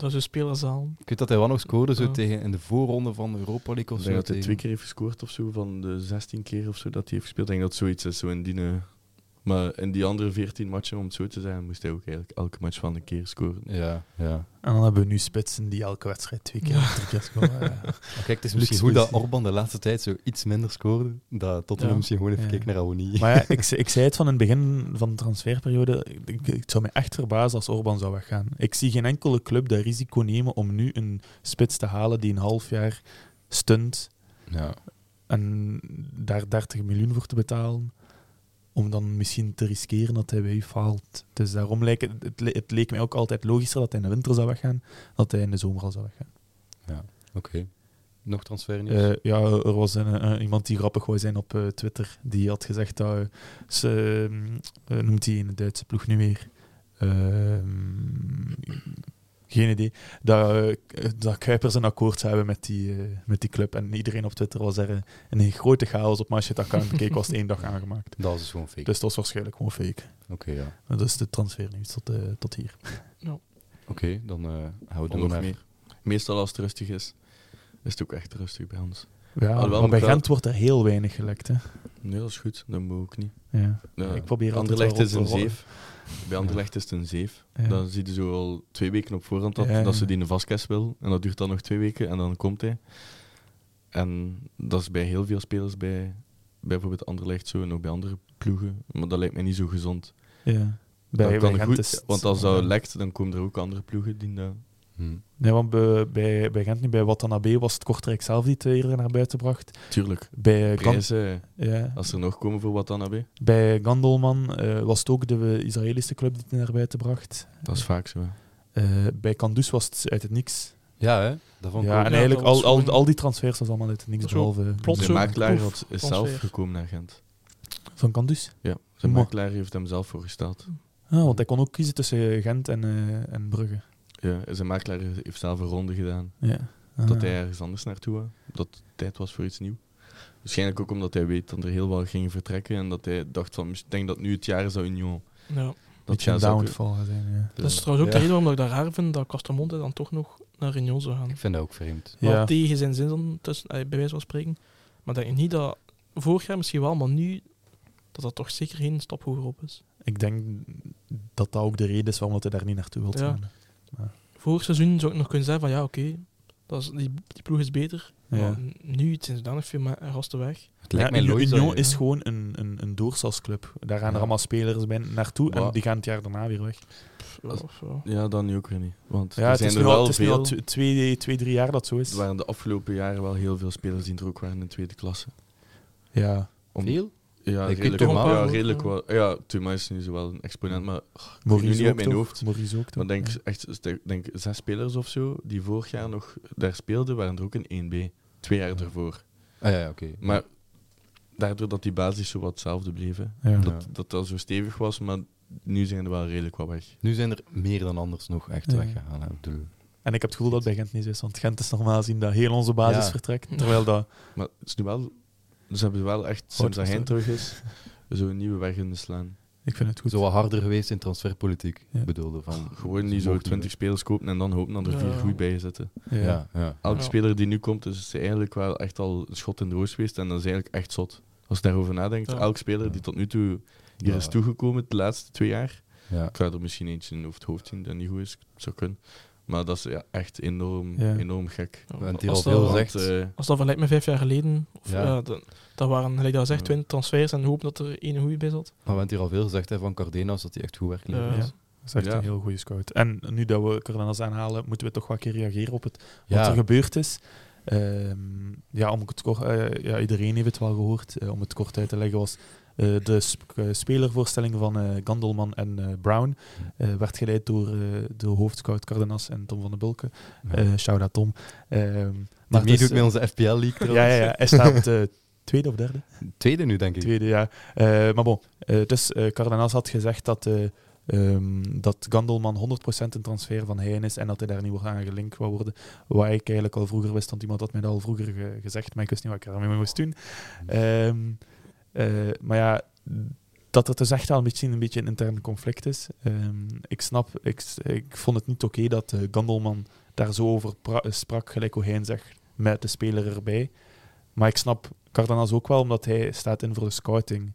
Dat is een spelerzaal. Ik weet dat hij wel nog scoorde zo Ja. tegen, in de voorronde van de Europa League Ik of denk zo. dat hij tegen- twee keer heeft gescoord of zo, van de 16 keer of zo dat hij heeft gespeeld. Ik denk dat zoiets is, zo in die... eh, maar in die andere 14 matchen, om het zo te zeggen, moest hij ook eigenlijk elke match van een keer scoren. Ja, ja. En dan hebben we nu spitsen die elke wedstrijd twee keer of drie keer scoren. Ja. Maar kijk, het is Luxe misschien goed dat. Orban de laatste tijd zo iets minder scoorde. Dat Tottenham Ja. misschien gewoon even Ja. kijkt naar Awoniyi. Maar ja, ik, ik zei het van in het begin van de transferperiode. Ik, zou me echt verbazen als Orban zou weggaan. Ik zie geen enkele club dat risico nemen om nu een spits te halen die een half jaar stunt Ja. en daar 30 miljoen voor te betalen. Om dan misschien te riskeren dat hij bij u faalt. Dus daarom lijkt het, het, le- het leek mij ook altijd logischer dat hij in de winter zou weggaan, dat hij in de zomer al zou weggaan. Oké. Nog transfer Eh, ja, er was een, een- iemand die grappig wou zijn op eh, Twitter. Die had gezegd dat eh, ze, ehm, eh, noemt hij in de Duitse ploeg nu weer? Geen idee. Dat, eh, dat Kuipers een akkoord zou hebben met die, eh, met die club. En iedereen op Twitter was er een grote chaos op. Maar als je het account bekeek, was het één dag aangemaakt. Dat is dus gewoon fake. Dus dat was waarschijnlijk gewoon fake. Oké, ja. Dat is de transfernieuws tot, eh, tot hier. Oké, dan eh, gaan we Nog meer. Meestal als het rustig is, is het ook echt rustig bij ons. Ja, Alhoewel, maar bij Gent wordt er heel weinig gelekt. Hè. Nee, dat is goed. Dat moet ook niet. Ja. Ja, Ik probeer altijd Anderlecht is een zeef. Bij Anderlecht is het een zeef. Dan zie je zo al twee weken op voorhand dat, dat ze die in de vastkast wil. En dat duurt dan nog twee weken en dan komt hij. En dat is bij heel veel spelers bij, bij bijvoorbeeld Anderlecht zo en ook bij andere ploegen. Maar dat lijkt mij niet zo gezond. Ja. Bij, kan bij goed, want als dat lekt, dan komen er ook andere ploegen die dat... Hm. Nee, want bij, bij, bij Gent nu, bij Watanabe was het Kortrijk zelf die het eerder naar buiten bracht. Tuurlijk. Bij, Gan- Prijzen, ja, als er nog komen voor wat dan heb bij Gandelman eh, was het ook de Israëlische club die het naar buiten bracht. Dat is vaak zo. Eh, bij Kandus was het uit het niks. Ja, hè? Dat vond ik Ja, ook. en eigenlijk al, al, al die transfers was allemaal uit het niks, behalve plots zo makelaar is transfer. zelf gekomen naar Gent. van Kandus. Ja, zijn makelaar heeft hem zelf voorgesteld. Ah, want hij kon ook kiezen tussen Gent en, eh, en Brugge. Ja, zijn makelaar heeft zelf een ronde gedaan. Ja. Ah. Dat hij ergens anders naartoe wou. Dat het tijd was voor iets nieuws. Waarschijnlijk ook omdat hij weet dat er heel wat gingen vertrekken. En dat hij dacht van, ik denk dat nu het jaar is dat Union. Ja. Dat een downfall gaan zijn, ja. Dat is trouwens ook Ja. de reden waarom ik dat raar vind dat Castamonte dan toch nog naar Union zou gaan. Ik vind dat ook vreemd. Ja. tegen zijn zin dan, tussen, bij wijze van spreken. Maar denk je niet dat vorig jaar misschien wel, maar nu dat dat toch zeker geen stap hoger op is. Ik denk dat dat ook de reden is waarom dat hij daar niet naartoe wil Ja. Vorig seizoen zou ik nog kunnen zeggen van ja, oké, dat is die, die ploeg is beter. Ja. Maar nu zijn ze dan nog veel meer gasten weg. Het lijkt Ja, mij Union- is gewoon een, een, een doorsalsclub. Daar gaan Ja. er allemaal spelers bij naartoe en die gaan het jaar daarna weer weg. Ja, dan nu ook weer niet. Want Ja, er het zijn is, er nu al, wel het is nu al veel... tw- twee, twee, drie jaar dat zo is. Er waren de afgelopen jaren wel heel veel spelers die er ook waren in de tweede klasse. Ja, Om- Veel? Ja, redelijk, toch wel- ja, redelijk wel. Ja, Thuma is nu zo wel een exponent, maar ik weet nu niet ook uit mijn hoofd. Maurice ook toch? Maar denk, echt, denk zes spelers of zo die vorig jaar nog daar speelden, waren er ook in 1B. Twee jaar ervoor. Ah, ja, ja, oké. Maar daardoor dat die basis zo wat hetzelfde. Ja. dat, dat dat zo stevig was, maar nu zijn er wel redelijk wat weg. Nu zijn er meer dan anders nog echt Ja. weggegaan. hè. Ik bedoel, En ik heb het gevoel dat het bij Gent niet zo is, want Gent is normaal gezien dat heel onze basis Ja. vertrekt. Terwijl dat... Maar het is nu wel, ze hebben wel echt, sinds dat hij terug is, zo'n nieuwe weg in de slaan. Ik vind het goed. zo wat harder geweest in transferpolitiek, Ja. bedoelde van... Gewoon niet zo mogen 20 spelers kopen en dan hopen dat er Ja. vier goed bij zitten. Ja. Ja, ja. Elke Ja. speler die nu komt, is eigenlijk wel echt al een schot in de roos geweest en dat is eigenlijk echt zot. Als je daarover nadenkt, Ja. elke speler die tot nu toe hier Ja. is toegekomen de laatste twee jaar, ja. ik ga er misschien eentje in over het hoofd zien dat niet goed is, zou kunnen. Maar dat is ja, echt enorm, Ja. enorm gek. Hier als al veel dat- gezegd. Want, eh, Als dat vergelijkt met vijf jaar geleden, of, Ja. ja. dat, dat waren, gelijk dat zegt, Ja. 20 transfers en hopen dat er één goede bij zat. Maar we hebben hier al veel gezegd hè, van Cardenas, dat hij echt goed werk levert. Ja. Dat is echt Ja. een heel goede scout. En nu dat we Cardenas aanhalen, moeten we toch wel een keer reageren op het, wat Ja. er gebeurd is. Ehm, ja, om het kort, eh, ja, iedereen heeft het wel gehoord. Eh, om het kort uit te leggen was de sp- eh, spelervoorstelling van eh, Gandelman en eh, Brown eh, werd geleid door eh, de hoofdscout Cardenas en Tom van den Bulke. Ja. Eh shout-out Tom. Ehm, Die maar het meedoet is, met onze FPL-league ja, ja, ja, hij staat eh, tweede of derde. Tweede nu, denk ik. Tweede, ja. Eh, maar bon, eh, dus eh Cardenas had gezegd dat, eh ehm, dat Gandelman 100% een transfer van Heijn is en dat hij daar niet wordt aan gelinkt wou worden. Wat ik eigenlijk al vroeger wist, want iemand had mij dat al vroeger ge- gezegd, maar ik wist niet wat ik ermee moest doen. Ehm, eh, maar ja, dat het dus echt een beetje een, beetje een intern conflict is. Ehm, ik snap, ik, ik vond het niet oké dat eh, Gandelman daar zo over pra- sprak, gelijk hoe Heijn zegt, met de speler erbij. Maar ik snap Cardenas ook wel, omdat hij staat in voor de scouting.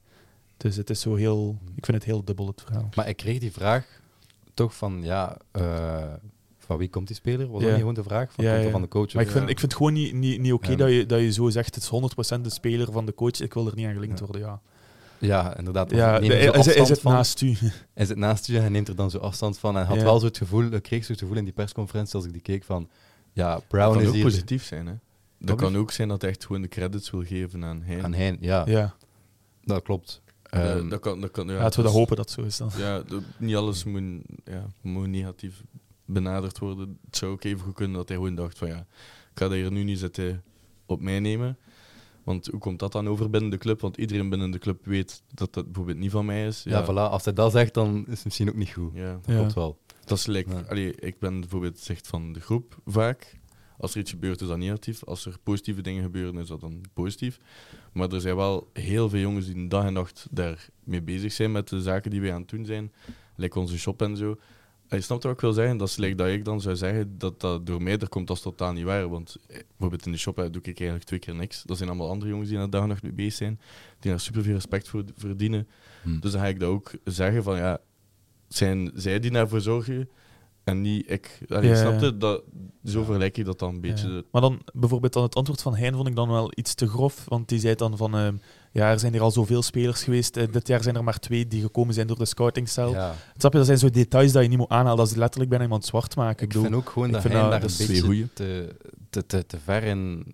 Dus het is zo heel... Ik vind het heel dubbel, het verhaal. Maar ik kreeg die vraag toch van, ja, eh, van wie komt die speler? Was Ja. dat niet gewoon de vraag? Van, Ja, ja. van de coach? Maar ik vind, ik vind het gewoon niet, niet, niet oké dat, je, dat je zo zegt, het is 100% de speler van de coach, ik wil er niet aan gelinkt Ja. worden, ja. Ja, inderdaad. ja hij, hij, hij zit van. naast u. Hij zit naast je en hij neemt er dan zo afstand van. En had Ja. wel zo het gevoel, ik kreeg zo het gevoel in die persconferentie als ik die keek van, ja, Dat Brown kan is ook hier positief zijn, hè. Dat kan ook zijn dat hij echt gewoon de credits wil geven aan Hein. aan Hein. Ja, Ja, dat klopt. Eh, Ehm, dat kan, dat kan, ja, laten we dat hopen dat het zo is dan. Ja, niet alles moet, ja, moet negatief benaderd worden. Het zou ook even goed kunnen dat hij gewoon dacht van ja, ik ga dat hier nu niet zitten op mij nemen. Want hoe komt dat dan over binnen de club? Want iedereen binnen de club weet dat dat bijvoorbeeld niet van mij is. ja, voilà. Als hij dat zegt, dan is het misschien ook niet goed. Ja. Dat Ja. klopt wel. Dat is like, Ja. allee, ik ben bijvoorbeeld zegt van de groep vaak. Als er iets gebeurt, is dat negatief. Als er positieve dingen gebeuren, is dat dan positief. Maar er zijn wel heel veel jongens die dag en nacht daarmee bezig zijn met de zaken die wij aan het doen zijn. Like onze shop en zo. Je snapt wat ik wil zeggen? Dat is like dat ik dan zou zeggen dat dat door mij er komt, dat is totaal niet waar. Want eh, bijvoorbeeld in de shop doe ik eigenlijk twee keer niks. Dat zijn allemaal andere jongens die daar dag nacht mee bezig zijn. Die daar superveel respect voor verdienen. Hm. Dus dan ga ik dat ook zeggen van ja, het zijn zij die daarvoor zorgen en niet ik. Allee, Ja, snap ja. je? Dat, zo vergelijk ik dat dan een beetje. Ja. Maar dan bijvoorbeeld dan het antwoord van Hein vond ik dan wel iets te grof. Want die zei dan van, ehm, ja, er zijn hier al zoveel spelers geweest. Eh, dit jaar zijn er maar twee die gekomen zijn door de scoutingcel. Ja. Snap je, dat zijn zo details dat je niet moet aanhalen. Dat is letterlijk bijna iemand zwart maken. Ik bedoel, vind ook gewoon ik dat hij daar dat een beetje te, te, te, te ver in...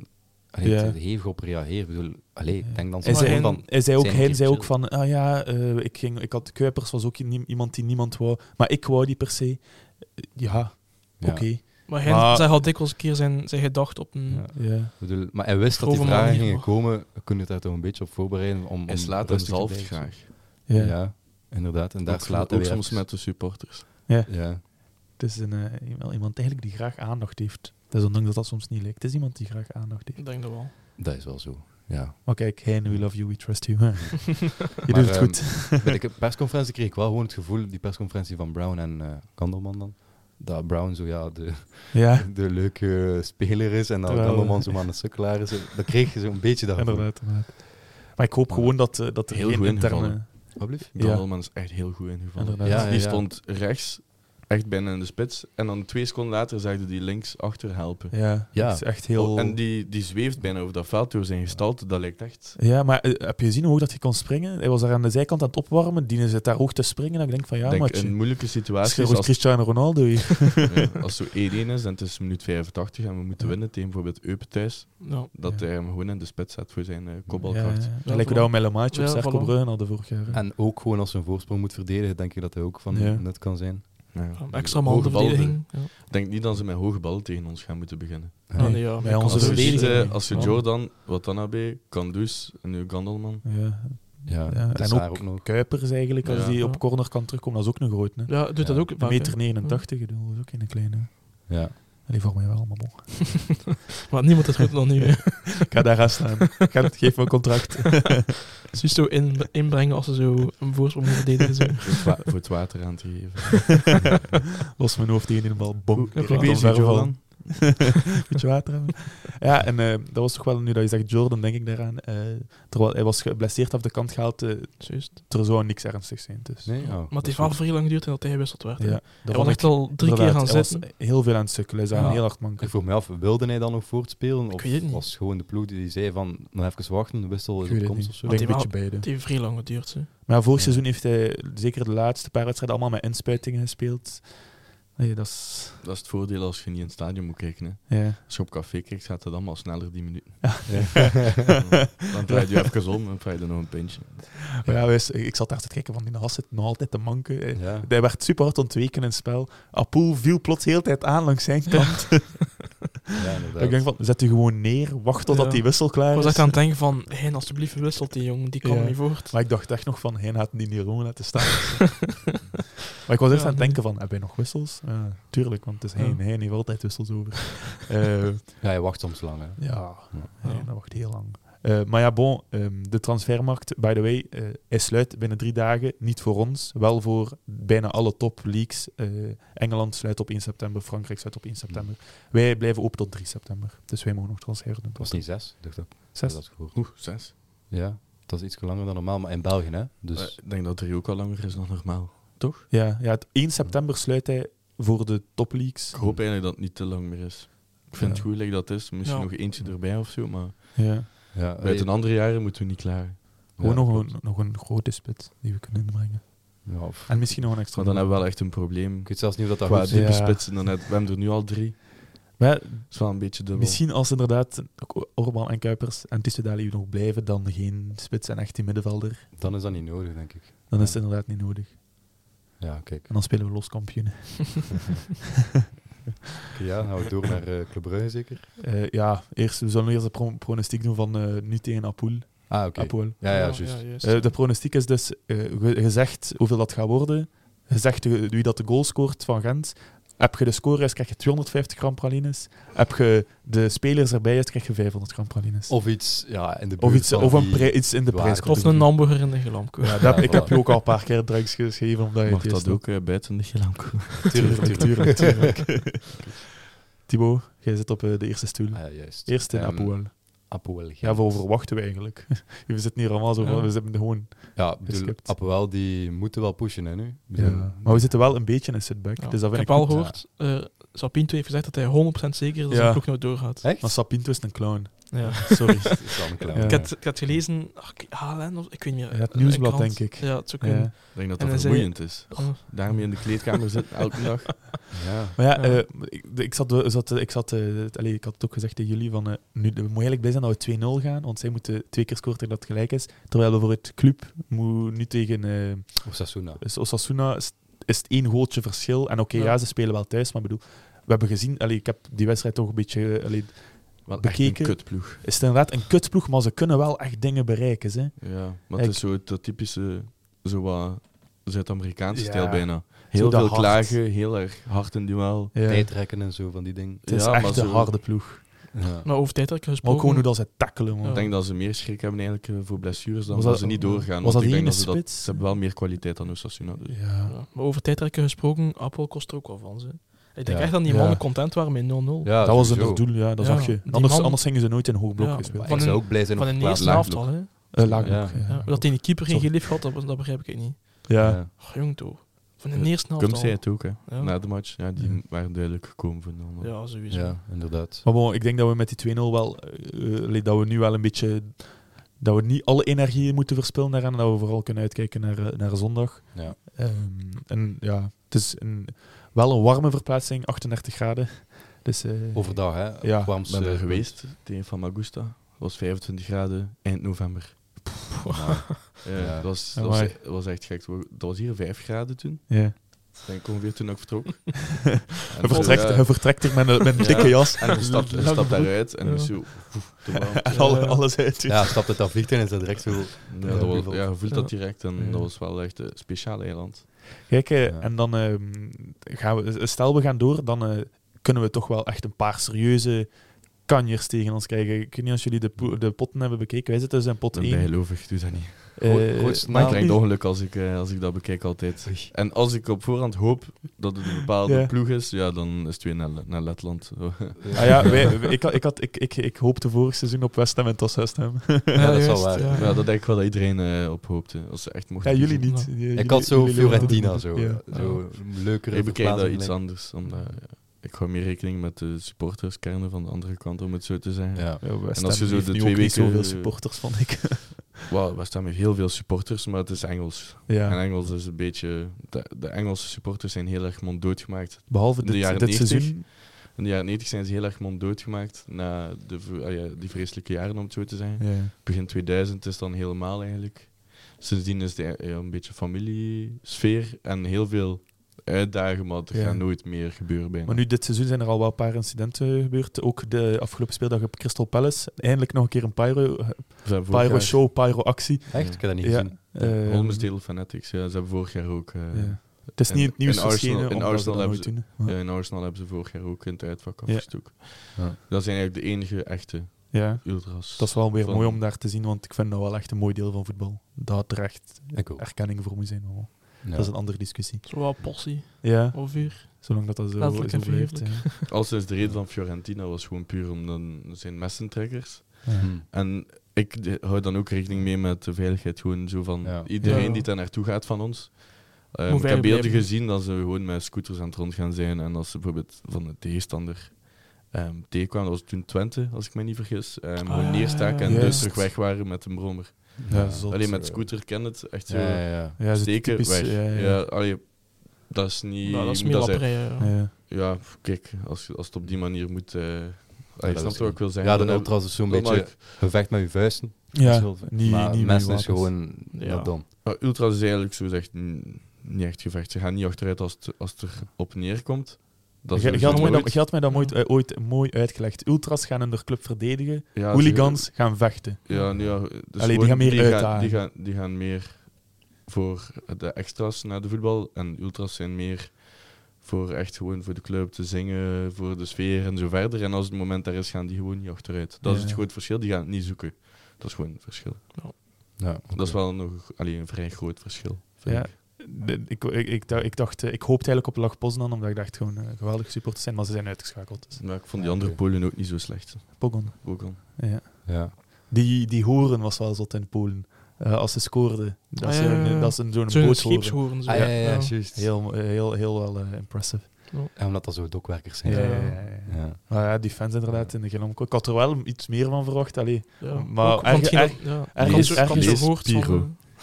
Allee, Ja. te hevig op reageert. Ik bedoel, allee, ik denk dan Hij zei, hij ook, hij zei van, ah ja, eh, ik, ging, ik had Kuipers was ook iemand die niemand wou, maar ik wou die per se. Eh, Ja, Ja. oké. Maar hij Maar- zei al dikwijls een keer zijn, zijn gedacht op een... Ja. Ja. Bedoel, maar hij wist dat die vragen manier, gingen komen. We kunnen het daar toch een beetje op voorbereiden. Om, Hij slaat blijven. graag. Ja. Ja. inderdaad. En daar Ook, slaat hij ook weer soms met de supporters. Ja. Het is een, eh, iemand- iemand eigenlijk die graag aandacht heeft. Dat is ondanks dat dat soms niet lijkt. Het is iemand die graag aandacht heeft. Ik denk dat wel. Dat is wel zo. Ja. Maar kijk, Hein, we love you, we trust you. je Maar, doet het ehm, goed. Bij de persconferentie kreeg ik wel gewoon het gevoel, die persconferentie van Brown en eh Kandelman dan, dat Brown zo ja, de, Ja, de leuke speler is en dat Terwijl- Kandelman zo maar een sukkelaar is. Dat kreeg je zo'n beetje dat gevoel. inderdaad, inderdaad. Maar ik hoop Maar- gewoon dat, eh, dat er Heel geen goed interne... Gandelman is echt heel goed ingevallen. Ja, ja, Die stond rechts, echt bijna in de spits. En dan twee seconden later zagde die links achter helpen. Ja, Ja. dat is echt heel... Oh, en die, die zweeft bijna over dat veld door zijn gestalte. Dat lijkt echt... Ja, maar eh, heb je gezien hoe hoog dat hij kon springen? Hij was daar aan de zijkant aan het opwarmen. Dienen zit daar hoog te springen. En ik denk van ja, Ik denk, maar in moeilijke je als, Cristiano Ronaldo hier. ja, als zo 1-1 is en het is minuut 85 en we moeten Ja. winnen tegen bijvoorbeeld Eupen thuis, Ja. dat hij hem gewoon in de spits zet voor zijn eh, Ja, kopbalkracht. ja. Ja, Lijkt me dat we met Lemaatje op voilà. Brugge hadden vorig jaar. En ook gewoon als ze een voorsprong moet verdedigen, denk ik dat hij ook van Ja. nut kan zijn. Extra man de. Ja. Ik denk niet dat ze met hoge ballen tegen ons gaan moeten beginnen. Ah, nee, ja, Bij maar onze Als je, verdediging. als. Jordan, Watanabe, Kandus en nu Gandelman. Ja. Ja, Ja, en ook ook nog. Kuipers eigenlijk, als Ja. die Ja. op corner kan terugkomen, dat is ook een groot. Hè. Ja, doet dat ook Een vaak, meter hè. 89, ik bedoel, dat is ook geen kleine. Ja. Die voor mij wel, maar bon. Maar niemand is goed dan nu. Ik ga daar gaan staan. Geef me een contract. Zus zo in, inbrengen als ze zo een voorsprong moeten verdedigen. Zo. voor, het het water aan te geven. Los mijn hoofd tegen in de bal. Bom. Goed Direct bezig. Beetje water hebben. Ja, en eh, dat was toch wel, nu dat je zegt Jordan, denk ik daaraan. eh, terwijl hij was geblesseerd af de kant gehaald, eh, Juist. er zou niks ernstigs zijn. Dus. Nee, oh, Maar het is heeft wel goed. vrij lang geduurd en dat hij gewisseld werd. hij was echt al drie keer hij zitten. was heel veel aan het sukkelen. Hij zou Ja. heel hard manken. Ik vroeg me af, wilde hij dan nog voortspelen? Of weet het niet. was gewoon de ploeg die zei van, nog even wachten, de wissel is op het komst of zo? Ik denk een beetje die beide. Het heeft vrij lang geduurd. Maar vorig Ja. seizoen heeft hij zeker de laatste paar wedstrijden allemaal met inspuitingen gespeeld. Nee, dat is... Dat is het voordeel als je niet in het stadion moet kijken. Hè. Ja. Als je op café kijkt, gaat het allemaal sneller die minuten. Ja. Dan draai je even om en vraag je nog een pintje. Maar ja, wees- ik zat daar te kijken van die Has zit nog altijd te manken. Ja. Hij werd super hard ontweken in het spel. Apoel viel plots de hele tijd aan langs zijn kant. Ik denk van, zet u gewoon neer, wacht totdat Ja. die wissel Ik klaar was is. echt aan het denken van, hé, alsjeblieft wisselt die jongen, die kan Ja. niet voort. Maar ik dacht echt nog van, hij gaat die niet gewoon laten staan. Maar ik was Ja, aan het denken van, heb hij nog wissels? Ja, tuurlijk, want het is hij. Ja. Hij heeft altijd wissels over. Eh, Ja, hij wacht soms lang. Hè. ja, Ja. Dat wacht heel lang. Eh, maar ja, bon, ehm, de transfermarkt, by the way, eh hij sluit binnen drie dagen. Niet voor ons, wel voor bijna alle top leagues. Eh, Engeland sluit op 1 september, Frankrijk sluit op 1 september. Wij blijven open tot 3 september. Dus wij mogen nog transferen doen. Was niet zes, dacht ik. Zes. Dat is gehoord. Oeh, zes. Ja, dat is iets langer dan normaal, maar in België, hè. Dus ik denk dat drie ook al langer is dan normaal. Toch? Ja, ja, het 1 september sluit hij voor de top leagues. Ik hoop eigenlijk dat het niet te lang meer is. Ik vind Ja. het goed dat is. Misschien Ja. nog eentje erbij of zo, maar Ja. ja, buiten andere jaren moeten we niet klaar. Gewoon ja, nog, een, nog een grote spit die we kunnen inbrengen. Ja, of, En misschien nog een extra. Maar dan hebben we wel echt een probleem. ik weet zelfs niet of dat dat diepe Ja. spitsen. Dan net, we hebben er nu al drie. Maar Dat is wel een beetje dubbel. misschien als inderdaad ook Orban en Kuipers en Tissoudali nog blijven, dan geen spits en echt die middenvelder. Dan is dat niet nodig, denk ik. Dan Ja. is het inderdaad niet nodig. Ja, kijk. En dan spelen we los kampioenen. Ja, dan gaan we door naar eh Club Brugge, zeker? Eh, ja, eerst, we zullen eerst de pro- pronostiek doen van eh nu tegen Apoel. Ah, oké. Apoel. Ja, ja, juist. juist. Eh, de pronostiek is dus eh, ge- gezegd hoeveel dat gaat worden. je zegt de- wie dat de goal scoort van Gent. Heb je de score krijg je 250 gram pralines. Heb je de spelers erbij is, krijg je 500 gram pralines. Of, Of iets ja, in de buurt iets, of een pri- iets in de prijs. Of een hamburger in de gelamko. Ja, dat, ik heb je ook al een paar keer drugs gegeven. Omdat je Mag het dat ook uh, buiten de gelamko? Tuurlijk, tuurlijk. tuurlijk. tuurlijk. Thibaut, jij zit op eh, de eerste stoel. Ah, ja, juist. Eerst in Ehm, Apoel. Apoel Gent. Ja, voor verwachten we eigenlijk. we zitten hier allemaal zo van, Ja. we zitten gewoon... Ja. Apoel die moeten wel pushen hè, nu. Ja. Maar we zitten wel een beetje in setback. Ja. Dus dat ik heb ik al goed. gehoord, eh Sapinto heeft gezegd dat hij 100% zeker is dat Ja. zijn ploeg nou doorgaat. Echt? Maar Sapinto is een clown. Ja. Sorry. Dat is wel een clown. Ja. Ik, had, ik had gelezen, ach, ik- HLN of ik weet niet. Ja, het een nieuwsblad, denk ik. Ja, het zou Ja. kunnen. Ik denk dat dat zei- vermoeiend is. Oh. Daarmee in de kleedkamer zitten, elke dag. Ja. Maar ja, Ja. eh, ik, ik, zat, zat, ik, zat, eh, het- allee, ik had het ook gezegd tegen jullie, van, eh, nu, we moeten eigenlijk blij zijn dat we 2-0 gaan, want zij moeten twee keer scoren dat het gelijk is. Terwijl bijvoorbeeld Club moet nu tegen eh, Osasuna. is Osasuna is, is het één goaltje verschil. En oké, ja. Ja. ze spelen wel thuis, maar ik bedoel, we hebben gezien, allee, ik heb die wedstrijd toch een beetje... eh, Wel Bekeken. echt een kutploeg. is het inderdaad een kutsploeg, maar ze kunnen wel echt dingen bereiken. Hè. Ja, maar het is zo dat typische, zo wat Zuid-Amerikaanse Ja. stijl bijna. Heel veel hard. klagen, heel erg hard in duel. Ja. Tijdrekken en zo van die dingen. Het is Ja, maar echt een zo- harde ploeg. Ja. Maar over tijdrekken Maar gesproken. ook gewoon hoe dat ze tackelen. Man. Ik denk dat ze meer schrik hebben eigenlijk eh, voor blessures dan Was dat, ze niet doorgaan. was want dat ik denk dat ze, dat, spits? ze hebben wel meer kwaliteit dan Osasuna. Dus. Ja. Ja, maar over tijdrekken gesproken, Appel kost er ook wel van. Ze. Ik denk Ja. echt dat die Ja. mannen content waren met 0-0. Ja, dat was sowieso. hun doel, ja, dat Ja, zag je. die Anders, man- anders gingen ze nooit in hoog blok Ja, gespeeld. Van ik zou ook blij zijn Van in de eerste helft al. Hè. Eh, laag Ja. blok, Ja. Dat hij die keeper geen Sorry. geliefd had, dat, dat begrijp ik niet. Ja. Ja. Oh, jong toch. Van in de eerste helft Cum al. zei het ook, hè. Ja. na de match. Ja, die Ja. waren duidelijk gekomen voor 0 Ja, sowieso. ja, inderdaad. Maar bon, ik denk dat we met die 2-0 wel, eh, eh, allee, dat we nu wel een beetje, dat we niet alle energie moeten verspillen daaraan en dat we vooral kunnen uitkijken naar, eh, naar zondag. Ja. Ehm, en ja, het is een, wel een warme verplaatsing, 38 graden. Dus, eh, Overdag, hè? Ja, Ik ben er geweest tegen Van Magusta. Het was 25 graden eind november. Ja. Ja, Ja. Dat, was, dat, was, Amai. dat was echt gek. Dat was hier 5 graden toen. ja. Ik denk ongeveer toen ik vertrok. En Hij, zo, vertrekt, ja, hij vertrekt er met een, met een Ja. dikke jas En hij stapt, hij daaruit en Ja. is zo... en alles uit. ja, stapt het dat vliegtuig en is dat direct zo... Ja, Ja, dat was, gevoeld. ja, je voelt dat direct en Ja. dat was wel echt een speciaal eiland. Kijk, eh, en dan ehm, gaan we, stel we gaan door, dan eh, kunnen we toch wel echt een paar serieuze kanjers tegen ons krijgen. Ik weet niet als jullie de, de potten hebben bekeken. Wij zitten dus in pot Ik ben 1. bijgelovig, doe dat niet. Gro- Eh, grootste maar naam. Ik ik krijg niet- ongeluk als ik, eh, als ik dat bekijk altijd. En als ik op voorhand hoop dat het een bepaalde Ja. ploeg is, ja, dan is het weer naar, naar Letland. Ah ja, wij, wij- ik, had- ik, had, ik, ik, ik hoopte vorig seizoen op West Ham en was West Ham. Ja, dat is wel waar. ja. Ja, dat denk ik wel dat iedereen eh, op hoopte. Als ze echt mochten Ja, jullie niet. Ja. Jullie- Ik had zo Fiorentina, zo. Ja. zo leukere Ik bekijk dat iets anders. Omdat, ja, ik hou meer rekening met de supporterskernen van de andere kant, om het zo te zeggen. Ja. En als je zo de twee weken- zoveel supporters, vond ik. Wow, we staan met heel veel supporters, maar het is Engels. En ja. Engels is een beetje... De, de Engelse supporters zijn heel erg monddood gemaakt. Behalve in de dit, jaren dit 90. seizoen. In de jaren 90 zijn ze heel erg monddood gemaakt na de, ah ja, die vreselijke jaren, om het zo te zeggen. Ja. Begin 2000 is dan helemaal eigenlijk. Sindsdien is het ja, een beetje familiesfeer en heel veel uitdagen, maar er Ja. gaat nooit meer gebeuren bijna. Maar nu, dit seizoen zijn er al wel een paar incidenten gebeurd. Ook de afgelopen speeldag op Crystal Palace. Eindelijk nog een keer een pyro, Ze vorig pyro show, pyro actie. Echt? Ik heb dat niet Ja. gezien. Ehm, Holmesdale Fanatics, ja, ze hebben vorig jaar ook... eh, ja. Het is in- niet het nieuws in Arsenal- verschenen, in ze Arsenal dat hebben nooit doen. ja, in Arsenal hebben ze vorig jaar ook in het uitvak Ja. afgestoken. Ja. Dat zijn eigenlijk de enige echte Ja, ultras. dat is wel weer van- mooi om daar te zien, want ik vind dat wel echt een mooi deel van voetbal. Dat er echt erkenning voor moet zijn. Dat is een andere discussie. Zo wel possie, Ja, of uur. zolang dat, dat zo, Letterlijk zo en blijft. figuurlijk. ja. Als is de reden van Fiorentina was gewoon puur om dan zijn messentrekkers. Ja. Hm. En ik hou dan ook rekening mee met de veiligheid. Gewoon zo van Ja. iedereen Ja. die daar naartoe gaat van ons. Moet ik heb beelden blijven. gezien dat ze gewoon met scooters aan het rond gaan zijn. En als ze bijvoorbeeld van de tegenstander ehm tegenkwamen, dat was toen Twente, als ik me niet vergis. ehm gewoon ja, neerstaken ja, en dus terug weg waren met een brommer. Ja, zot. Alleen met scooter ken het echt zo. Ja, ja, steken, typisch, weg. ja, Ja, ja. allee, dat is niet... Nou, dat is meer moet dat lapperij. ja. Ja. Kijk, als, als het op die manier moet... eh allee, dat snap wat ik wil zeggen? Ja, de Dan ultras is zo'n dan beetje gevecht met je vuisten. Ja, niet, maar niet mensen is gewoon Ja. done. Maar ultras is eigenlijk zo gezegd niet echt gevecht. Ze gaan niet achteruit als het, als het erop neerkomt. Dat Je, had mij dat, had mij ooit, eh, ooit mooi uitgelegd. Ultras gaan hun club verdedigen, Ja, ze- hooligans gaan vechten. Ja, nu ja, dus Allee, die gaan meer die gaan, die, gaan, die gaan meer voor de extra's na de voetbal. En ultras zijn meer voor echt gewoon voor de club te zingen, voor de sfeer en zo verder. En als het moment daar is, gaan die gewoon niet achteruit. Dat is Ja. het groot verschil. Die gaan het niet zoeken. Dat is gewoon een verschil. Ja, Dat is wel nog allee, een vrij groot verschil. vind Ja. ik. De- Ik, ik, ik, dacht- ik, dacht, eh, ik hoopte eigenlijk op Lag Poznan, omdat ik dacht gewoon eh, geweldige supporters zijn, maar ze zijn uitgeschakeld. Dus. Maar ik vond die andere. Polen ook niet zo slecht. Pogon. Al. Ja. Ja. Die, die horen was wel zot in Polen. Eh, als ze scoorden. Dat Ah, is ja, een- ja, ja. dat is een- zo'n boothoren. scheepshoorn. Zo. Ah, ja, ja, ja, Ja. juist. Heel, heel, heel wel impressive. En omdat dat zo dokwerkers zijn. Ja, Ja. ja, ja, ja. Ja. Maar ja, die fans inderdaad in de Gilom. Ik had er wel iets meer van verwacht. Allee. Ja. Maar van erg- hetgeen erg-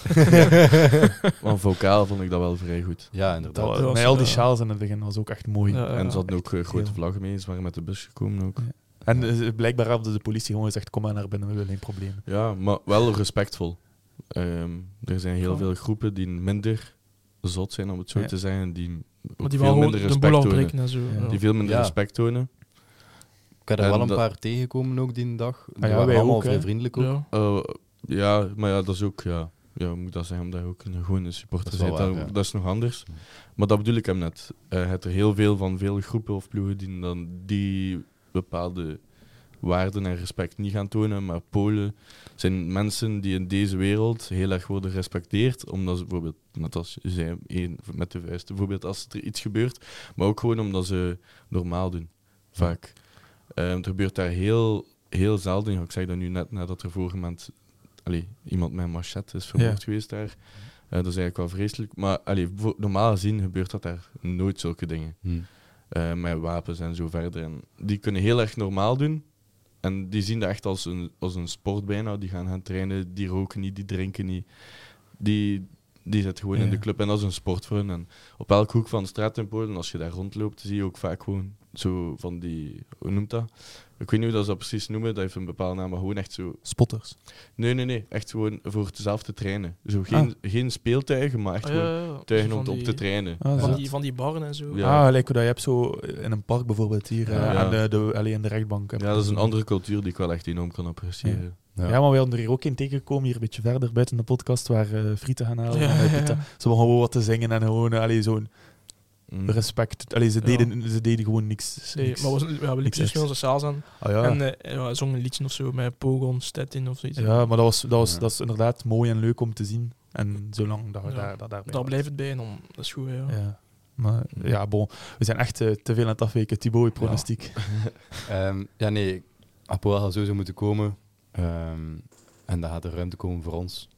dat-. Maar vocaal vond ik dat wel vrij goed. ja, Dat, inderdaad. was- met al die ja. sjaals in het begin was ook echt mooi. En ze hadden ook eh, grote heel. vlaggen mee. Ze waren met de bus gekomen ook. Ja. En eh, blijkbaar hadden de politie gewoon gezegd: kom maar naar binnen, we willen geen problemen. Ja, maar wel respectvol. Ehm, er zijn heel Ja. veel groepen die minder zot zijn, om het zo Ja. te zeggen. Die ook die veel minder de respect tonen. zo. Ja. Die veel minder Ja. respect tonen. Ik heb er wel een dat- paar tegengekomen ook die dag. Die Ah ja, waren wij allemaal ook, vrij vriendelijk ook. Ja. Eh, ja, maar ja, dat is ook... Ja, ja, moet dat zeggen? Omdat je ook een gewone supporter Dat bent. waar, dat, ja. dat is nog anders. Ja. Maar dat bedoel ik hem net. Eh, je hebt er heel veel van veel groepen of ploegen die dan die bepaalde waarden en respect niet gaan tonen. Maar Polen zijn mensen die in deze wereld heel erg worden gerespecteerd. Omdat ze bijvoorbeeld, net als je zei, één met de vuist, bijvoorbeeld als er iets gebeurt. Maar ook gewoon omdat ze normaal doen. Vaak. Eh, er gebeurt daar heel, heel zelden. Ik zeg dat nu net nadat er vorige maand allee, iemand met een machette is vermoord Ja. geweest daar. Eh, dat is eigenlijk wel vreselijk. Maar allee, normaal gezien gebeurt dat daar nooit zulke dingen. Hm. Eh, met wapens en zo verder. En die kunnen heel erg normaal doen. En die zien dat echt als een, als een sport bijna. Die gaan gaan trainen, die roken niet, die drinken niet. Die, die zitten gewoon in de club en dat is een sport voor hen. En op elke hoek van de straat in Polen, als je daar rondloopt, zie je ook vaak gewoon zo van die, hoe noemt dat? Ik weet niet hoe dat ze dat precies noemen, dat heeft een bepaalde naam, maar gewoon echt zo Spotters. Nee, nee, nee. Echt gewoon voor het zelf te trainen. Zo geen, geen speeltuigen, maar echt Ah, gewoon ja, ja. tuigen om te- op te trainen. Ah, Van die, van die barren en zo. Ja. Ah, hoe dat je hebt zo in een park bijvoorbeeld hier, Ja. eh, Ja. aan de, de, allee, in de rechtbank. Ja, dat is een andere cultuur die ik wel echt enorm kan appreciëren. Ja. Ja. maar we hadden er hier ook in tegengekomen, hier een beetje verder buiten de podcast, waar eh frieten gaan halen. Ja, en, ja. Ze begonnen gewoon wat te zingen en gewoon allee, zo'n Mm. respect. Allee, ze, Ja. deden, ze deden gewoon niks. Nee, niks. maar we, ja, we liepen dus echt. met onze saals aan. Ah, ja. En eh, ja, zongen een liedje of zo met Pogon, Stettin of zoiets. ja, maar dat, was, dat, was, Ja. dat is inderdaad mooi en leuk om te zien. En zolang dat we Ja. daar, dat daarbij Daar blijft het bij en dan, dat is goed. Ja. Ja. Maar ja, bon, we zijn echt eh, te veel aan het afweken. Thibaut, je pronostiek. Ehm, ja, nee. Apoel gaat sowieso moeten komen. Ehm, en daar gaat er ruimte komen voor ons.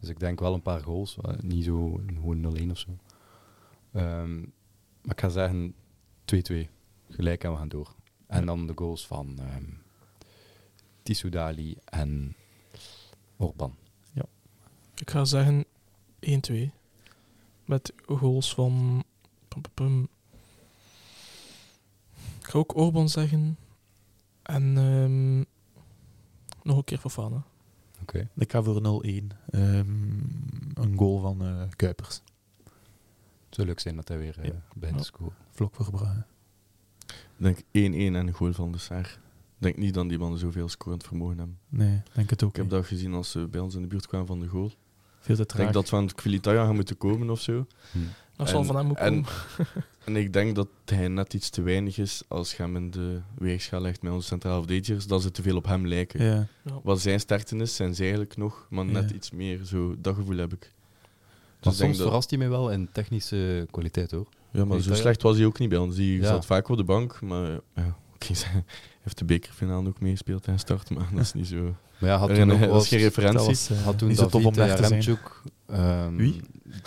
Dus ik denk wel een paar goals. niet zo gewoon 0-1 of zo. Ehm, maar ik ga zeggen 2-2. Gelijk en we gaan door. En dan de goals van ehm Tissou Dali en Orban. Ik ga zeggen 1-2. Met goals van... pum, pum, pum. Ik ga ook Orban zeggen. En ehm, nog een keer Fofana. Oké. Ik ga voor 0-1. Ehm, een goal van eh, Kuipers. Het zou leuk zijn dat hij weer eh, Ja. bij de score. Vlok voor Brugge. Ik denk 1-1 en een goal van de Sar. Ik denk niet dat die mannen zoveel scorend vermogen hebben. Nee, denk het ook Ik heb niet. dat gezien als ze bij ons in de buurt kwamen van de goal. Veel te Ik traag. denk dat van Kvalitaya gaan moeten komen of zo. Hm. Dat zal van hem ook en- komen. En ik denk dat hij net iets te weinig is als je hem in de weegschaal legt met onze centrale verdedigers, dat ze te veel op hem lijken. Ja. Ja. Wat zijn sterkte is, zijn ze eigenlijk nog, maar net Ja. iets meer. Zo, dat gevoel heb ik. Maar Dus soms dat- verrast hij mij wel in technische kwaliteit hoor. Ja, maar zo slecht was hij ook niet bij ons. Die Ja. zat vaak op de bank, maar ja, hij heeft de bekerfinale ook meegespeeld en start, maar dat is niet zo. Maar ja, had toen nog dat was, is geen Dat referentie. was eh, had toen tof om David zijn. Remchuk, ehm, Wie?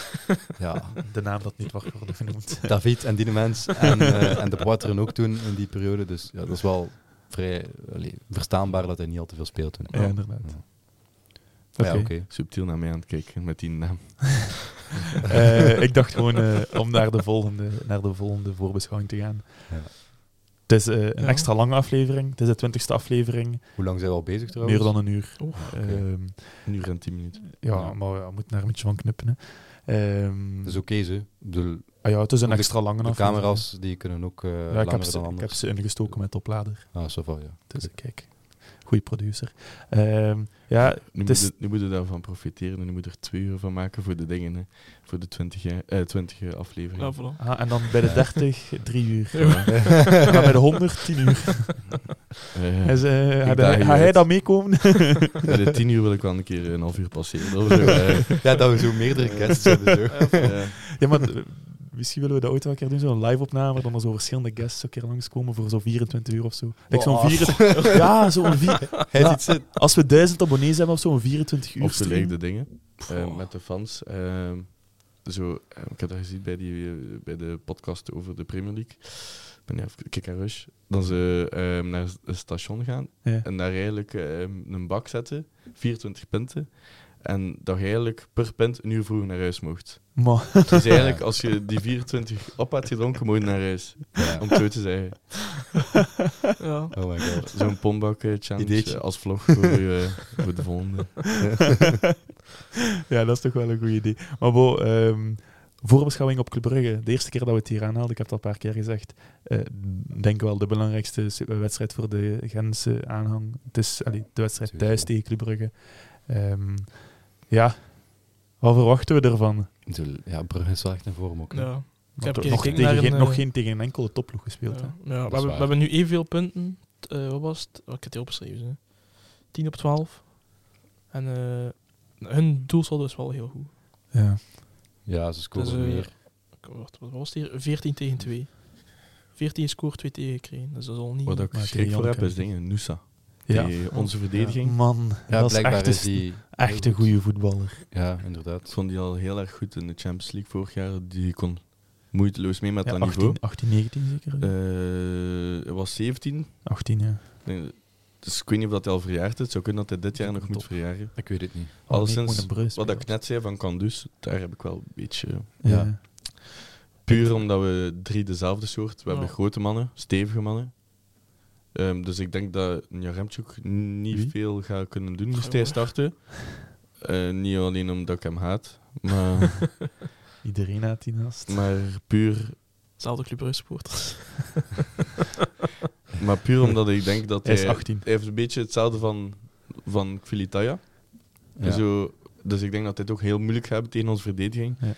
ja, De naam dat niet mag worden genoemd. David en Dienemens en, eh, en de Poiteren ook toen in die periode. Dus ja, dat is wel vrij allee, verstaanbaar dat hij niet al te veel speelt toen. Ja, inderdaad. Ja. Ja, Oké. Subtiel naar mij aan het kijken met die naam. Eh, ik dacht gewoon eh, om naar de, volgende, naar de volgende voorbeschouwing te gaan. Ja. Het is eh, een Ja. extra lange aflevering. Het is de twintigste aflevering. Hoe lang zijn we al bezig trouwens? Meer dan een uur. Ehm, Een uur en tien minuten. ja, Ja. maar ja, we moeten daar een beetje van knippen. Hè. Ehm, Dat is oké, ze. Bedoel, ah ja, het is een de- extra lange de aflevering. camera's die kunnen ook eh Ja, ik, langer heb ze, dan ik heb ze ingestoken met oplader. Ah, zo van, ja. Dus kijk. Goede producer. Ehm, ja, Nu, Het moet je, nu moet je daarvan profiteren en nu moet je er twee uur van maken voor de dingen. Hè. Voor de twintig eh, 20 afleveringen. Ja, voilà. ah, en dan bij de Ja. 30, drie uur. Ja. en dan bij de 100, 10 uur. Eh, En ze, Ik ga, je ga hij dan meekomen? bij de 10 uur wil ik wel een keer een half uur passeren. Of zo, eh. Ja, dat we zo meerdere guests hebben. Zo. Ja. ja, maar eh, misschien willen we dat ooit wel een keer doen. Zo'n live-opname, dan er zo verschillende guests een keer langskomen voor zo'n 24 uur of zo. Like zo'n Wow. 24 ja, zo'n vier, Ja. als we 1000 abonnees hebben of zo'n 24 uur Of de dingen eh, met de fans. eh, zo, eh, ik heb dat gezien bij, die, bij de podcast over de Premier League. Ik ben even Kick and Rush. Dat ze naar het station gaan Ja. en daar eigenlijk een bak zetten, 24 punten. En dat je eigenlijk per punt een uur vroeger naar huis mocht. Maar, Dus eigenlijk, als je die 24 op had gedronken, moet je naar huis. Ja. Om het zo te zeggen. Ja. Oh my god. Zo'n pombak challenge Ideetje. als vlog voor, je, eh, voor de volgende. ja, dat is toch wel een goed idee. Maar bo, ehm, voorbeschouwing op Club Brugge. De eerste keer dat we het hier aanhaalden, ik heb het al een paar keer gezegd, eh, denk wel de belangrijkste wedstrijd voor de Gentse aanhang. Het is allee, de wedstrijd thuis tegen Club Brugge. Ehm, ja, wat verwachten we ervan? Ja, Brugge is wel echt in vorm ook. hè. Ja. Ik heb nog, tegen naar geen, een, nog eh, geen tegen een enkele topploeg gespeeld. Ja, Hè? ja, we, hebben, we waar. hebben nu evenveel punten. eh, wat was het? Oh, ik heb het opgeschreven. Hè. 10 op 12. En eh, hun doelsaldo is wel heel goed. Ja. Ja, ze scoren Dus, eh, meer. Wat, wat was het hier? 14 tegen 2. 14 gescoord, 2 tegengekregen. Dus dat is al niet... Wat ik Maar schrik tegen voor heb, is dingen. Nusa. Ja. Die, onze verdediging. Man, Ja, dat is echt, is een- die... echt een goede voetballer. Ja, Ik inderdaad. vond die al heel erg goed in de Champions League vorig jaar. Die kon moeiteloos mee met Ja, dat 18, niveau. 18, 19 zeker? Eh, Hij was 17. 18, ja. Nee, Dus ik weet niet of dat hij al verjaard is. Het zou kunnen dat hij dit jaar nog Top. moet verjaren. Ik weet het niet. Oh, Alleszins, Wat ik net zei van Kandus, daar heb ik wel een beetje... Ja. Ja. Puur omdat we drie dezelfde soort... We hebben grote mannen, stevige mannen. Ehm, dus ik denk dat Jaremchuk niet Wie? veel gaat kunnen doen, moest Ja. hij starten. Eh, niet alleen omdat ik hem haat, maar, Iedereen had die naast. maar, puur, Zelfde Club supporters. maar puur omdat ik denk dat Hij hij... is 18. hij heeft een beetje hetzelfde van, van Kvitaya. Ja. Zo, dus ik denk dat hij het ook heel moeilijk gaat hebben tegen onze verdediging. Ja. Maar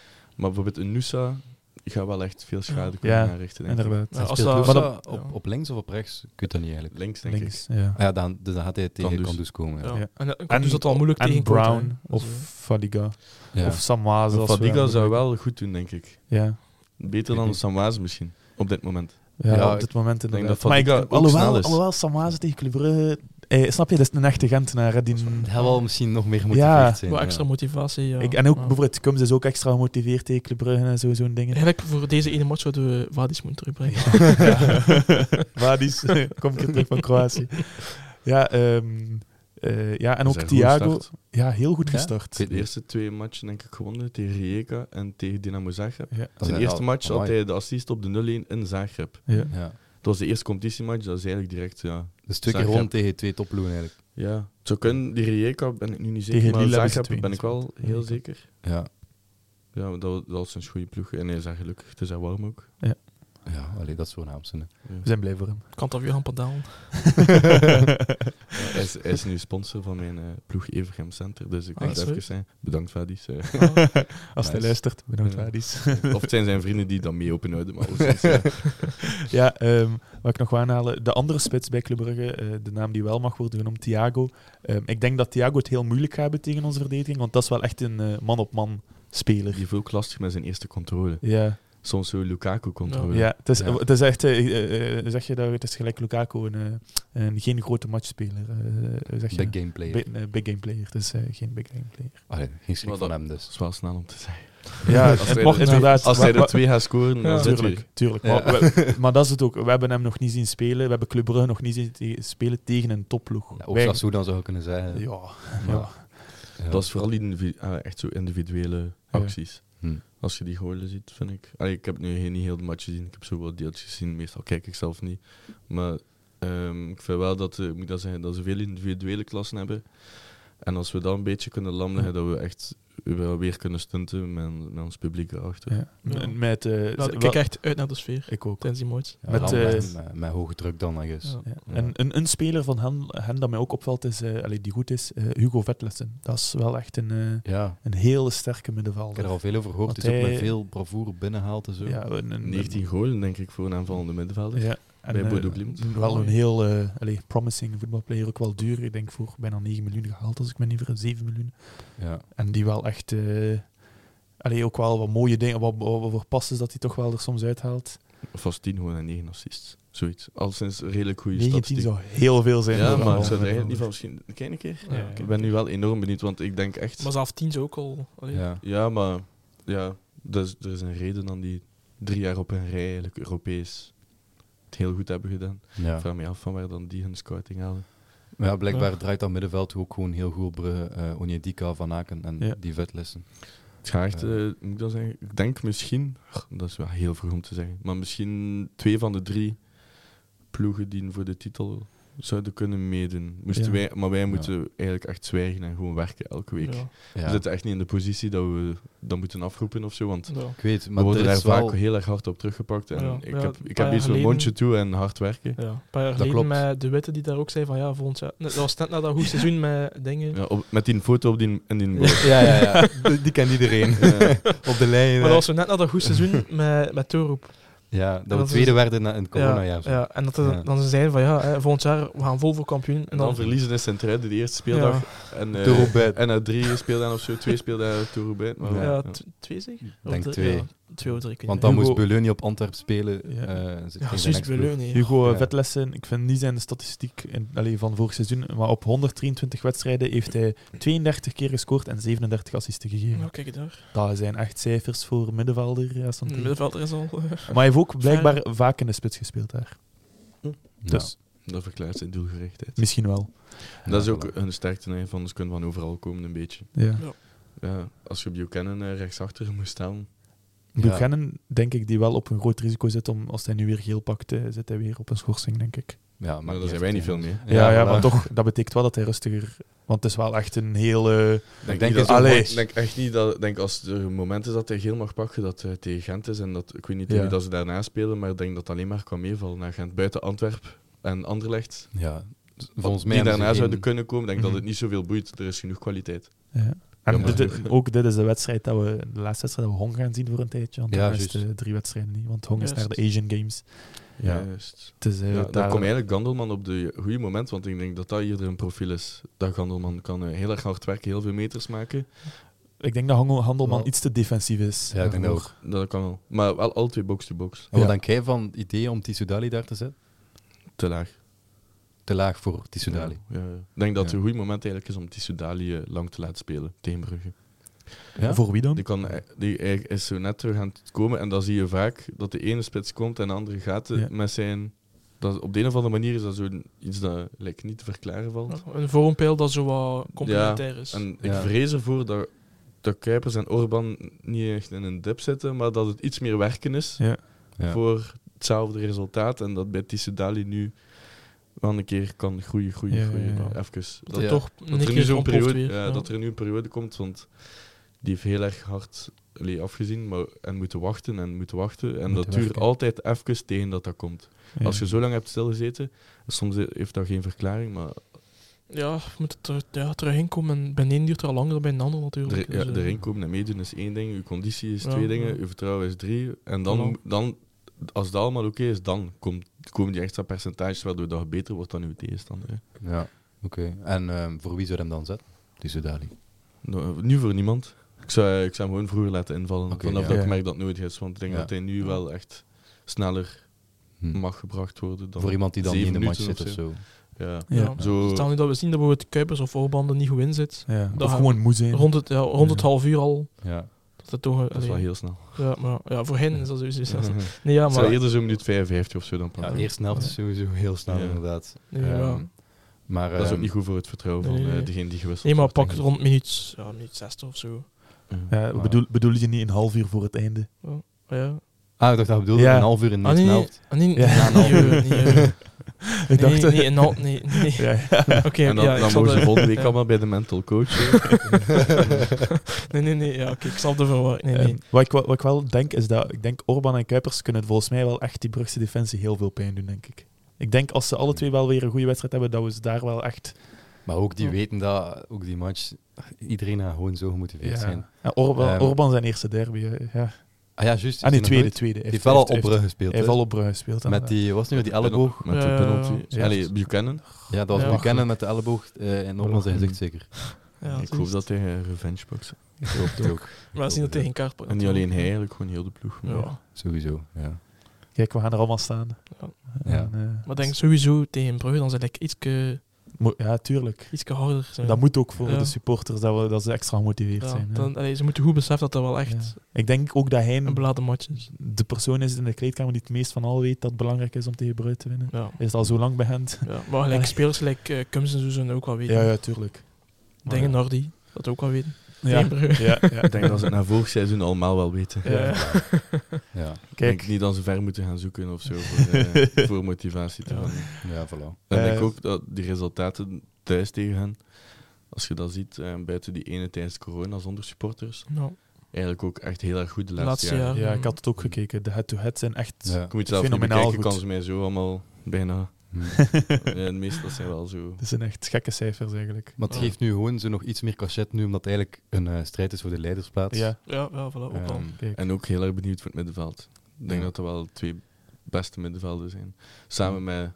bijvoorbeeld een Nusa gaat wel echt veel schade kunnen Ja, aanrichten. denk ik. Inderdaad. Ja, Hij als speelt dat- Loesa maar dat- op, op links of op rechts? Weet dat niet eigenlijk. Links, denk ik. Ja. Ah ja, dan, dus dan gaat hij tegen. Kandus komen. Ja. Ja. Ja. En dan kan dus dat wel moeilijk en tegen Brown of eh, Fadiga. Ja. Of Samwaze. Fadiga zou wel goed doen, denk ik. Ja. Beter dan. Samwaze misschien, op dit moment. Ja, Ja, op dit moment denk inderdaad. dat Maar ik, alhoewel, alhoewel Samwaze tegen Club Eh, snap je, dat is een echte Gentenaar. Hè, die, Hij wil misschien nog meer gemotiveerd Ja. zijn. Wel ja. extra motivatie, ja. ik, en ook Ja. bijvoorbeeld Kums is ook extra gemotiveerd tegen Club Brugge en zo, zo'n dingen. Eigenlijk voor deze ene match zouden we Vadis moeten terugbrengen. Vadis, kom ik terug van Kroatië. Ja, ehm, eh, ja en ook Thiago. Ja, heel goed Ja? gestart. De eerste twee matchen denk ik gewonnen, tegen Rijeka en tegen Dynamo Zagreb. Ja. Zijn eerste match had hij de assist op de 0-1 in Zagreb. Ja. Ja. Dat was de eerste competitiematch, dat is eigenlijk direct, ja. Dus twee keer rond tegen twee topploegen eigenlijk. Ja, het zou kunnen. Die Rijeka ben ik nu niet zeker, Tegen maar Zagreb ben ik wel heel zeker. Ja, Ja, dat, dat was een goede ploeg. En hij is daar gelukkig. Het is daar warm ook. ja allee, dat is hè. Ja. We zijn blij voor hem. Kant af Johan Padaan. hij, is, hij is nu sponsor van mijn eh, ploeg Evergem Center. Dus ik Ah, denk dat even zijn. Bedankt, Vadis. eh. Als hij luistert, bedankt Ja. Vadis. of het zijn zijn vrienden die dat mee openhouden. Maar alleszins, ja. Ja, ehm, wat ik nog wil aanhalen. De andere spits bij Club Brugge, eh, de naam die wel mag worden genoemd, Thiago. Ehm, ik denk dat Thiago het heel moeilijk gaat hebben tegen onze verdediging, want dat is wel echt een man-op-man speler. Die heeft ook lastig met zijn eerste controle. Ja, Soms zo Lukaku-controle. ja, het, is, Ja. het is echt, eh, eh, eh, zeg je dat, het is gelijk Lukaku, een, eh, een geen grote matchspeler. eh, zeg je, Big game player. Bi- big game player, dus eh, geen big game player. Allee, geen schrik van dat- hem Dat dus. is wel snel om te zeggen. Ja, Als het hij er- inderdaad. Als hij wa- er twee gaat scoren, dan Ja. zit Tuurlijk, tuurlijk. Ja. Maar, we- maar dat is het ook. We hebben hem nog niet zien spelen. We hebben Club Brugge nog niet zien te- spelen tegen een topploeg. Ja, of Wij- Sassou dan zou je kunnen zeggen. ja, ja. Ja. Dat is vooral individu- ah, echt zo individuele Ja. acties. Hm. Als je die golen ziet, vind ik. Ik heb nu niet heel de match gezien. Ik heb zo wel deeltjes gezien. Meestal kijk ik zelf niet. Maar ehm, ik vind wel dat, moet dat, zeggen, dat ze veel individuele klassen hebben. En als we dat een beetje kunnen lammen, dat we echt wel weer kunnen stunten met, met ons publiek erachter. Ja. Ja. En Met, eh, ik wel- kijk echt uit naar de sfeer ik ook. tijdens die moois. Ja, Met, dan eh, met, met, met hoge druk dan. Ja. En een, een speler van hen, hen dat mij ook opvalt, is, eh, allee, die goed is, eh, Hugo Vetlessen. Dat is wel echt een, eh, Ja, een hele sterke ik heb middenvelder. er al veel over gehoord. Het is ook hij- met veel bravoure binnenhaalt en zo. Ja, een, een, 19 golen, denk ik, voor een aanvallende middenvelder. Ja. En, Bij eh, Bodo Glimt. Wel een heel eh, allee, promising voetbalplayer, ook wel duur. Ik denk voor bijna 9 miljoen gehaald, als ik me niet vergis, 7 miljoen. Ja. En die wel echt, eh allee, ook wel wat mooie dingen, wat, wat, wat voor passes dat hij toch wel er soms uithaalt. Vast 10 gewoon en 9 assists. Zoiets. Al sinds redelijk goede 19 statistiek. zou heel veel zijn. Ja, maar ik zou er aanvaller. eigenlijk niet van misschien... Een keer. Ja, Ja, Ik ben nu wel enorm benieuwd, want ik denk echt... Maar zelf tien is ook al. allee. Ja. Ja, maar ja, dus, er is een reden dan die drie jaar op een rij eigenlijk Europees het heel goed hebben gedaan. Ja. Ik vraag me af van waar dan die hun scouting halen. Maar ja, blijkbaar draait dat middenveld ook gewoon heel goed op uh, Onyedika, Van Aken en Ja. die vetlessen. Het gaat echt, eh, moet ik dat zeggen? Ik denk misschien, ach, dat is wel heel vroeg om te zeggen, maar misschien twee van de drie ploegen die voor de titel zouden kunnen meedoen. Moesten Ja. wij, maar wij moeten eigenlijk echt zwijgen en gewoon werken elke week. Ja. We zitten echt niet in de positie dat we dat moeten afroepen of zo, want Ja. Ik weet, we maar worden er daar is wel... vaak heel erg hard op teruggepakt. En Ja. ik Ja, heb, een ik heb hier zo'n mondje toe en hard werken. Ja, een paar jaar Dat geleden klopt. met De Witte die daar ook zei van ja, volgend jaar... Dat was net na dat goed seizoen met dingen. Ja, op- met die foto op die, in die boot. Ja, ja, ja. Die, die kent iedereen. Ja. op de lijn. Maar dat was net na dat goed seizoen met, met Toeroep. Ja, dat we tweede is- werden na- in het coronajaar. Ja, zo. ja, en dat Ja. dan ze zeiden van ja, hè, volgend jaar we gaan vol voor kampioen. En En dan, dan verliezen in Sint-Truiden de eerste speeldag. En, eh, Toeroep en na drie speeldagen of zo, twee speeldagen Toeroep Maar ja, twee zeker? Of denk twee. Twee of drie. ik weet Want dan Hugo- moest Beleu niet op Antwerp spelen. Ja. eh, zit Ja, juist. Hugo Ja. ja. Vetlessen, ik vind niet zijn statistiek in, allee, van vorig seizoen, maar op 123 wedstrijden heeft hij 32 keer gescoord en 37 assisten gegeven. Ja, kijk daar. Dat zijn echt cijfers voor middenvelder. Ja, De middenvelder is al... eh, Maar hij heeft ook blijkbaar vaak in de spits gespeeld daar. Ja. Dus Dat verklaart zijn doelgerichtheid. misschien wel. dat is ook een sterkte, van ze kunnen van overal komen een beetje. Ja. Ja, als je Buchanan eh, rechtsachter moest staan, Ja. Buchanan, denk ik, die wel op een groot risico zit om, als hij nu weer geel pakt, eh, zit hij weer op een schorsing, denk ik. Ja, maar daar zijn wij niet veel mee. Ja, ja, maar toch, dat betekent wel dat hij rustiger... Want het is wel echt een hele... Ik denk denk, is dat, ook- ik denk echt niet dat ik denk als er een moment is dat hij geel mag pakken, dat hij tegen Gent is. En dat, ik weet niet Ja. wie dat ze daarna spelen, maar ik denk dat alleen maar kan meevallen naar Gent. Buiten Antwerp en Anderlecht. Ja, volgens mij die daarna zouden kunnen komen, denk ik Mhm. dat het niet zoveel boeit. Er is genoeg kwaliteit. Ja. En dit- ook dit is de wedstrijd dat we, de laatste wedstrijd dat we Hong gaan zien voor een tijdje. Want Ja, is juist. het drie wedstrijden niet. Want Hong is naar de Asian Games. Ja. Juist. Het is, eh, Ja, daar- dan kom eigenlijk Gandelman op de goede moment, want ik denk dat dat hier een profiel is. Dat Gandelman kan eh, heel erg hard werken, heel veel meters maken. Ik denk dat Handelman Wel. iets te defensief is. Ja, ik denk dat ook. Dat kan wel. Maar wel al twee box-to-box. En wat denk jij van het idee om Tissoudali daar te zetten? Te laag. Te laag voor Tissoudali. Ja, ja. Ik denk dat het Ja. een goed moment eigenlijk is om Tissoudali eh, lang te laten spelen tegen Brugge. Ja? Voor wie dan? Die, kan, eh, die eigenlijk is zo net terug aan het komen en dan zie je vaak dat de ene spits komt en de andere gaat eh, Ja. met zijn... Dat, op de een of andere manier is dat zo iets dat lijkt niet te verklaren valt. Een vormpijl dat zo wat complementair is. En ik Ja. vrees ervoor dat, dat Kuipers en Orban niet echt in een dip zitten, maar dat het iets meer werken is Ja. Ja. voor hetzelfde resultaat. En dat bij Tissoudali nu wel een keer kan groeien, groeien, Ja, groeien. ja, ja. Even. dat er toch dat er nu zo'n periode, weer. ja, ja. dat er nu een periode komt, want die heeft heel erg hard allee, afgezien maar, en moeten wachten en moeten wachten. En Moeten dat duurt werken. altijd even tegen dat dat komt. Ja. Als je zo lang hebt stilgezeten, soms heeft dat geen verklaring, maar Ja, je moet er ja, terug inkomen. En bij een duurt er al langer dan bij een ander natuurlijk. er, ja, Dus, eh, erin komen en meedoen is één ding, je conditie is Ja, twee ja. dingen, je vertrouwen is drie. En dan, Voilà. dan als dat allemaal oké is, dan komt, komen die extra percentages waardoor dat je beter wordt dan je tegenstander. hè. Ja, oké. En ehm, voor wie zou je hem dan zetten? Tissoudali. Nou, nu voor niemand. Ik zou, ik zou hem gewoon vroeger laten invallen. Oké, vanaf ja. dat ik merk dat het nodig is. Want ik denk Ja. dat hij nu wel echt sneller Hm. mag gebracht worden. Dan Voor iemand die dan niet in de match zit of zo. Ja. Ja. Ja. Zo, Stel nu dat we zien dat bijvoorbeeld Kuipers of Oorbanden niet goed in zit. Ja. Dat Of gewoon moe zijn. Rond het, ja, rond het Ja. half uur al. Ja. Dat, toch, dat is wel heel snel. ja, maar, ja, voor hen is dat sowieso. ik Nee, ja, maar. eerder zo'n minuut 55 of zo dan ja, de eerste helft is sowieso heel snel Ja. inderdaad. Ehm, maar, dat is ook ehm, niet goed voor het vertrouwen van Nee, nee, eh, degene die gewisseld Nee, maar wordt, pak rond minuut, ja, minuut 60 of zo. Ja. Bedoel, bedoel je niet een half uur voor het einde? Ja. Ah, ik dacht dat je bedoelde Ja. een half uur in de Ah, nee, eerste nee, helft. ah, nee, Ja. eh, niet, eh, Ik dacht... nee, nee, nee, nee. ja, en dan, ja, ik dan mogen ze de- volgende week allemaal bij de mental coach. nee, nee, nee, ja, oké, ik snap de verwarring. Nee, nee. Wat, ik, wel- wat ik wel denk, is dat ik denk Orban en Kuipers kunnen volgens mij wel echt die Brugse defensie heel veel pijn doen, denk ik. Ik denk als ze alle twee wel weer een goede wedstrijd hebben, dat we ze daar wel echt... Maar ook die weten dat, ook die match, iedereen gaat gewoon zo gemotiveerd zijn. Ja, Orban, Ehm, Orban zijn eerste derby. Ja. Ah ja, juist. Ah, nee, tweede, nooit- tweede. Die heeft wel al op brug gespeeld. Hij heeft wel op brug gespeeld. Met die, was nu met die elleboog? Met de Ja, penalty. Allee, Buchanan. Ja, dat was. Buchanan met de elleboog eh, en Orban zijn gezicht zeker. Ja, ik hoop dat hij een revenge pakt. Ik hoop het ook. Maar zien dat tegen kaart En niet alleen hij, eigenlijk gewoon heel de ploeg. Ja. Sowieso, ja. Kijk, we gaan er allemaal staan. Ja. En, eh, Maar ik denk sowieso tegen Brugge, dan zijn ik ietske, mo- ja, tuurlijk. ietske harder zijn. Dat moet ook voor Ja. de supporters, dat, we, dat ze extra gemotiveerd ja, zijn. ja. dan, allee, ze moeten goed beseffen dat dat wel echt. Ik denk ook dat hij een beladen match is. de persoon is in de kleedkamer die het meest van al weet dat het belangrijk is om tegen Brugge te winnen. Is al zo lang bij hen. Ja. Maar gelijk spelers gelijk uh, en zo zullen ook wel weten. Ja, ja, tuurlijk. Dingen ja. Nardi, dat ook wel weten. Ja, ja, ja. ik denk dat ze het na vorig seizoen allemaal wel weten. Ja. Ja, Ik Kijk, denk niet dat ze ver moeten gaan zoeken of zo voor, eh, voor motivatie te Ja. vinden. ja voilà. En ik Eh, denk ook dat die resultaten thuis tegen hen, als je dat ziet, eh, buiten die ene tijdens corona zonder supporters, Nou, eigenlijk ook echt heel erg goed de laatste, jaren. ja, ik had het ook gekeken. De head-to-head zijn echt... Ja. Je moet zelf Fenomenaal bekijken, goed. kan ze mij zo allemaal bijna... Ja, meestal zijn wel zo... Dat zijn echt gekke cijfers eigenlijk. Maar het geeft nu gewoon zo nog iets meer cachet nu, omdat het eigenlijk een eh, strijd is voor de leidersplaats. Ja, ja, ja, voilà, ook. Ehm. En ook heel erg benieuwd voor het middenveld. Ik denk Ja. dat er wel twee beste middenvelden zijn. Samen met,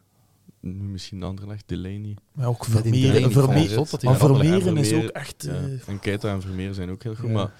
nu misschien Anderlecht, Delaney. Maar ook Vermeeren. Hij maar Vermeeren is ook echt... Ja. eh, En Keita en Vermeer zijn ook heel goed. Ja. Maar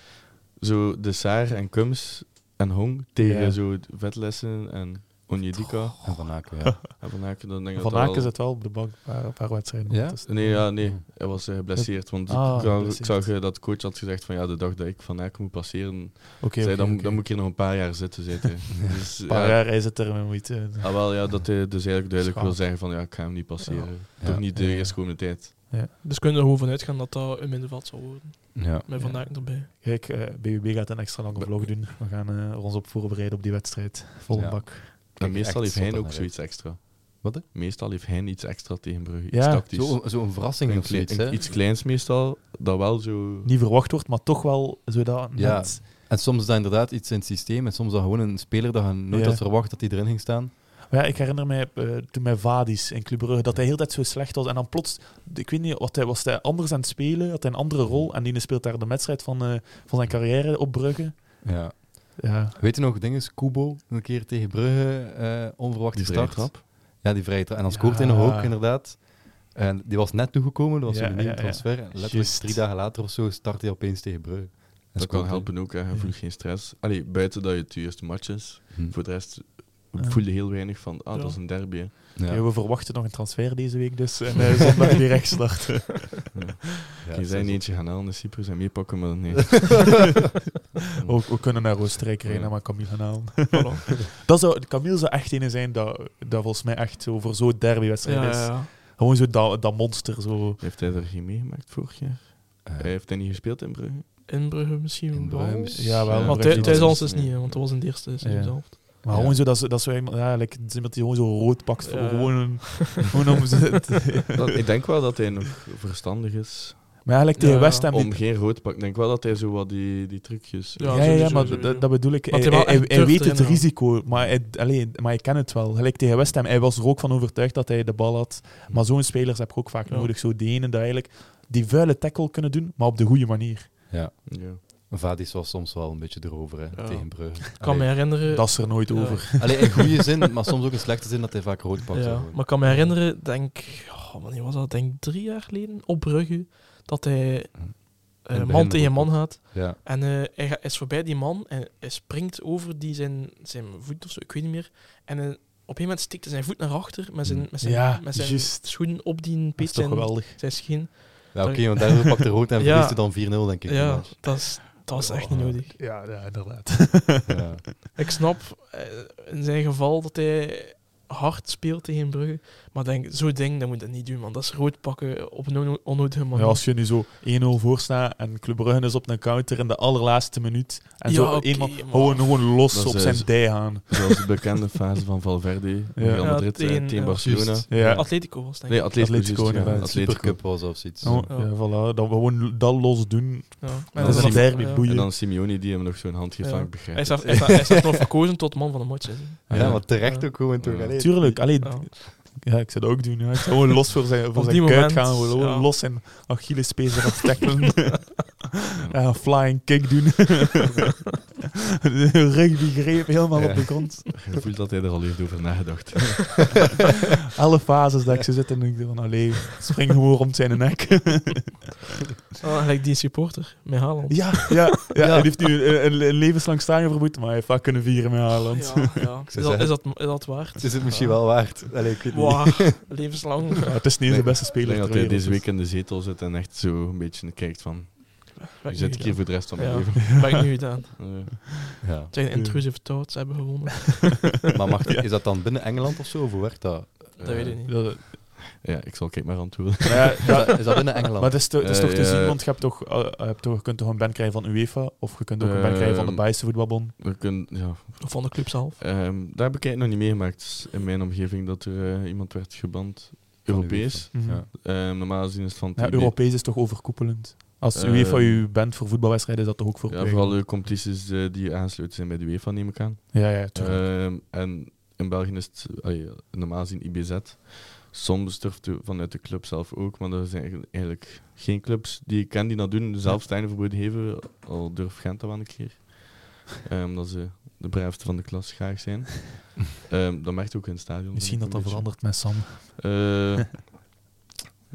zo de Saar en Kums en Hong tegen Ja. zo Vetlessen en Onjedika En Van Aken, ja. en Van Aken, dan denk ik Van Aken wel- zit wel op de bank een paar, wedstrijden. Ja? Nee, ja, nee, hij was eh, geblesseerd. Want Ah, ik, zag, ik geblesseerd. zag eh, dat de coach had gezegd van ja, de dag dat ik Van Aken moet passeren, zei, dan, dan moet ik hier nog een paar jaar zitten. Hij. dus, Een paar ja, jaar, hij zit er met moeite. Ah, wel, ja, dat hij dus eigenlijk duidelijk wil zeggen van ja, ik ga hem niet passeren. Ja. Toch niet de Ja. eerstkomende tijd. Dus kunnen we er gewoon vanuit gaan dat dat een middenveld zal worden. ja. Met Ja. Van Aken erbij. Kijk, eh, BBB gaat een extra lange vlog doen. We gaan ons op voorbereiden op die wedstrijd. Volle Ja. bak. En meestal heeft hij ook zoiets extra. Wat? hè? Meestal heeft hij iets extra tegen Brugge. Iets Ja. tactisch. Zo- Zo'n verrassing Een of zoiets, een- hè? iets kleins meestal, dat wel zo... Niet verwacht wordt, maar toch wel zodat Ja. net... En soms is dat inderdaad iets in het systeem en soms dat gewoon een speler dat je nooit Ja. had verwacht dat hij erin ging staan. Maar ja, ik herinner mij eh, toen met Vadis in Club Brugge, dat hij heel tijd zo slecht was. En dan plots, ik weet niet, wat hij, was hij anders aan het spelen? Had hij een andere rol? En die speelt daar de wedstrijd van, eh, van zijn carrière op Brugge. Ja. Ja, Weet je nog, dinges, Kubo, een keer tegen Brugge, eh, onverwacht Die vrije gestart. trap. Ja, die vrije trap. En dan Ja. scoort hij nog ook, inderdaad. En die was net toegekomen, dat was Ja, zo'n nieuwe transfer. En Letterlijk drie dagen later of zo start hij opeens tegen Brugge. En Dat kan hij. helpen ook, hè. je Ja. voelt geen stress. Allee, buiten dat je het eerste match is. Hm. Voor de rest Ja. voel je heel weinig van, ah, Ja. dat is een derby. hè. Ja. Ja, we verwachten nog een transfer deze week dus. En eh, zondag direct starten. Ja, je zei is niet eentje gaan halen in Cyprus en meepakken, maar nee. ook, we kunnen naar Oostenrijk rijden Ja. en maar Camille gaan halen. Voilà. Dat zou, Camille zou echt een zijn dat, dat volgens mij echt zo voor zo'n derbywedstrijd Ja, is. ja, ja. Gewoon zo dat, dat monster. Zo. Heeft hij er geen meegemaakt vorig jaar? Eh, Hij heeft hij niet gespeeld in Brugge? In Brugge misschien In wel. Brugge misschien. Ja, wel, Ja, Maar niet. thuis ons is niet, want dat was in de eerste seizoen Ja. zelf. Maar Ja. gewoon zo dat, ze- dat zo iemand, ja, like, iemand die gewoon zo rood pakt voor Ja. gewoon, een, gewoon om ze. Dat- ik denk wel dat hij nog verstandig is. Maar eigenlijk tegen Ja, West Ham. Om geen rood pakken. Ik denk wel dat hij zo wat die, die trucjes... Ja, Ja, maar dat, dat bedoel ik. Hij, weet het gaan. risico, maar hij, allee, maar hij kent het wel. Gelijk tegen West Ham, hij was er ook van overtuigd dat hij de bal had. Maar zo'n spelers heb je ook vaak Ja. nodig. Zo die ene dat eigenlijk die vuile tackle kunnen doen, maar op de goede manier. Ja. Ja. Vadis was soms wel een beetje erover hè, Ja. tegen Brugge. Ik kan me herinneren... Dat is er nooit Ja. over. Allee, in goede zin, maar soms ook in slechte zin dat hij vaak rood pakt. Ja, maar ik kan me herinneren, denk, oh, wanneer was dat? Denk drie jaar geleden op Brugge, dat hij eh, man tegen man gaat. Ja. En eh, hij ga- is voorbij die man en hij springt over die zijn, zijn voet of zo, ik weet niet meer. En eh, op een gegeven moment stikt hij zijn voet naar achter met zijn, met zijn, Ja, met zijn schoen op die Dat peet is toch zijn, geweldig. zijn scheen. Ja, oké, want daardoor pakt hij rood en Ja. verliest hij dan 4-0, denk ik. Ja, dat is, dat is echt niet nodig. Ja, ja inderdaad. Ja. Ik snap eh, in zijn geval dat hij hard speelt tegen Brugge. Maar denk, zo'n ding, dat moet je niet doen, man. Dat is rood pakken op een onno- onnodige Ja, als je nu zo 1-0 voor staat en Club Brugge is op een counter in de allerlaatste minuut. En Ja, zo oké, eenmaal gewoon, gewoon los op eh, zijn dij gaan. Zoals de bekende fase van Valverde, Real Ja, Madrid eh, tegen-. Barcelona. Ja. Atletico was, denk Nee, ik. Atletico, Atletico, juist, ja. Atletico. Supercup was of zoiets. Oh, Ja. ja, voilà. Dat we gewoon dat los doen. Ja. Dat is dan- derby, ja. boeien. En dan Simeone die hem nog zo'n hand geeft Ja. van ik Hij is, nog verkozen tot man van de match. Ja, maar terecht ook gewoon toch. Ja. allee. Ja. ik zou dat ook doen. Ja. Ik zou gewoon los voor zijn, voor zijn kuit gaan, gewoon ja. los zijn Achillespees eraf tackelen. ja, een flying kick doen. Rugby greep helemaal Ja. op de grond. Je voelt dat hij er al heeft over nagedacht. Alle fases dat ik zo zit en denk ik van, allee, spring gewoon rond zijn nek. Ah, gelijk die supporter met Haaland. ja, ja, ja, hij heeft nu een, een, een levenslang stadionverbod, maar hij heeft wel kunnen vieren met Haaland. Ja, ja. Is, dat, is, dat, is dat waard? Het is het misschien Ja. wel waard. Allee, ik weet niet. Wow, levenslang. Ja, het is niet de beste Ik speler denk dat hij deze dus- week in de zetel zit en echt zo een beetje kijkt van... Nu zit ik hier voor de rest van mijn Ja. leven. Wat heb ik nu gedaan? Ja. Zijn intrusive thoughts hebben gewonnen. Maar mag, Ja. is dat dan binnen Engeland of zo? Of hoe werkt dat? Dat weet ik niet. Dat- Ja, ik zal kijk maar antwoorden. maar ja, Is dat, is dat binnen Engeland? Maar het is, to- het is Eh, toch te ja. zien, want je, hebt toch, eh, je, hebt toch, je kunt toch een band krijgen van UEFA, of je kunt ook een band krijgen van de Belgische voetbalbond. We kunnen, ja, Of van de club zelf. ehm, daar heb ik eigenlijk nog niet meegemaakt in mijn omgeving dat er eh, iemand werd geband. Europees. Mhm. Ja. Ehm, normaal gezien is het van Ja. Europees is toch overkoepelend? Als Eh, UEFA je band voor voetbalwedstrijden, is dat toch ook voor Ja, vooral de competities eh, die aansluiten zijn bij de UEFA, neem ik aan. Ja, ja. Ehm, en in België is het normaal gezien IBZ. Soms durft de- vanuit de club zelf ook, maar er zijn eigenlijk- geen clubs die ik ken die dat doen. Zelf verboden geven, al durft Gent dat wel een keer. Ehm, dat ze de braafste van de klas graag zijn. Ehm, dat merkt ook in het stadion. Misschien dat dat verandert met Sam. Eh,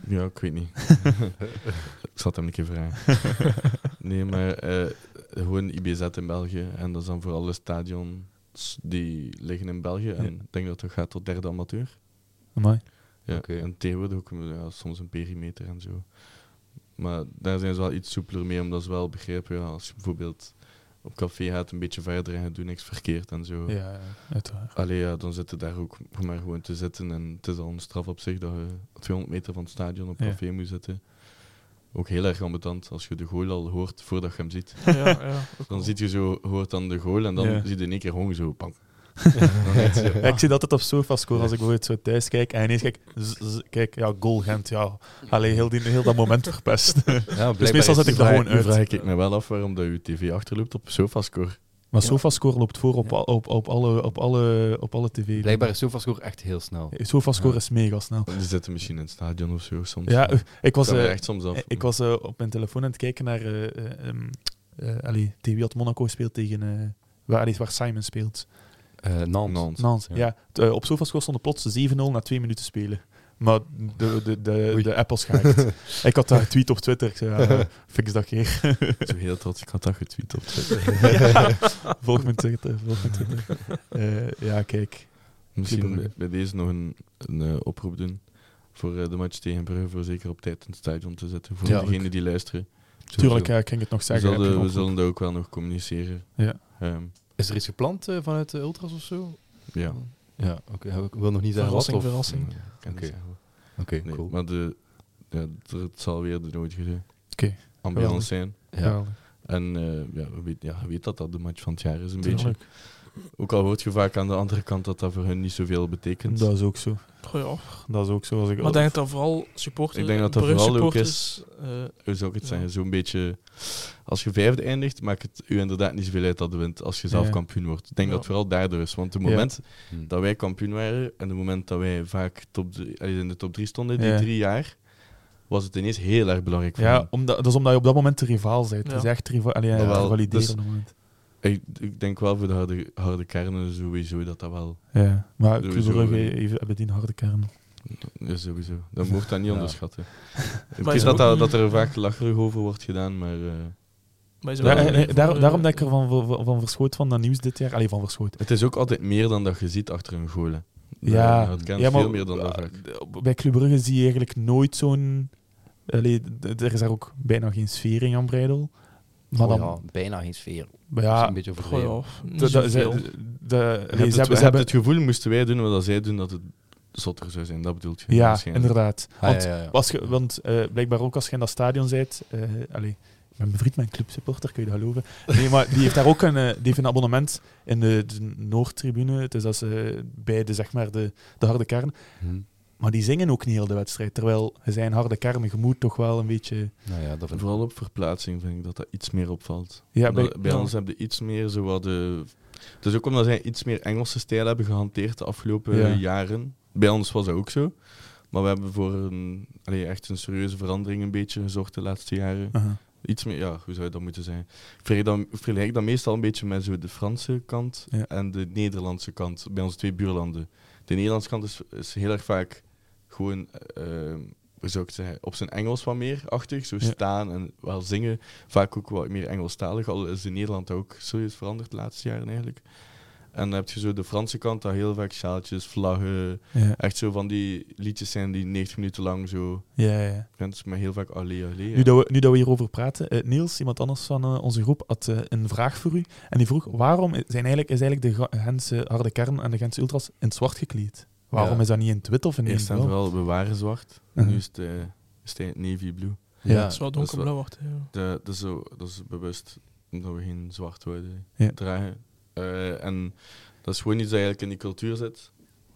ja, ik weet niet. ik zal het hem een keer vragen. nee, maar eh, gewoon IBZ in België. En dat is dan voor alle stadions die liggen in België. En ik denk dat het gaat tot derde amateur. Amai. Ja, Oké. En tegenwoordig ook ja, soms een perimeter en zo. Maar daar zijn ze wel iets soepeler mee, omdat ze wel begrijpen, ja, als je bijvoorbeeld op café gaat een beetje verder en je doet niks verkeerd en zo. Ja, ja, uiteraard. Allee, ja, dan zitten daar ook maar gewoon te zitten. En het is al een straf op zich dat je 200 meter van het stadion op Ja. café moet zitten. Ook heel erg ambetant als je de goal al hoort voordat je hem ziet. Ja, ja. Dan ziet je zo, hoort dan de goal en dan Ja. zie je in één keer gewoon zo, bang. Ja, ik zie dat altijd op SofaScore als ik bijvoorbeeld zo thuis kijk en ineens kijk, z- z- kijk, ja, goal Gent, ja. Allee, heel, die, heel dat moment verpest. Ja, blijkbaar Dus meestal zet ik er gewoon uit. vraag ik me wel af waarom dat je tv achterloopt op SofaScore. Maar Ja. SofaScore loopt voor op, al- op, op, alle, op, alle, op alle tv. Blijkbaar is SofaScore echt heel snel. SofaScore Ja. is mega snel. Die zitten misschien in het stadion of zo soms. Ja, ik was, Dat eh, echt soms af. ik was eh, op mijn telefoon aan het kijken naar eh eh, eh, allee, TV wat Monaco speelt tegen eh, waar, allee, waar Simon speelt. Eh Nantes. Nantes. Nantes. Ja. Ja. eh, op SofaScore stond plots 7-0 na twee minuten spelen. Maar de, de, de, Oei. de Apple schaakt. ik had daar getweet op Twitter. Ik zei, ja, fix dat keer. Zo heel trots, ik had dat getweet op Twitter. Ja. Volg mijn Twitter. Volg mijn Twitter. Eh, ja, kijk. Misschien bij, bij deze nog een, een oproep doen voor de match tegen Brugge, voor zeker op tijd in het stadion te zitten. Voor Ja. degenen die luisteren. Tuurlijk, ja, ik ging het nog We zeggen. zullen, we zullen dat ook wel nog communiceren. Ja. Ehm, Is er iets gepland eh, vanuit de Ultras of zo? ja. Ja, oké. Ik wil nog niet zeggen wat. Verrassing, Of... verrassing. Niet Oké. Oké, Nee, cool. Maar de, ja, het zal weer de nodige Oké. ambulance zijn. Ja. En eh, ja, we weet, ja, weet dat dat de match van het jaar is een beetje. Ook al hoort je vaak aan de andere kant dat dat voor hun niet zoveel betekent. Dat is ook zo. Goh, ja. Dat is ook zo. Als ik, Maar ik denk dat dat vooral supporters, Ik denk dat dat vooral ook supporters, eh, Hoe zou ik het Ja. zeggen? Zo'n beetje... Als je vijfde eindigt, maakt het u inderdaad niet zoveel uit dat je wint als je zelf Ja. kampioen wordt. Ik denk Ja. dat het vooral daardoor is. Want het moment Hm. dat wij kampioen waren en het moment dat wij vaak top drie- in de top 3 stonden, die Ja. drie jaar, was het ineens heel erg belangrijk voor ja, omdat, dat is omdat je op dat moment de rivaal bent. Ja. Het is echt riva allee, ja, wel, rivalideren dus- op dat moment. Ik, ik denk wel voor de harde, harde kernen sowieso dat dat wel... Ja. Maar Club Brugge eh. heeft- hebben die een harde kern. Ja, sowieso. Dat mocht dat niet Ja. onderschatten. Ik weet is dat, dat, er vaak lacherig over wordt gedaan, maar... eh, maar is Ja, wel- en- en voor, daar, eh, daarom dat ik er van, van, van verschoot van dat nieuws dit jaar. Allee, van verschoot. het is ook altijd meer dan dat je ziet achter een goal. Ja, het kan ja, maar veel meer dan dat eh, vaak. bij Club Brugge zie je eigenlijk nooit zo'n... Er is daar ook bijna geen sfeer in Jan Breidel. Maar Oh dan, ja, bijna geen sfeer. maar Ja, ja, een beetje overdreven. de, de, zoveel. ze- de, het, hebben, ze het gevoel, moesten wij doen wat zij doen, dat het zotter zou zijn, dat bedoelt je? Ja, waarschijnlijk. inderdaad. Ah, Want, ja, ja, ja. Als je, want eh, blijkbaar ook als je in dat stadion bent... eh allee, ik ben bevriend met een clubsupporter, kun je dat geloven? Nee, maar die heeft daar ook een, eh, die heeft een abonnement in de, de Noordtribune. Dus dat is eh, bij de, zeg maar, de, de harde kern. Hm. Maar die zingen ook niet heel de wedstrijd. Terwijl zijn harde kern, je moet toch wel een beetje... Nou ja, dat vind ik Vooral op verplaatsing vind ik dat dat iets meer opvalt. Ja, bij, bij, bij ja. ons hebben ze iets meer zo wat de... Dus ook omdat zij iets meer Engelse stijl hebben gehanteerd de afgelopen Ja. jaren. Bij ons was dat ook zo. Maar we hebben voor een, allee, echt een serieuze verandering een beetje gezorgd de laatste jaren. Iets meer, ja, hoe zou dat moeten zijn? Ik vergelijk dat, ik vergelijk dat meestal een beetje met zo de Franse kant Ja. en de Nederlandse kant bij onze twee buurlanden. De Nederlandse kant is, is heel erg vaak gewoon, eh, hoe zou ik het zeggen, op zijn Engels wat meer achtig. Zo staan en wel zingen. Vaak ook wat meer Engelstalig, al is in Nederland ook serieus veranderd de laatste jaren eigenlijk. En dan heb je zo de Franse kant, dat heel vaak sjaaltjes, vlaggen, Ja, echt zo van die liedjes zijn die 90 minuten lang zo, ja, ja. mensen met heel vaak allee, allee. Nu dat, we, nu dat we hierover praten, eh, Niels, iemand anders van eh, onze groep, had een vraag voor u. En die vroeg, waarom zijn eigenlijk, is eigenlijk de Gentse harde kern en de Gentse ultras in het zwart gekleed? Waarom Ja. is dat niet in het wit of in Eerst en vooral, we waren zwart. Mhm. Nu is het, is het navy blue. Ja. Het is wel dat is donkerblauw wordt. Ja. Dat, is zo, dat is bewust dat we geen zwart wilden Ja. dragen. Eh, en dat is gewoon iets dat eigenlijk in die cultuur zit.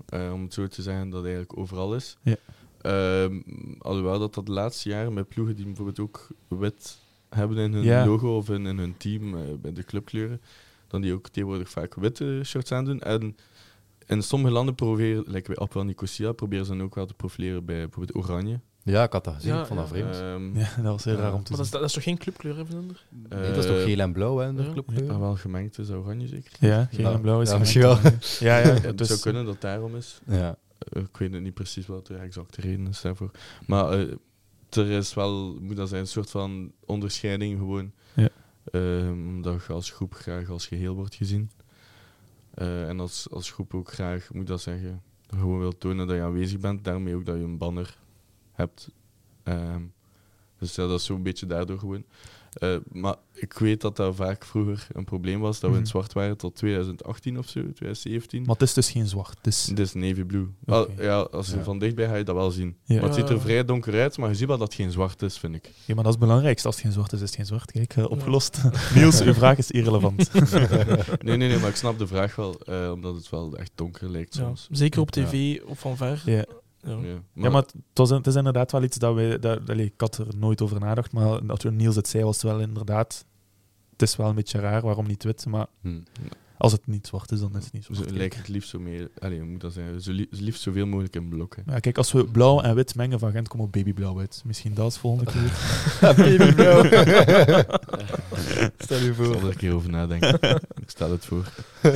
Eh, om het zo te zeggen, dat eigenlijk overal is. Ja. Ehm, alhoewel dat dat de laatste jaren met ploegen die bijvoorbeeld ook wit hebben in hun Ja. logo of in, in hun team, bij de clubkleuren, dan die ook tegenwoordig vaak witte shirts aandoen. En in sommige landen proberen, like bij Appel Nicosia, proberen ze dan ook wel te profileren bij bijvoorbeeld oranje. Ja, ik had dat gezien. Ja, ik vond dat ja. vreemd. Ehm, Ja, dat was heel Ja. raar om te Maar dat is, dat is toch geen clubkleur, hè, Vlander? Nee, dat is toch eh, geel en blauw, hè, de ja. clubkleur? Ah, wel gemengd is dat oranje zeker? Ja, geel Ja. en blauw is Ja, gemengd. misschien Ja, ja, Ja, het dus, zou kunnen dat het daarom is. Ja. Eh, ik weet het niet precies wat de exacte reden is daarvoor. Maar eh, er is wel, moet dat zijn, een soort van onderscheiding gewoon. Ja. Ehm, omdat je als groep graag als geheel wordt gezien. Eh, en als, als groep ook graag, moet dat zeggen, gewoon wil tonen dat je aanwezig bent. Daarmee ook dat je een banner hebt. Ehm, dus ja, dat is zo'n beetje daardoor gewoon. Eh, maar ik weet dat dat vaak vroeger een probleem was, dat we in het Mhm. zwart waren tot 2018 of zo, 2017. Maar het is dus geen zwart. Het is, navy blue. Al- ja, als je Ja. van dichtbij ga je dat wel zien. Ja. Maar het ziet er vrij donker uit, maar je ziet wel dat het geen zwart is, vind ik. ja, maar dat is het belangrijkste. Als het geen zwart is, is het geen zwart. Kijk, eh, opgelost. Niels, uw vraag is irrelevant. Nee, nee, nee, maar ik snap de vraag wel, eh, omdat het wel echt donker lijkt Ja. soms. Zeker op tv of van ver. Ja. Ja. Ja, maar het, was, het is inderdaad wel iets dat wij... Dat, allee, ik had er nooit over nagedacht, maar dat Niels het zei, was het wel inderdaad... Het is wel een beetje raar, waarom niet wit? Maar Hm. als het niet zwart is, dan is het niet ze zwart. kijk. lijkt het liefst zo meer, allee, hoe moet dat zijn, zo li- liefst zoveel mogelijk in blokken. Ja, kijk, als we blauw en wit mengen van Gent, komen we babyblauw uit. Misschien dat is volgende keer. Stel je Ik zal voor. er een keer over nadenken. ik stel het voor.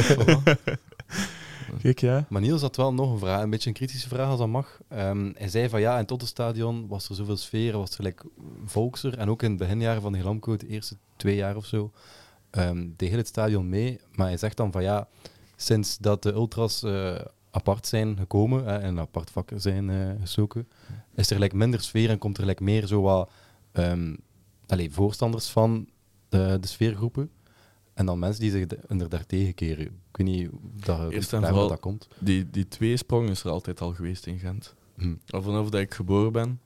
Kijk, ja. Maar Niels had wel nog een vraag, een beetje een kritische vraag als dat mag. Ehm, hij zei van ja, in het Tottenstadion was er zoveel sfeer, was er like, volkser. En ook in het beginjaren van de Glamco, de eerste twee jaar of zo, ehm deed heel het stadion mee. Maar hij zegt dan van ja, sinds dat de ultras eh, apart zijn gekomen hè, en apart vak zijn gestoken, is er like, minder sfeer en komt er like, meer zo wat ehm, allee, voorstanders van de sfeergroepen. En dan mensen die zich inderdaad tegenkeren. Ik weet niet dat, Eerst en daar vooral- dat komt. Die, die tweesprong is er altijd al geweest in Gent. Hm. Al vanaf dat ik geboren ben,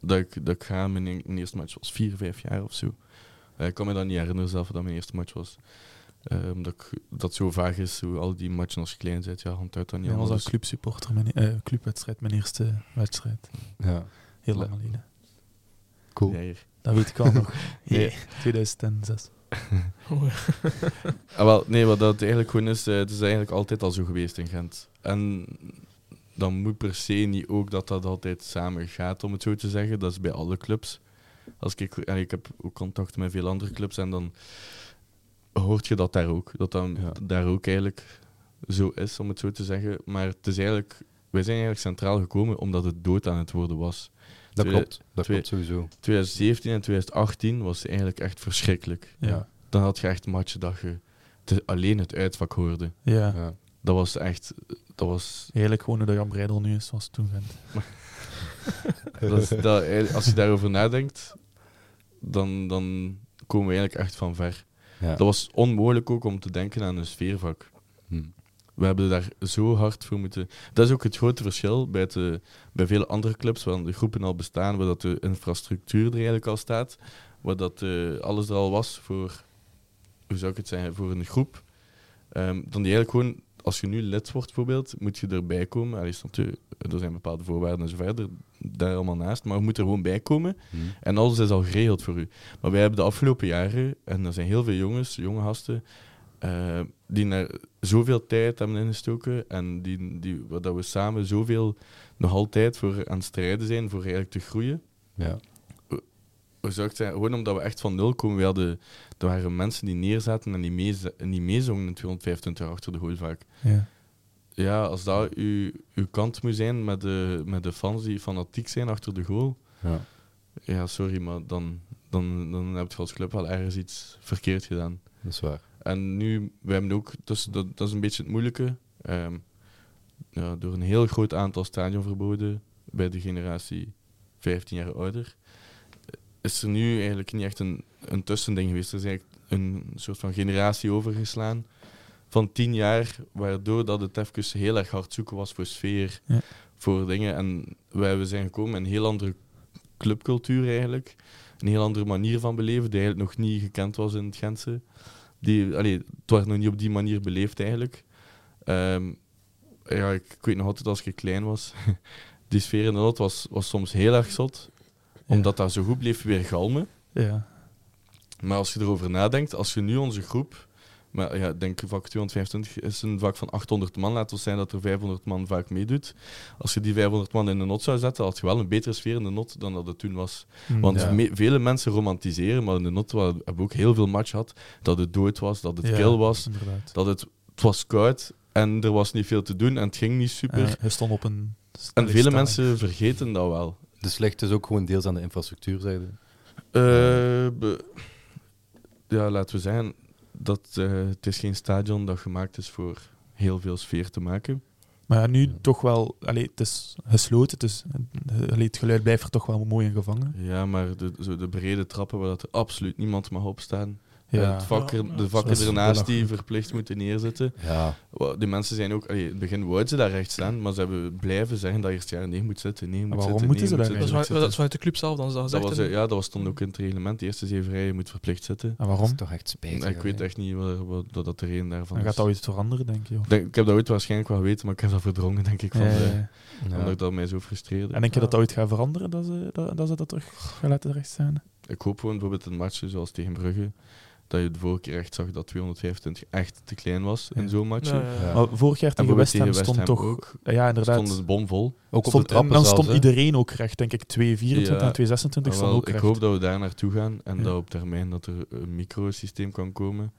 dat ik, dat ik ga, mijn, e- mijn eerste match was vier, vijf jaar of zo. Eh, ik kan me dat niet herinneren zelf dat mijn eerste match was. Eh, omdat ik, dat zo vaag is, hoe al die matchen als je klein bent, ja, hand uit dan niet Jij was als clubsupporter, mijn, eh, clubwedstrijd, mijn eerste wedstrijd. Ja, Heel Ja. lang geleden. cool. Ja. Dat weet ik wel nog. Nee. Jee, 2006. Ah, wel, nee, wat dat eigenlijk gewoon is, eh, het is eigenlijk altijd al zo geweest in Gent. En dan moet per se niet ook dat dat altijd samen gaat, om het zo te zeggen. Dat is bij alle clubs. Als ik, en ik heb ook contact met veel andere clubs en dan hoort je dat daar ook. Dat dan Ja. daar ook eigenlijk zo is, om het zo te zeggen. Maar het is eigenlijk, wij zijn eigenlijk centraal gekomen omdat het dood aan het worden was. Dat Twee- klopt, dat twee- klopt sowieso. 2017 en 2018 was eigenlijk echt verschrikkelijk. Ja. Dan had je echt matchen dat je te- alleen het uitvak hoorde. Ja. Ja. Dat was echt. Dat was. Eigenlijk gewoon dat Jan Breidel nu is, was toen Gent. Dat is dat, eigenlijk- als je daarover nadenkt, dan, dan komen we eigenlijk echt van ver. Ja. Dat was onmogelijk ook om te denken aan een sfeervak. We hebben daar zo hard voor moeten... Dat is ook het grote verschil bij, de, bij vele andere clubs, waar de groepen al bestaan, waar dat de infrastructuur er eigenlijk al staat, waar dat eh, alles er al was voor, hoe zou ik het zeggen, voor een groep. Ehm, dan die eigenlijk gewoon, als je nu lid wordt bijvoorbeeld, moet je erbij komen. Allee, je, er zijn bepaalde voorwaarden en zo verder, daar allemaal naast, maar je moet er gewoon bij komen. Hm. En alles is al geregeld voor u. Maar wij hebben de afgelopen jaren, en er zijn heel veel jongens, jonge gasten, eh, die er zoveel tijd hebben ingestoken en die, die, waar dat we samen zoveel nog altijd voor aan het strijden zijn, voor eigenlijk te groeien. Ja. Het zeggen? Gewoon omdat we echt van nul komen. We hadden, er waren mensen die neerzaten en die, mee, die meezongen in 225 jaar achter de goal vaak. Ja. Ja, als dat uw, uw kant moet zijn met de, met de fans die fanatiek zijn achter de goal, Ja. ja, sorry, maar dan, dan, dan heb je als club wel ergens iets verkeerd gedaan. Dat is waar. En nu, we hebben ook, dus dat, dat is een beetje het moeilijke, ehm, ja, door een heel groot aantal stadionverboden bij de generatie 15 jaar ouder, is er nu eigenlijk niet echt een, een tussending geweest. Er is eigenlijk een soort van generatie overgeslaan van 10 jaar, waardoor dat het even heel erg hard zoeken was voor sfeer, Ja. voor dingen. En wij we zijn gekomen met een heel andere clubcultuur eigenlijk. Een heel andere manier van beleven, die eigenlijk nog niet gekend was in het Gentse. Die, allee, het werd nog niet op die manier beleefd eigenlijk. Ehm, ja, ik, ik weet nog altijd als ik klein was, die sfeer in de Lot was, was soms heel erg zot, omdat dat zo goed bleef weer galmen. Ja. Maar als je erover nadenkt, als je nu onze groep, maar ja, ik denk vak 225 is een vak van 800 man, laten we zijn dat er 500 man vaak meedoet. Als je die 500 man in de not zou zetten, had je wel een betere sfeer in de not dan dat het toen was. Hm, Want Ja. me- vele mensen romantiseren, maar in de not hebben we ook heel veel match gehad, dat het dood was, dat het Ja, kil was, Inderdaad. dat het, het was koud en er was niet veel te doen en het ging niet super. Hij stond op een... en vele mensen vergeten dat wel. Dus ligt dus ook gewoon deels aan de infrastructuur, zei je? Eh, be- ja, laten we zeggen dat eh, het is geen stadion dat gemaakt is voor heel veel sfeer te maken. Maar ja, nu toch wel... Allee, het is gesloten, dus allee, het geluid blijft er toch wel mooi in gevangen. Ja, maar de, zo de brede trappen waar dat er absoluut niemand mag opstaan. Ja. Het vak Ja, de vakken ernaast die verplicht moeten neerzitten. Ja. Die mensen zijn ook... allee, in het begin wouden ze daar recht staan, maar ze hebben blijven zeggen dat eerst jaar nee moet zitten, nee moet waarom zitten, moeten nee, ze moet daar Dat is, vanuit, moet dat is zitten. vanuit de club zelf dan dat Dat was, en- ja, dat was stond ook in het reglement. De eerste zeven rijen moet verplicht zitten. En waarom? Dat is toch echt spijtig. ik weet echt niet wat, wat, dat dat er een daarvan Dan is. gaat dat ooit veranderen, denk je? Ik denk- ik heb dat ooit waarschijnlijk wel geweten, maar ik heb dat verdrongen, denk ik, van Ja, de, ja, ja. Ja. omdat dat mij zo frustreerde. En denk je dat dat ooit gaat veranderen, dat ze dat, dat, ze dat terug gaan laten rechtstaan? Ik hoop gewoon bijvoorbeeld een match zoals tegen Brugge, dat je de vorige keer echt zag dat 225 echt te klein was in Ja. zo'n match. Ja, ja, ja. Ja. Maar vorig jaar En tegen West Ham stond toch... ook. Ja, inderdaad. Stond het bomvol. Ook op Stond- de trappen en dan zelfs, stond iedereen ook recht, denk ik. 224 Ja. en 226 Ah, stond ook ik recht. hoop dat we daar naartoe gaan en Ja. dat op termijn dat er een microsysteem kan komen.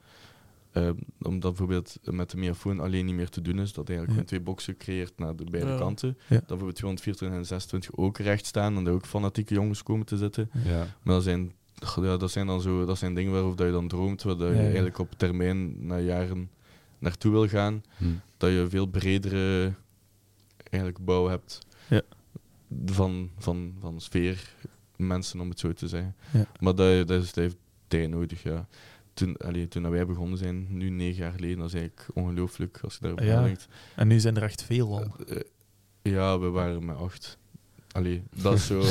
Eh, omdat bijvoorbeeld met de megafoon alleen niet meer te doen is, dat eigenlijk Ja. twee boxen creëert naar de beide Ja. kanten. Ja. Dat bijvoorbeeld 224 en 26 ook recht staan en dat ook fanatieke jongens komen te zitten. Ja. Maar dat zijn, ja, dat zijn dan zo, dat zijn dingen waarover dat je dan droomt, waar je Ja, ja. eigenlijk op termijn, na jaren, naartoe wil gaan. Hm. Dat je veel bredere eigenlijk bouw hebt Ja. van, van, van sfeer, mensen om het zo te zeggen. Ja. Maar dat, dat, is, dat heeft tijd nodig, ja. Toen, allee, toen wij begonnen zijn, nu negen jaar geleden, dat is eigenlijk ongelooflijk als je daarop Ja. nadenkt. En nu zijn er echt veel al. Eh, eh, ja, we waren met acht. Allee, dat is zo.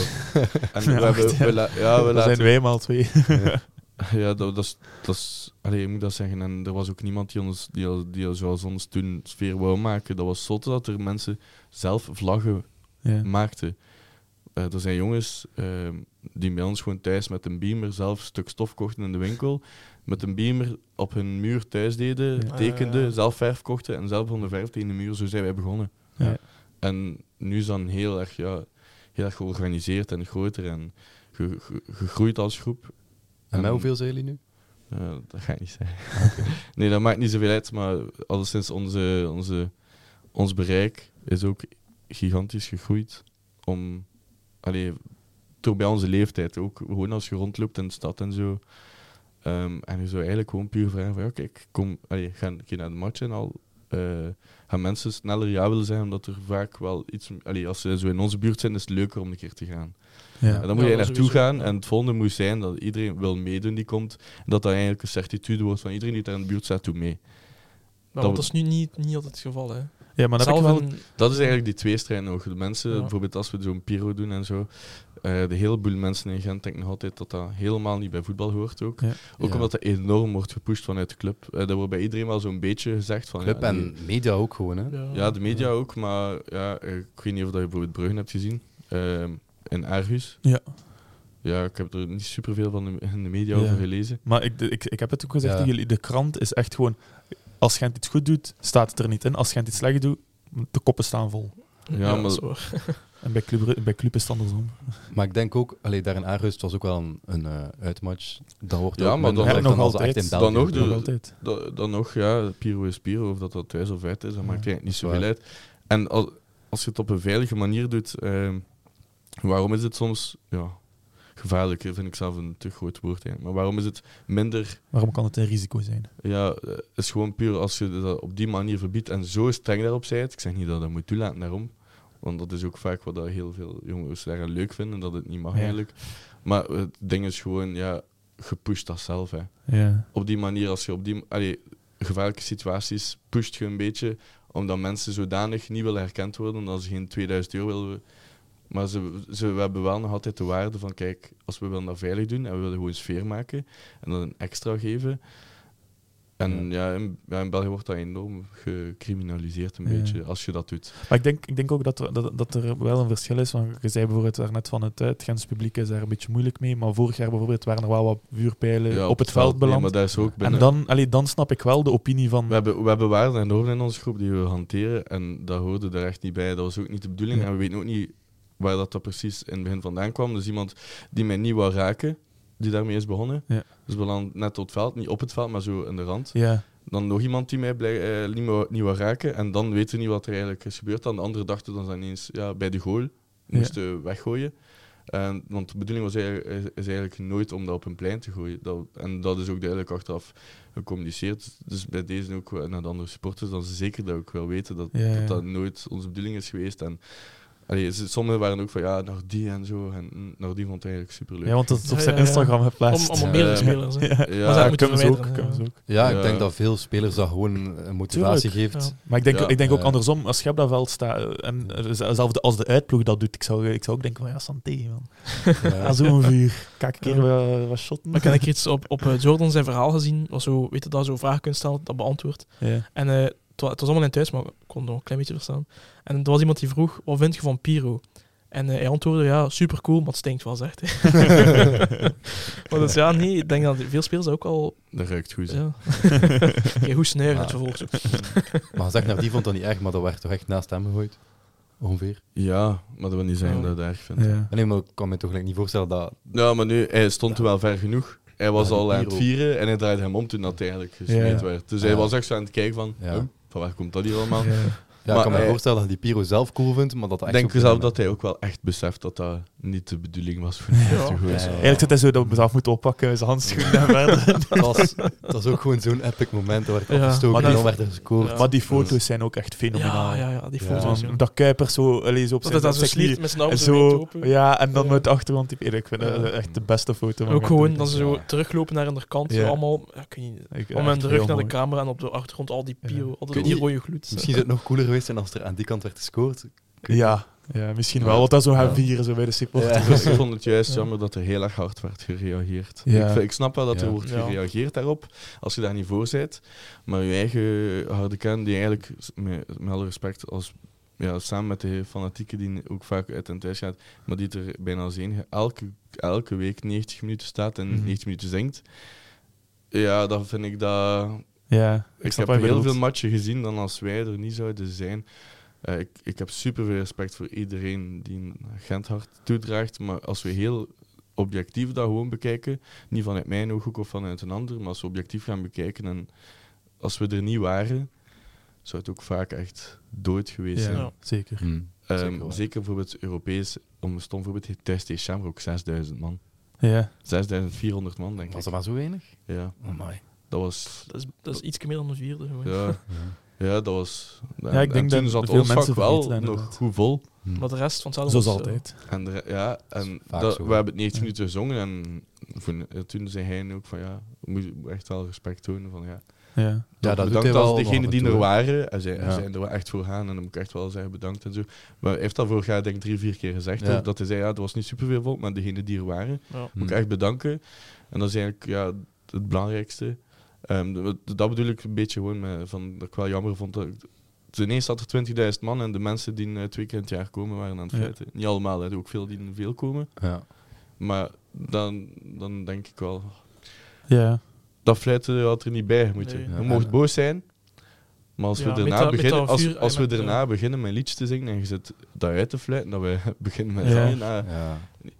en we hebben, we la- ja, we Dat zijn wij maar twee. ja, dat, dat is, dat is allee, ik moet dat zeggen. En er was ook niemand die ons, die, al- die al zoals ons toen sfeer wou maken. Dat was zot dat er mensen zelf vlaggen Ja. maakten. Eh, er zijn jongens ehm, die bij ons gewoon thuis met een beamer zelf een stuk stof kochten in de winkel. Met een beamer op hun muur thuis deden, Ja. tekenden, Ah, ja. zelf verf kochten en zelf van de verf tegen de muur. Zo zijn wij begonnen. Ja. En nu is dan heel erg, ja, heel erg georganiseerd en groter en ge- ge- gegroeid als groep. En met hoeveel zijn jullie nu? Eh, dat ga ik niet zeggen. nee, dat maakt niet zoveel uit, maar alleszins onze, onze, ons bereik is ook gigantisch gegroeid. Om, allee, toch bij onze leeftijd ook, gewoon als je rondloopt in de stad en zo. Ehm, en je zou eigenlijk gewoon puur vragen van, ja kijk, kom, allee, ga een keer naar de match en al. eh, gaan mensen sneller ja willen zijn, omdat er vaak wel iets... Allee, als ze zo in onze buurt zijn, is het leuker om een keer te gaan. Ja. En dan moet Ja, je dat naartoe gaan ja. en het volgende moet zijn dat iedereen wil meedoen die komt. En dat dat eigenlijk een certitude wordt van iedereen die daar in de buurt staat, doet mee. Maar dat is nu niet, niet altijd het geval. Hè. Ja, maar dan heb Zelf ik wel... een- Dat is eigenlijk die tweestrijd nog. De mensen, Ja. bijvoorbeeld als we zo'n Piro doen en zo, de hele boel mensen in Gent denken nog altijd dat dat helemaal niet bij voetbal hoort ook. Ja. Ook Ja. omdat dat enorm wordt gepusht vanuit de club. Eh dat wordt bij iedereen wel zo'n beetje gezegd van... Club ja, en die- media ook gewoon, hè? ja. ja, de media ook, maar ja, eh, ik weet niet of dat je bijvoorbeeld Bruggen hebt gezien. ehm, in Aarhus. Ja. Ja, ik heb er niet superveel van de, in de media Ja. over gelezen. Maar ik, ik, ik heb het ook gezegd jullie, de krant is echt gewoon... Als Gent iets goed doet, staat het er niet in. Als Gent iets slecht doet, de koppen staan vol. Ja, maar- dat is waar. En bij Club, bij club is het andersom. Maar ik denk ook, allee, daar in Aarhus, het was ook wel een, een eh, uitmatch. Dat wordt Ja, ook maar dan- nog altijd. echt in Dan nog de- Nog altijd. Da- dan nog, ja, Piro is Piro, of dat dat thuis of uit is, dat Ja, maakt eigenlijk niet zoveel uit. En als, als je het op een veilige manier doet, ehm, waarom is het soms, ja, gevaarlijk vind ik zelf een te groot woord eigenlijk, maar waarom is het minder, Waarom kan het een risico zijn? ja, eh, is gewoon puur als je dat op die manier verbiedt en zo streng daarop zijt, ik zeg niet dat dat moet toelaten daarom, want dat is ook vaak wat dat heel veel jongens daaraan leuk vinden, dat het niet mag Ja. eigenlijk. Maar het ding is gewoon, ja, gepusht dat zelf, hè Ja. op die manier, als je op die allee, gevaarlijke situaties pusht je een beetje, omdat mensen zodanig niet willen herkend worden dat ze geen 2000 euro willen. Maar ze, ze, we hebben wel nog altijd de waarde van, kijk, als we willen dat veilig doen en we willen gewoon sfeer maken en dan een extra geven. En ja, in, ja, in België wordt dat enorm gecriminaliseerd een Ja. beetje, als je dat doet. Maar ik denk, ik denk ook dat er, dat, dat er wel een verschil is. Want je zei bijvoorbeeld daarnet van het, het Gens publiek is daar een beetje moeilijk mee. Maar vorig jaar bijvoorbeeld waren er wel wat vuurpijlen Ja, op, het veld nee, beland. maar dat is ook en binnen. dan, allee, dan snap ik wel de opinie van... We hebben, we hebben waarden en normen in onze groep die we hanteren en dat hoorde er echt niet bij. Dat was ook niet de bedoeling en we weten ook niet waar dat, dat precies in het begin vandaan kwam. Dus iemand die mij niet wou raken, die daarmee is begonnen. Ja. Dus we dan net op het veld, niet op het veld, maar zo in de rand. Ja, Dan nog iemand die mij blij, eh, niet, wou, niet wou raken en dan weten we niet wat er eigenlijk is gebeurd. Dan de andere dachten dan ineens ja, bij de goal, moesten weggooien. En, want de bedoeling was eigenlijk, is, eigenlijk nooit om dat op een plein te gooien. Dat, en dat is ook duidelijk achteraf gecommuniceerd. Dus bij deze ook wel naar de andere supporters, dan ze zeker dat ook wel weten dat Ja, ja. dat, dat nooit onze bedoeling is geweest. En allee, sommigen waren ook van ja, naar die en zo. En mm, naar die vond het eigenlijk superleuk. ja, want dat is op zijn ja, ja. Instagram Om, geplaatst. om op Ja. meerdere Ja. spelers. Ja, Maar ja, kunnen ze ook. verwijderen, Kunnen ze ja. ook. Ja, Ja. ik denk dat veel spelers dat gewoon een motivatie Tuurlijk, geeft. Ja. Maar ik denk, Ja, ik denk ook eh. andersom, als je op dat veld staat en er is- zelfs de- als de uitploeg dat doet, ik zou, ik zou ook denken van ja, santé man. Ja. Ja, zo'n vuur. Kijk een keer wat, wat shotten. Maar ik heb iets op, op eh, Jordan zijn verhaal gezien, was zo, weet je, dat je zo vragen kunt stellen, dat beantwoord. Ja. En eh, het, wa- het was allemaal in thuis, maar ik kon het nog een klein beetje verstaan. En er was iemand die vroeg, wat vind je van Pyro? En eh, hij antwoordde, ja, super cool, maar het stinkt wel, zegt hij. maar dus ja, nee, ik denk dat veel spelers ook al... Dat ruikt goed. Ja. Hoe snuiven Ja. het vervolgens ook. Maar zeg naar die vond dat niet erg, maar dat werd toch echt naast hem gegooid? Ongeveer. Ja, maar dat wil niet zeggen Ja. dat ik dat erg vind. Ja. Nee, maar ik kan me toch gelijk niet voorstellen dat... Ja, maar nu, hij stond wel ver genoeg. Hij was Ja, al aan het Piro. vieren en hij draaide hem om toen dat eigenlijk gesmeed Ja. werd. Dus hij was echt zo aan het kijken van, huh, van waar komt dat hier allemaal? Ja. Ja, Maar ik kan me hij- voorstellen dat hij Piro zelf cool vindt, maar dat echt denk zelf dat hij ook wel echt beseft dat dat niet de bedoeling was voor Ja. hem te gooien. Ja, ja. Eigenlijk zit hij zo dat we zelf moeten oppakken, zijn handschoenen en verder. Het was, het was ook gewoon zo'n epic moment. Er werd Ja. afgestoken en die- dan werd er gescoord. Ja. Maar die foto's zijn ook echt fenomenaal. Ja, ja, ja, die Ja. foto's. Dat Kuiper zo, zo op Dat zijn, het dat met zijn En zo open. ja, en dan Ja. met de achtergrond. Die, ik vind dat echt de beste foto. Ook gewoon ik. dat ze zo Ja. teruglopen naar de kant, zo allemaal, ik Ik- om de rug naar de camera en op de achtergrond al die pio, Ik al die rode gloed. Misschien zou het nog cooler geweest zijn als er aan die kant werd gescoord. Ja, ja, misschien wel. Want dat zo gaan Ja. vieren zo bij de supporters. Ja. Dus ik vond het juist Ja. jammer dat er heel erg hard werd gereageerd. Ja. Ik, ik snap wel dat er wordt Ja. gereageerd daarop, als je daar niet voor bent. Maar je eigen harde kern, die eigenlijk, met, met alle respect, als, ja, samen met de fanatieken die ook vaak uit en thuis gaat, maar die er bijna als enige elke, elke week 90 minuten staat en Mhm. 90 minuten zingt. Ja, dan vind ik dat... Ja, Ik, ik snap heb heel bedoelt. veel matchen gezien dan als wij er niet zouden zijn. Eh, ik, ik heb super veel respect voor iedereen die een Genthart toedraagt. Maar als we heel objectief dat gewoon bekijken, niet vanuit mijn ooghoek of vanuit een ander, maar als we objectief gaan bekijken en als we er niet waren, zou het ook vaak echt dood geweest Ja, zijn. Ja. zeker. Hmm, Ehm, zeker wel. zeker bijvoorbeeld Europees, om een stom voorbeeld, heeft thuis tegen Shamrock 6000 man. Ja. 6400 man, denk Was ik. dat maar zo weinig? Ja, Oh my. dat was... Dat is, dat is iets meer dan een vierde. Ja, Ja. Ja, dat was. Ja, ik denk en toen dat zat veel ons vak mensen wel dat nog inderdaad. goed vol. Hmm. Maar de rest van Zoals was, altijd. En de, ja, en dat, we hebben het 90 Ja. minuten gezongen en voor- toen zei hij ook van ja, we moeten echt wel respect tonen van ja. Ja. Ja, dat bedankt als degenen die en er toe. waren. En zij, en Ja. zijn er wel echt voor gaan. En dan moet ik echt wel zeggen bedankt en zo. Maar hij heeft dat vorig jaar denk ik drie, vier keer gezegd. Ja. Dat hij zei, ja, er was niet superveel volk, maar degenen die er waren, Ja. moet ik Hm. echt bedanken. En dat is eigenlijk ja, het belangrijkste. Ehm, dat bedoel ik een beetje gewoon met, van, dat ik wel jammer vond. Dat ik, dus ineens zat er 20.000 man en de mensen die eh, twee keer in het jaar komen waren aan het Ja. fluiten. Niet allemaal, hè, ook veel die veel komen. Ja. Maar dan, dan denk ik wel, ja. dat fluiten had er niet bij moeten. Nee. Je mocht boos zijn, maar als Ja, we daarna dat- beginnen, dat als, we met- daarna ja. beginnen met liedjes te zingen en je zit daaruit te fluiten, dat we beginnen met Ja. zingen, nou, ja.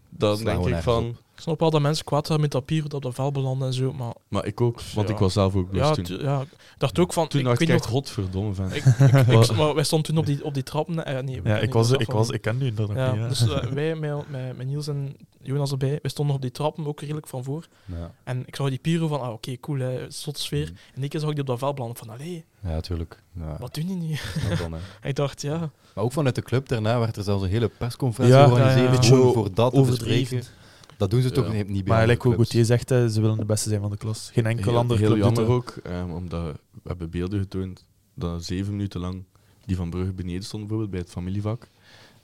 dan Slaan denk ik van, op. Ik snap wel dat mensen kwaad zijn met dat papier dat op de vel belandde en zo, maar maar ik ook, want Ja. ik was zelf ook boos ja, toen. ja, ik dacht ook van... Toen ik, dacht ik nog, godverdomme van. ik, ik, ik- maar wij stonden toen op die, op die trappen. eh, nee, ja, ik, was, dat ik, van- was, ik ken nu inderdaad Ja, niet. Ja. dus eh, wij met, met, met Niels en Jonas erbij, wij stonden op die trappen, ook redelijk van voor. Ja. En ik zag die Piro van, ah, oké, cool, hè, zotte sfeer. Hm. En ik keer zag ik die op dat vel belanden van, allee, Ja, tuurlijk. Ja, wat doen die nu? ik dacht, ja, Maar ook vanuit de club daarna werd er zelfs een hele persconferentie Ja, georganiseerd. voor dat te overdreven. bespreken. Dat doen ze toch Ja. niet, bij Maar andere gelijk hoe. Gauthier zegt, hè, ze willen de beste zijn van de klas. Geen enkel heel, ander heel club jammer ook, ehm, omdat we hebben beelden getoond dat zeven minuten lang die van Brugge beneden stond bijvoorbeeld bij het familievak.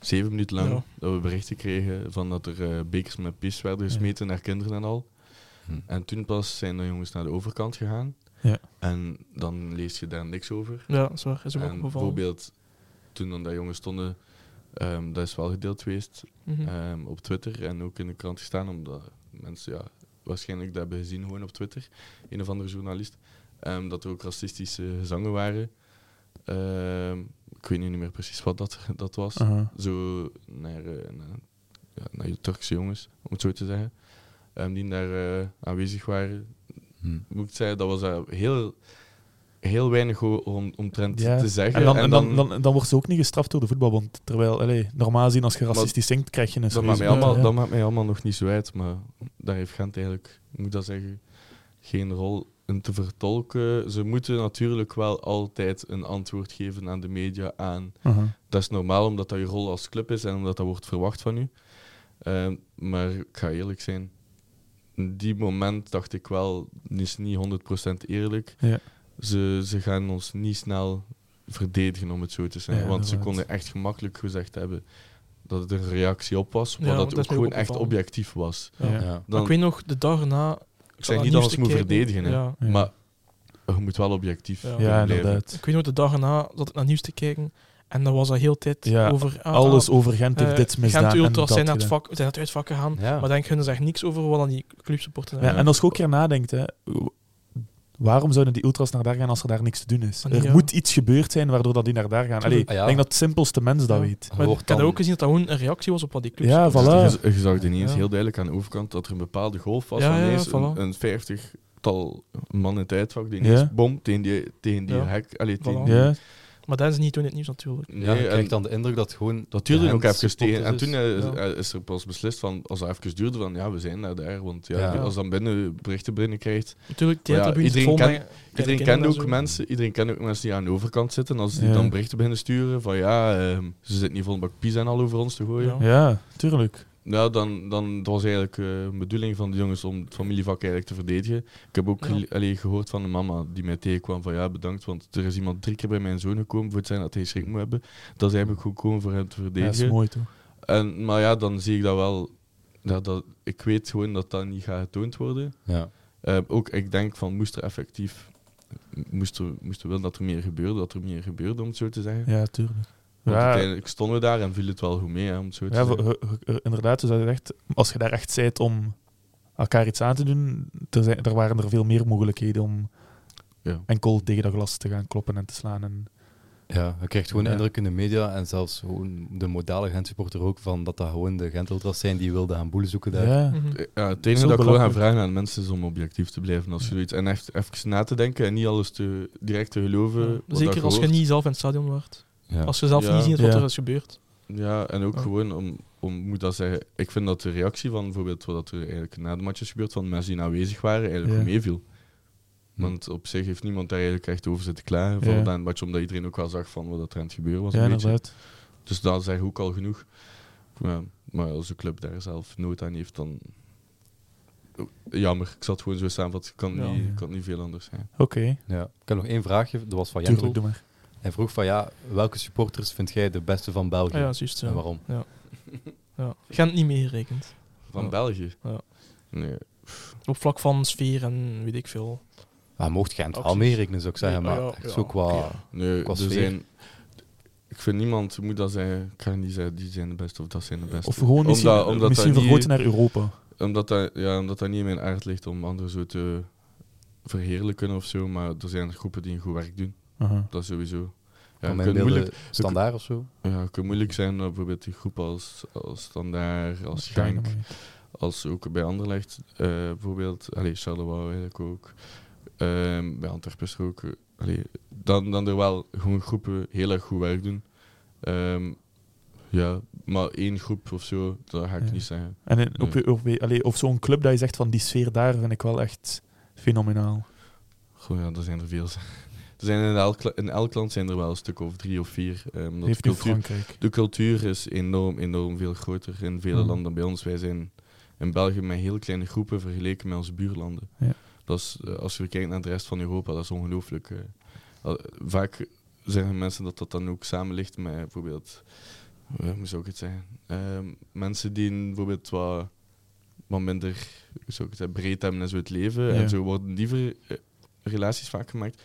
Zeven minuten lang Ja. dat we berichten kregen van dat er eh, bekers met pis werden gesmeten naar kinderen en al. Hm. En toen pas zijn de jongens naar de overkant gegaan. Ja. En dan lees je daar niks over. ja, dat is waar, is ook en bijvoorbeeld toen dan dat jongens stonden, ehm, dat is wel gedeeld geweest Mhm. ehm, op Twitter en ook in de krant gestaan, omdat mensen ja, waarschijnlijk dat hebben gezien gewoon op Twitter, een of andere journalist, ehm, dat er ook racistische gezangen waren. Ehm, ik weet nu niet meer precies wat dat, dat was. Zo naar, eh, naar, ja, naar de Turkse jongens, om het zo te zeggen, ehm, die daar eh, aanwezig waren. Hm. Moet ik zeggen, dat was eh, heel, heel weinig om, omtrent Ja. te zeggen. En, dan, en dan, dan, dan wordt ze ook niet gestraft door de voetbalbond. Terwijl, allee, normaal gezien, als je racistisch zingt, krijg je een Dat maakt, mij allemaal, dat maakt mij allemaal nog niet zo uit, maar daar heeft Gent eigenlijk, moet dat zeggen, geen rol in te vertolken. Ze moeten natuurlijk wel altijd een antwoord geven aan de media aan. Aha. Dat is normaal omdat dat je rol als club is en omdat dat wordt verwacht van u. Ehm, maar ik ga eerlijk zijn, in die moment dacht ik wel, het is niet 100% eerlijk. Ja. Ze, ze gaan ons niet snel verdedigen, om het zo te zeggen. Ja, want ze konden echt gemakkelijk gezegd hebben dat het een reactie op was, maar Ja, dat het ook gewoon ook echt objectief was. Ja. Ja. Ja. Maar Dan, ik weet nog, de dag erna... ik zeg niet dat ze moet verdedigen, hè, Ja. Ja. maar je moet wel objectief Ja. inderdaad. Ik weet nog, de dag erna zat ik naar nieuws te kijken en dan was dat heel tijd Ja, over... ah, Alles ah, over Gent heeft eh, dit misdaan. Gent en Ultras dat zijn naar, het vak, zijn naar het uitvak gegaan, Ja. maar dan kunnen ze echt niks over wat dan die clubsupporters Ja, hebben. en als je ook keer nadenkt, hè, waarom zouden die ultras naar daar gaan als er daar niks te doen is? Ah, Er ja. moet iets gebeurd zijn waardoor dat die naar daar gaan. Allee. Ah, ja. Ik denk dat het simpelste mens dat Ja. weet. Maar ik had ook gezien dat dat gewoon een reactie was op wat die clubs Ja, voilà. Je, je zag ineens Ja. heel duidelijk aan de overkant dat er een bepaalde golf was. Ja, van ja, ineens voilà. een, een vijftigtal man in het uitvak die ineens Ja. bom tegen die, tegen die Ja. hek. Allee, tegen Voilà. die- Ja, Maar dat is niet toen het nieuws natuurlijk. Nee, Ja, je krijgt dan de indruk dat gewoon... dat duurde de ook even tegen. En toen is. eh, Ja. eh, is er pas beslist van, als dat even duurde, van ja, we zijn daar. Want ja, Ja. als dan binnen berichten binnenkrijgt. Natuurlijk, die Ja, tribunes iedereen kleine Iedereen kent en ook zo. mensen, iedereen kent ook mensen die aan de overkant zitten. Als die Ja. dan berichten beginnen sturen van ja, ehm, ze zitten niet vol een bak pizza en al over ons te gooien. Ja. Ja, ja tuurlijk. dan, dan dat was eigenlijk eh, een bedoeling van de jongens om het familievak eigenlijk te verdedigen. Ik heb ook Ja. gele- allee, gehoord van een mama die mij tegenkwam van ja, bedankt, want er is iemand drie keer bij mijn zoon gekomen voor het zijn dat hij schrik moet hebben. Dat is eigenlijk gekomen voor hem te Ja, dat verdedigen. is mooi toch? en, maar ja, dan zie ik dat wel. Dat, dat, ik weet gewoon dat dat niet gaat getoond worden. Ja. Eh, ook, ik denk van, moest er effectief... Moest er, moest er wel dat er meer gebeurde, dat er meer gebeurde, om het zo te zeggen. Ja, tuurlijk. Want Ja, uiteindelijk stonden we daar en viel het wel goed mee, hè, om het zo te ja, voor- inderdaad, dus dat echt, als je daar echt zijt om elkaar iets aan te doen, er, zijn, er waren er veel meer mogelijkheden om Ja. enkel tegen dat glas te gaan kloppen en te slaan. En, Ja, je krijgt gewoon Ja. indruk in de media en zelfs gewoon de modale Gent-supporter ook van dat dat gewoon de Gent-ultras zijn die wilden gaan boel zoeken daar. ja. Ja, het enige dat ik wil gaan vragen aan mensen is om objectief te blijven als je zoiets... En echt even na te denken en niet alles te, direct te geloven. Zeker als je niet zelf in het stadion wordt. Ja. Als je zelf Ja. niet ziet wat Ja. er is gebeurd. Ja, en ook Ja. gewoon om, om, moet dat zeggen, ik vind dat de reactie van bijvoorbeeld wat er eigenlijk na de match is gebeurd, van mensen die aanwezig waren, eigenlijk Ja. meeviel. Hm. Want op zich heeft niemand daar eigenlijk echt over zitten. Ja. Voor dat match, omdat iedereen ook wel zag van wat er aan het gebeuren was. ja, een. Dus dat is eigenlijk ook al genoeg. Ja, maar als de club daar zelf nood aan heeft, dan jammer. Ik zat gewoon zo samenvatten. Ik kan, Ja. niet, kan niet veel anders zijn. Oké, Ja. Ik heb nog één vraagje, dat was van tuurlijk, Jentel. doe maar. Hij vroeg van ja, welke supporters vind jij de beste van België? Ah ja, juist. En Ja. waarom? Ja. Gent niet meegerekend. Van Ja. België? Ja. Nee. Op vlak van sfeer en weet ik veel. Ja, mocht Gent wel Acties. meerekenen, zou ik zeggen, Nee, maar ja, echt ja. zo qua... Ja. Nee, Qua sfeer. zijn... Ik vind niemand moet dat zijn. Ga niet zeggen die zijn de beste of dat zijn de beste. Of gewoon misschien, Omdat- omdat misschien vergroten naar Europa. Omdat dat, ja, omdat dat niet in mijn aard ligt om anderen zo te verheerlijken of zo. Maar er zijn groepen die een goed werk doen. Aha. Dat sowieso. Ja, kan moeilijk, standaard of zo. ja, het kan moeilijk zijn dat bijvoorbeeld die groep als, als Standaard, als Genk, als ook bij Anderlecht, eh bijvoorbeeld, allee, Charleroi eigenlijk ook, ehm, bij Antwerpen er ook, allee, dan, dan er wel gewoon groepen heel erg goed werk doen. Ehm, ja, maar één groep of zo, dat ga ik Ja. niet zeggen. En in, op, Nee. op, allee, of zo'n club dat je zegt van die sfeer daar vind ik wel echt fenomenaal. Goh, ja, er zijn er veel. Zijn in, elk, in elk land zijn er wel een stuk of drie of vier. omdat Heeft de, cultuur, Frankrijk. de cultuur is enorm, enorm veel groter in vele Mhm. landen dan bij ons. Wij zijn in België met heel kleine groepen vergeleken met onze buurlanden. Ja. Dat is, eh, als je kijkt naar de rest van Europa, dat is ongelooflijk. eh. Vaak zeggen mensen dat dat dan ook samen ligt met bijvoorbeeld, eh, hoe zou ik het zeggen, Ehm, mensen die bijvoorbeeld wat, wat minder hoe zou ik het zeggen, breed hebben in zo het leven. Ja. En zo worden die relaties vaak gemaakt.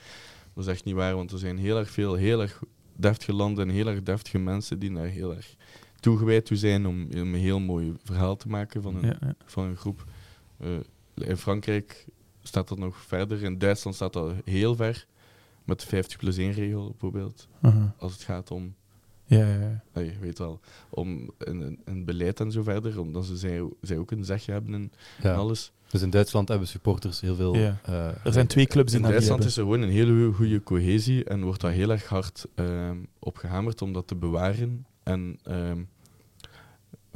Dat is echt niet waar, want er zijn heel erg veel, heel erg deftige landen en heel erg deftige mensen die daar heel erg toegewijd toe zijn om een heel mooi verhaal te maken van een, Ja, ja. van een groep. Eh, in Frankrijk staat dat nog verder. In Duitsland staat dat heel ver. Met de 50 plus 1 regel bijvoorbeeld. Aha. Als het gaat om, Ja, ja, ja. je weet wel, om een, een, beleid en zo verder. Omdat ze zij, zij ook een zegje hebben in Ja. alles. Dus in Duitsland hebben supporters heel veel... Ja. eh, Er zijn twee clubs In niet Duitsland hebben. is er gewoon een hele goede cohesie en wordt daar heel erg hard ehm, op gehamerd om dat te bewaren. En ehm,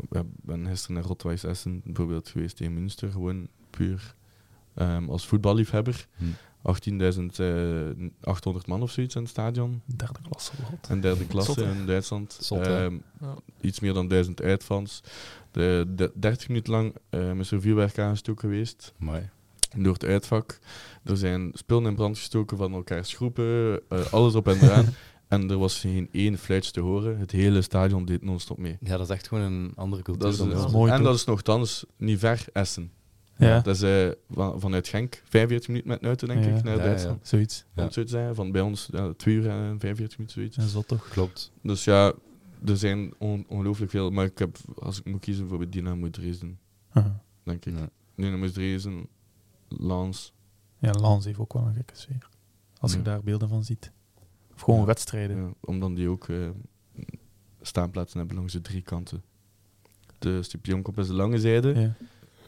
ik ben gisteren naar Rotweiss Essen bijvoorbeeld geweest in Münster, gewoon puur ehm, als voetballiefhebber. Hm. 18.800 man of zoiets in het stadion. Derde klasse. oh god. En derde klasse in Duitsland. Ehm, Ja. Iets meer dan 1000 uitfans. De, de 30 minuten lang ehm, is er vuurwerk aangestoken geweest Mooi. door het uitvak. Er zijn spullen in brand gestoken van elkaars groepen, eh, alles op en eraan. en er was geen één fluitje te horen. Het hele stadion deed non-stop mee. Ja, dat is echt gewoon een andere cultuur. Dat is, dat is mooi, en dat is nogthans niet ver Essen. Ja, Dat is eh, van, vanuit Genk, 45 minuten met auto, denk Ja. ik, naar Ja, ja. Duitsland. zoiets. Om het zo te zeggen. Van bij ons ja, 2 uur en 45 minuten, zoiets. Dat is dat toch. Klopt. Dus ja, er zijn on- ongelooflijk veel. Maar ik heb, als ik moet kiezen voor Dynamo Dresden, Aha. denk ik. Ja. Dynamo Dresden, Lans. Ja, Lans heeft ook wel een gekke sfeer. Als je Ja. daar beelden van ziet. Of gewoon Ja. wedstrijden. Ja, omdat die ook eh, staanplaatsen hebben langs de drie kanten. De stupionkop is de lange zijde. Ja.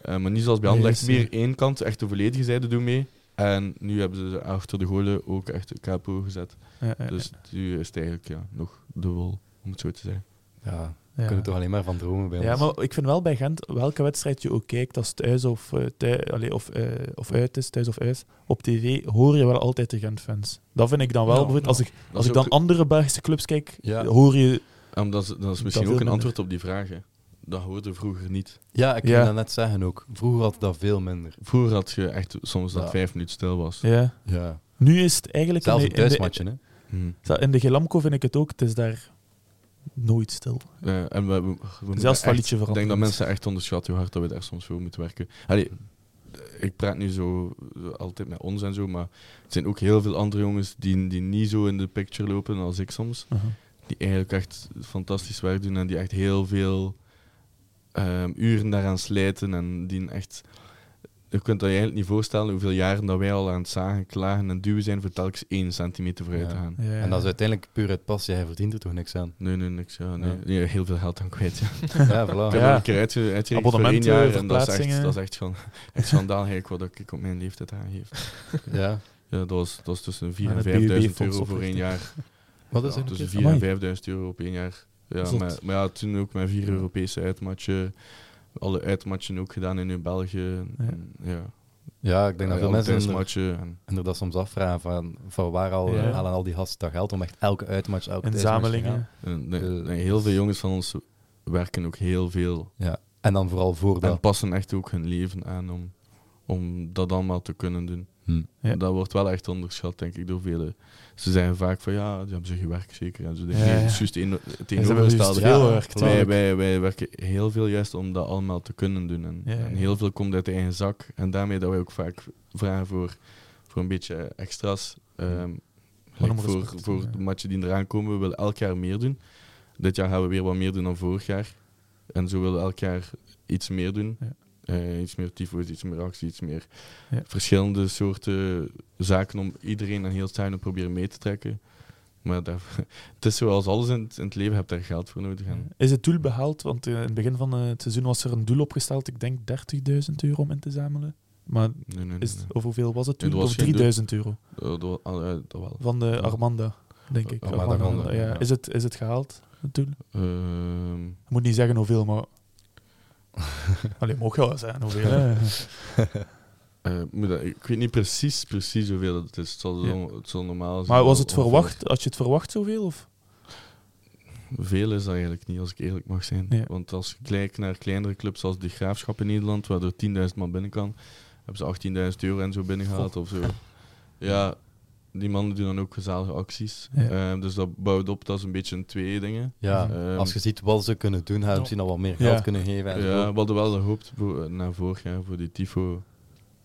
eh, maar niet zoals bij Nee, Anderlecht meer één kant, echt de volledige zijde doen mee. En nu hebben ze achter de golen ook echt een capo gezet. Ja, ja, Dus nu is het eigenlijk ja, nog dubbel, om het zo te zeggen. Ja, ja. we kunnen toch alleen maar van dromen bij Ja, ons. maar ik vind wel bij Gent, welke wedstrijd je ook kijkt, als het thuis of, eh, thui- allee, of, eh, of uit is, thuis of uit, op tv hoor je wel altijd de Gent-fans. Dat vind ik dan wel. Ja, bijvoorbeeld, als ja. ik, als ik dan ook- andere Belgische clubs kijk, Ja. hoor je... en dat, is, dat is Dat misschien ook een minder. antwoord op die vragen. Dat hoorde vroeger niet. Ja, ik Ja. wil dat net zeggen ook. Vroeger had dat veel minder. Vroeger had je echt soms dat Ja. vijf minuten stil was. Ja. Ja. Nu is het eigenlijk... Zelfs de, thuismatchen, hè. In de Gelamco vind ik het ook, het is daar nooit stil. En we, we, Zelfs echt- liedje Ik denk dat mensen echt onderschatten hoe hard dat we daar soms voor moeten werken. Allee, ik praat nu zo altijd met ons en zo, maar er zijn ook heel veel andere jongens die, die niet zo in de picture lopen als ik soms. Aha. Die eigenlijk echt fantastisch werk doen en die echt heel veel ehm, uren daaraan slijten en die echt... Je kunt dat je eigenlijk niet voorstellen hoeveel jaren dat wij al aan het zagen, klagen en duwen zijn voor telkens één centimeter vooruit te gaan. Ja, ja. En dat is uiteindelijk puur uit passie. Hij verdient er toch niks aan. Nee, nee, niks. Ja, nee. Ja. Nee, heel veel geld aan kwijt. Ja. Ja, voilà. Ik heb Ja. er een keer uitge uitgerekend voor één jaar en dat is echt, dat is echt, schan- echt schandaal eigenlijk wat ik op mijn leeftijd aangeef. Ja. Ja, dat was, dat was tussen 4 Maar en de 5000 BUB-fonds euro voor één jaar. Wat is Ja, het? tussen Ja, 4 en Amai. 5000 euro op één jaar. Ja, maar, maar ja, toen ook met vier Europese uitmatchen. Alle uitmatchen ook gedaan in België. En, ja. Ja, ik denk dat veel mensen er, thuismatchen. En, inderdaad soms afvragen van, van waar al, Ja. halen al die gasten dat geld om echt elke uitmatch, elke Inzamelingen. en, Eh. nee, heel veel jongens van ons werken ook heel veel. Ja. En dan vooral voor En dat. passen echt ook hun leven aan om, om dat allemaal te kunnen doen. Hm. Ja. Dat wordt wel echt onderschat, denk ik, door velen. Ze zeggen vaak van ja, die hebben ze gewerkt zeker. En zo. Ja, Nee, ja. het is juist een- Ze tegenovergestelde. Ja. Wij, wij, wij werken heel veel juist om dat allemaal te kunnen doen. En, Ja, ja, en ja. heel veel komt uit de eigen zak. En daarmee dat wij ook vaak vragen voor, voor een beetje extra's. Gewoon like voor respect, voor ja. de matchen die eraan komen, we willen elk jaar meer doen. Dit jaar gaan we weer wat meer doen dan vorig jaar. En zo willen we elk jaar iets meer doen. Eh, iets meer tyfo's, iets meer actie, iets meer Ja. verschillende soorten zaken om iedereen en heel het stadion proberen mee te trekken. Maar het is zoals alles in het, in het leven, je hebt daar geld voor nodig. En Is het doel behaald? Want eh, in het begin van het seizoen was er een doel opgesteld, ik denk 30.000 euro om in te zamelen. Maar nee, nee, nee, is, of hoeveel was het toen? Of geen doel. 3000 euro Dat, dat, ah, dat wel. van de Armanda, denk ik. Armanda Armanda, ja. ja. Is, het, is het gehaald, het doel? Ehm, Je moet niet zeggen hoeveel, maar... Allee, mag wel zijn hoeveel. hè. eh, moet dat- ik weet niet precies, precies hoeveel het is. Het zal, zo- het zal normaal zijn. Maar was het verwacht, als je het verwacht zoveel? Of? Veel is dat eigenlijk niet, als ik eerlijk mag zijn. Ja. Want als je kijkt naar kleinere clubs als de Graafschap in Nederland, waar er 10.000 man binnen kan, hebben ze 18.000 euro en zo binnengehaald of zo. Ja, die mannen doen dan ook gezellige acties. Ja. Ehm, dus dat bouwt op, dat is een beetje een twee dingen. Ja, Ehm, als je ziet wat ze kunnen doen, hadden ze misschien al wat meer Ja. geld kunnen geven. En Ja, zo. we wel gehoopt voor, na vorig jaar voor die Tifo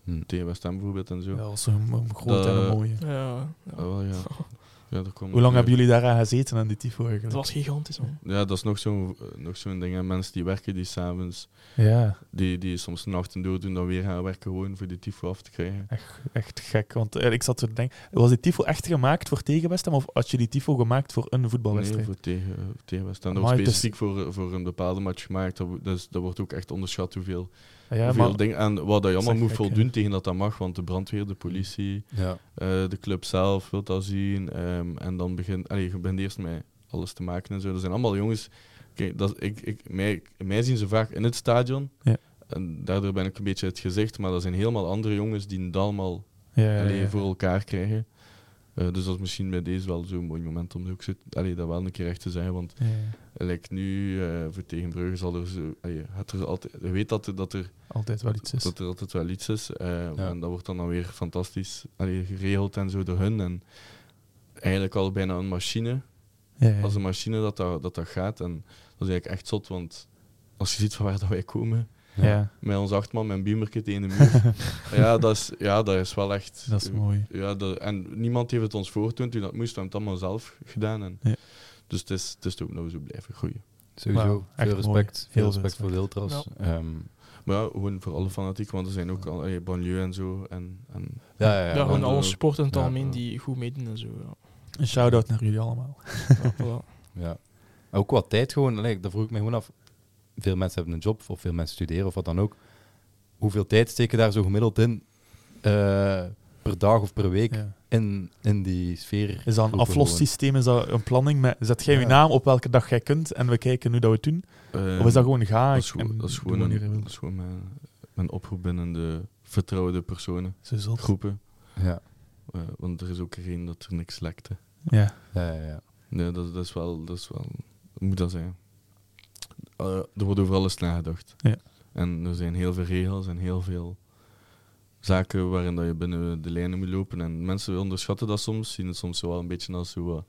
Hm. tegen West Ham bijvoorbeeld en zo. Ja, dat was een, een groot en een mooie. Ja, ja. ja. Dat Hoe lang hebben jullie daaraan gezeten aan die tifo Het eigenlijk? was gigantisch, man. Ja, dat is nog zo'n nog zo'n ding. Hè. Mensen die werken, die s'avonds, Ja, die, die soms de nachten doordoen, dan weer gaan werken gewoon voor die tifo af te krijgen. echt, echt gek. Want eh, ik zat te denken, was die tifo echt gemaakt voor tegen West Ham of had je die tifo gemaakt voor een Nee, voetbalwedstrijd? voor tegen, tegen West Ham. Dat was dus- specifiek voor, voor een bepaalde match gemaakt. Dat, dus, dat wordt ook echt onderschat hoeveel, ja, maar, dingen... En wat dat je allemaal moet gek, voldoen tegen dat dat mag. Want de brandweer, de politie, Ja. eh, de club zelf wil dat zien. ehm, en dan begint... Allee, je bent eerst met alles te maken en zo. Dat zijn allemaal jongens... Kijk, dat, ik, ik, mij, mij zien ze vaak in het stadion. Ja. En daardoor ben ik een beetje het gezicht. Maar dat zijn helemaal andere jongens die het allemaal ja, ja, allee, ja. voor elkaar krijgen. Eh, dus dat is misschien bij deze wel zo'n mooi moment om ook zo, allee, dat wel een keer echt te zeggen. Want Ja, ja. like nu, eh, voor tegen Brugge zal er zo... allee, gaat er altijd, je weet dat er, dat, er, Altijd wel iets is. dat er altijd wel iets is. eh, Ja. En dat wordt dan, dan weer fantastisch allee, geregeld en zo door hun. En eigenlijk al bijna een machine. Als een machine dat dat, dat, dat gaat. En dat is eigenlijk echt zot, want als je ziet van waar dat wij komen... ja. Met ons acht man, mijn beamerke tegen de muur. ja, dat is, ja, dat is wel echt... dat is mooi. Ja, dat- en niemand heeft het ons voortoond toen dat moest. We hebben het allemaal zelf gedaan. En Ja. Dus het is, het is ook nog zo blijven groeien. Sowieso, veel respect. Veel veel respect voor de Ultras. Ehm, Maar ja, gewoon voor alle fanatiek, want er zijn ook al eh, banlieue en zo. En, en ja, ja, Ja, ja, gewoon alle supporters in het ja, algemeen ja. die goed meedoen en zo. Ja. Een shout-out naar jullie allemaal. Ja. Ja. Ook wat tijd gewoon, allee, dat vroeg ik me gewoon af. Veel mensen hebben een job, of veel mensen studeren, of wat dan ook. Hoeveel tijd steken daar zo gemiddeld in, eh, per dag of per week, Ja. in, in die sfeer? Is dat een aflossysteem? Is dat een planning? Met, zet jij je naam op welke dag jij kunt en we kijken hoe dat we het doen? Of is dat gewoon ga dat is, gewoon- dat is gewoon, wanneer een, je wil? dat is gewoon mijn, mijn oproep binnen de vertrouwde personen, groepen. Ja. Eh, want er is ook geen dat er niks lekte. Ja. Ja, ja, ja. Nee, dat, dat is wel... Dat is wel moet dat zijn? Eh, er wordt over alles nagedacht. Ja. En er zijn heel veel regels en heel veel zaken waarin dat je binnen de lijnen moet lopen. En mensen onderschatten dat soms, zien het soms wel een beetje als zo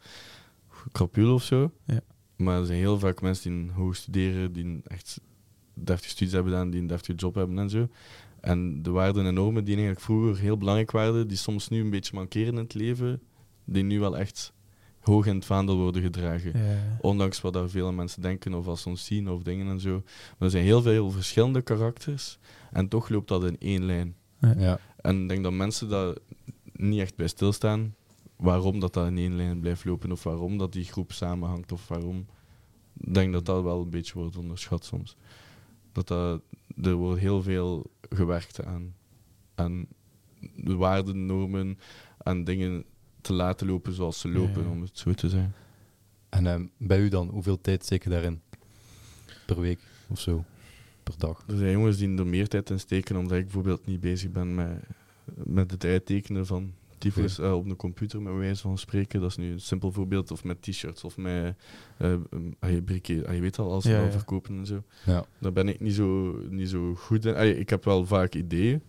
krapul of zo. Ja. Maar er zijn heel vaak mensen die hoog studeren, die echt deftige studies hebben gedaan, die een deftige job hebben en zo. En de waarden en normen die eigenlijk vroeger heel belangrijk waren, die soms nu een beetje mankeren in het leven, die nu wel echt hoog in het vaandel worden gedragen. Ja. Ondanks wat daar veel mensen denken of als ze ons zien of dingen en zo. Maar er zijn heel veel verschillende karakters en toch loopt dat in één lijn. ja. En ik denk dat mensen daar niet echt bij stilstaan waarom dat, dat in één lijn blijft lopen of waarom dat die groep samenhangt of waarom. Ik denk dat dat wel een beetje wordt onderschat soms. Dat dat, er wordt heel veel gewerkt aan, aan de waarden, normen, aan dingen te laten lopen zoals ze lopen, Ja. om het zo te zeggen. En ehm, bij u dan, hoeveel tijd steek je daarin? Per week of zo? Per dag? Er zijn jongens die er meer tijd in steken, omdat ik bijvoorbeeld niet bezig ben met, met het uittekenen van tyfus eh, op de computer, met wijze van spreken. Dat is nu een simpel voorbeeld. Of met t-shirts, of met uh, briquet. Ah, je weet al, als ze Ja, verkopen en zo. Ja. Daar ben ik niet zo, niet zo goed in. Ik heb wel vaak ideeën,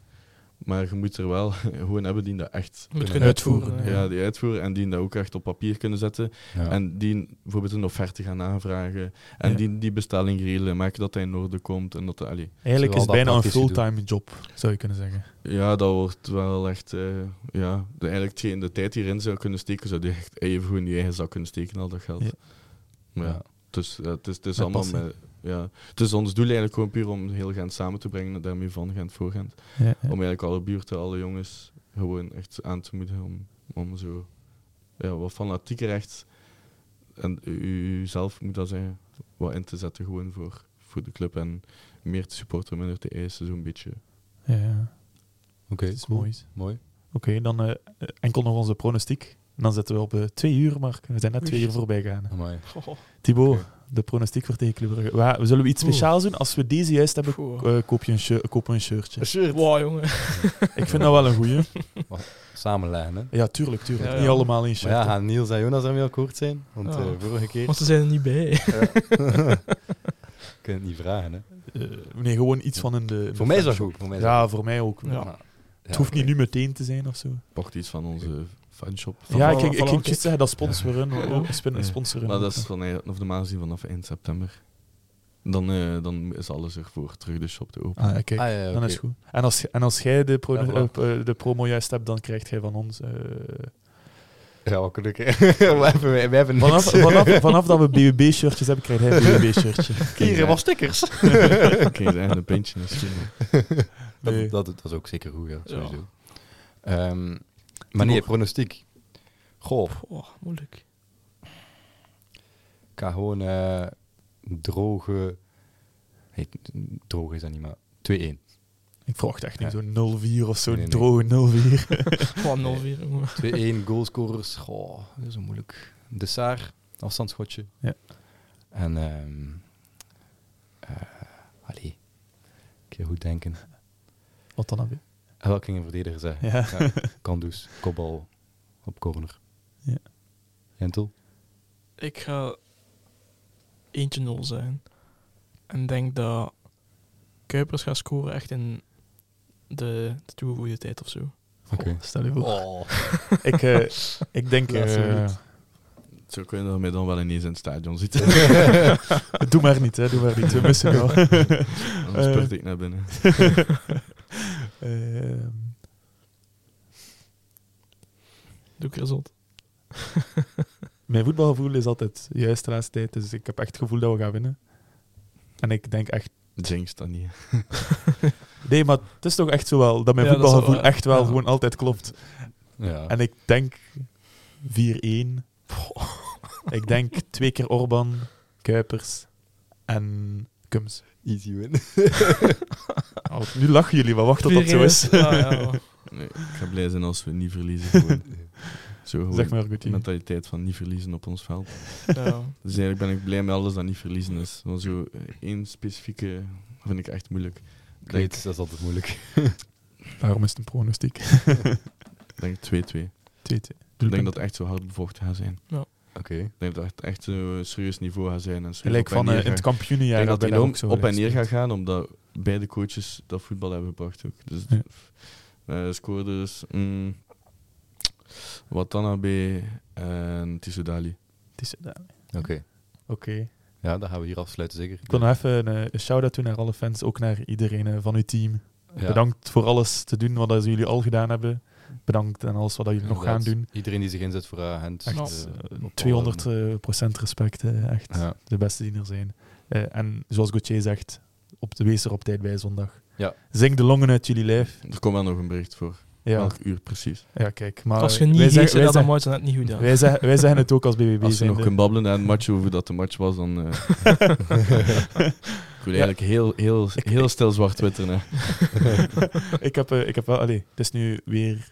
Maar je moet er wel gewoon hebben die dat echt Moet kunnen uitvoeren, uitvoeren. ja. ja. die uitvoeren en die dat ook echt op papier kunnen zetten. Ja. En die bijvoorbeeld een offerte gaan aanvragen. En Ja. die die bestelling regelen, maken dat hij in orde komt. En dat, allee, Eigenlijk is het bijna een fulltime job, zou je kunnen zeggen. ja, dat wordt wel echt... eh, ja, de, eigenlijk hetgeen de tijd hierin zou kunnen steken, zou die echt even gewoon in je eigen zak kunnen steken, al dat geld. Ja. Maar ja, Ja. dus ja, het is, het is allemaal passie. met... Ja, het is ons doel eigenlijk gewoon puur om heel Gent samen te brengen en daarmee van Gent voor Gent. Ja, ja. Om eigenlijk alle buurten, alle jongens gewoon echt aan te moedigen om, om zo ja, wat fanatieker echt en u u zelf moet dat zeggen, wat in te zetten gewoon voor, voor de club en meer te supporten, minder te eisen, zo'n beetje. Ja, ja. Oké, Dat is cool. mooi. Mooi. Oké, dan eh, enkel nog onze pronostiek. En dan zitten we op eh, twee uur, maar we zijn net twee uur voorbij gegaan. Amai. Thibaut. De pronostiek voor tegen Club Brugge. Wa- we zullen we iets Oeh. speciaals doen? Als we deze juist hebben, eh, koop je een, shirt, koop een shirtje. shirt. Wow, jongen. Ik vind dat wel een goeie. Samenleggen, hè. Ja, tuurlijk, tuurlijk. Ja, ja. Niet allemaal in Maar shirt. ja, gaan Niels en Jonas ermee akkoord zijn? Want Ja. eh, vorige keer... Want ze zijn er niet bij. Ik kan het niet vragen, hè. Eh, nee, gewoon iets van in de... in de Voor mij is dat goed. Voor mij is Ja, voor mij ook. Het hoeft niet nu meteen te zijn of zo. Pacht iets van onze fanshop. ja, ik ik voilà, ging juist zeggen dat sponsoren. ook spin- Ja. sponsoren Maar dat is van, eh, of de maand zien vanaf eind september. Dan, eh, dan is alles ervoor terug de shop te openen. Ah, ja, kijk. Ah, ja, Dan is goed. En als, en als jij de, pro- Ja, voilà. eh, eh, de promo juist hebt, dan krijgt jij van ons... eh, Ja, wat kunnen we hebben, we hebben vanaf, vanaf, vanaf dat we BUB-shirtjes hebben, krijgt hij een BUB-shirtje. Hier, wat stickers. Oké, zijn een pintje misschien. Nee. Dat, dat, dat is ook zeker goed, ja, Ja. sowieso. Maar nee, pronostiek. Goh, Oh, moeilijk. ik ga gewoon eh, droge... Droog is dat niet, maar 2-1. Ik verwacht echt niet zo'n 0-4 of zo'n Nee, nee. droge 0-4. Gewoon 0 weer, jongen. 2-1 goalscorers. Goh, dat is zo moeilijk. De Saar, afstandsschotje. Ja. En, ehm eh allee, ik ga goed denken. Wat dan heb En welke ging een verdediger zijn? Ja. Ja, kan dus. Kopbal op corner. Ja. Jentel? Ik ga 1-0 zijn. En denk dat Kuipers gaat scoren echt in de, de toegevoegde tijd of zo. Oké. Stel je voor. Oh. Ik, eh, ik denk... Eh, minuut. Zo kun je mij dan wel ineens in het stadion zitten. doe maar niet, hè. Doe maar niet. We missen jou. Dan Eh. spurt ik naar binnen. Ehm, Doe ik er zot. mijn voetbalgevoel is altijd juist de laatste tijd, dus ik heb echt het gevoel dat we gaan winnen. En ik denk echt... Jinx dat niet. Nee, maar het is toch echt zo wel, dat mijn Ja, dat is wel voetbalgevoel echt wel Ja. gewoon altijd klopt. Ja. En ik denk 4-1. Ik denk twee keer Orban, Kuipers en Kums. Easy win. Oh, nu lachen jullie, maar wacht tot dat zo is. Ja, ja. Nee, ik ga blij zijn als we niet verliezen. Gewoon. Zo gewoon Zeg maar, de mentaliteit van niet verliezen op ons veld. ja. Dus eigenlijk ben ik blij met alles dat niet verliezen is. Want zo eh, één specifieke vind ik echt moeilijk. Ik weet, dat is altijd moeilijk. Daarom is het een pronostiek. 2-2. Ik denk 2-2. Ik denk dat het echt zo hard bevochten gaat zijn. Oké. Ik denk dat het echt zo'n serieus niveau gaat zijn. En Gelijk van neer in het kampioenenjaar. Ik denk dat zo op en neer gaat gaan, omdat beide coaches dat voetbal hebben gebracht ook. Dus Ja. eh scoorders, mm, Watanabe en Tissoudali. Ja, Oké. Oké. Ja, dan gaan we hier afsluiten, zeker. Ik wil nog even een, eh, een shout-out doen naar alle fans, ook naar iedereen van uw team. Ja. Bedankt voor alles te doen wat dat jullie al gedaan hebben. Bedankt en alles wat dat jullie nog gaan doen. Iedereen die zich inzet voor Agent. Echt, eh, eh, op 200 eh, procent respect. eh, echt Ja. de beste die er zijn. Eh, en zoals Gauthier zegt, op de wees er op tijd bij zondag. Ja. Zing de longen uit jullie lijf. Er komt wel nog een bericht voor. Ja, Welk uur precies. ja kijk. Maar Als je wij niet zeggen- wij dat dan moet je net niet goed aan. wij zeggen, wij zeggen het ook als BBB Als je nog kunt babbelen na een match over dat de match was, dan... eh ik wil eigenlijk heel, heel, heel stil zwart twitteren. hè. ik, heb, ik heb wel, allee, het is nu weer.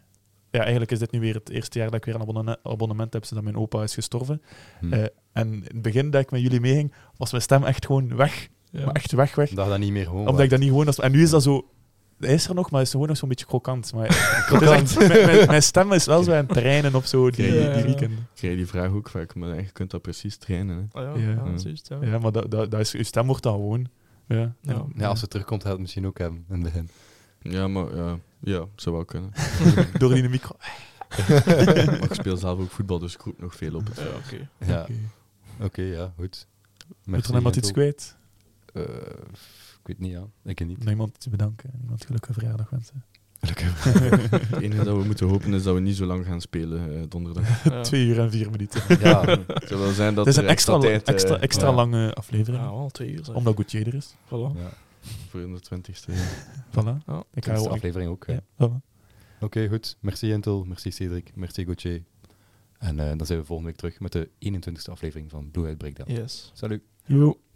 Ja, eigenlijk is dit nu weer het eerste jaar dat ik weer een abonnement, abonnement heb sinds dat mijn opa is gestorven. Hm. Eh, en in het begin dat ik met jullie meeging, was mijn stem echt gewoon weg. Ja. Maar echt weg, weg. Dat dat niet meer gewoon Omdat ik dat niet gewoon... Als, en nu is dat zo... Hij is er nog, maar hij is gewoon nog zo'n beetje krokant. Maar het echt- mijn, mijn- mijn stem is wel zo aan het trainen op zo die, Ja. die weekend. Ik krijg die vraag ook vaak, maar je kunt dat precies trainen. Hè. Ah, ja, Ja. maar dat, dat, dat is, je stem wordt dan gewoon... Ja. Ja. Ja, als ze terugkomt, gaat het misschien ook hebben in het begin. Ja, maar ja. Ja, zou wel kunnen. Door die micro. maar ik speel zelf ook voetbal, dus ik roep nog veel op het veld. oké. Ja, Oké. oké, ja, goed. Moet er nog iemand iets kwijt? Eh, ik weet niet, ja. Ik niet. Nog iemand te bedanken? Iemand gelukkige verjaardag wensen? Gelukkig. Het enige dat we moeten hopen is dat we niet zo lang gaan spelen eh, donderdag. Ja. Twee uur en vier minuten. Ja, Het zou wel zijn dat Het is er een extra, tijd, eh, extra, extra ja. lange aflevering. Ja, al twee uur. zeg. Omdat Gauthier er is. Voilà. ja. Voor de twintigste. Voilà. Ja. Ik ook- aflevering ook. Ja, voilà. Oké, goed. Merci Jentel, merci Cedric, merci Gauthier. En eh, dan zijn we volgende week terug met de 21ste aflevering van Blue Eyed Breakdown. Yes. Salut. Yo.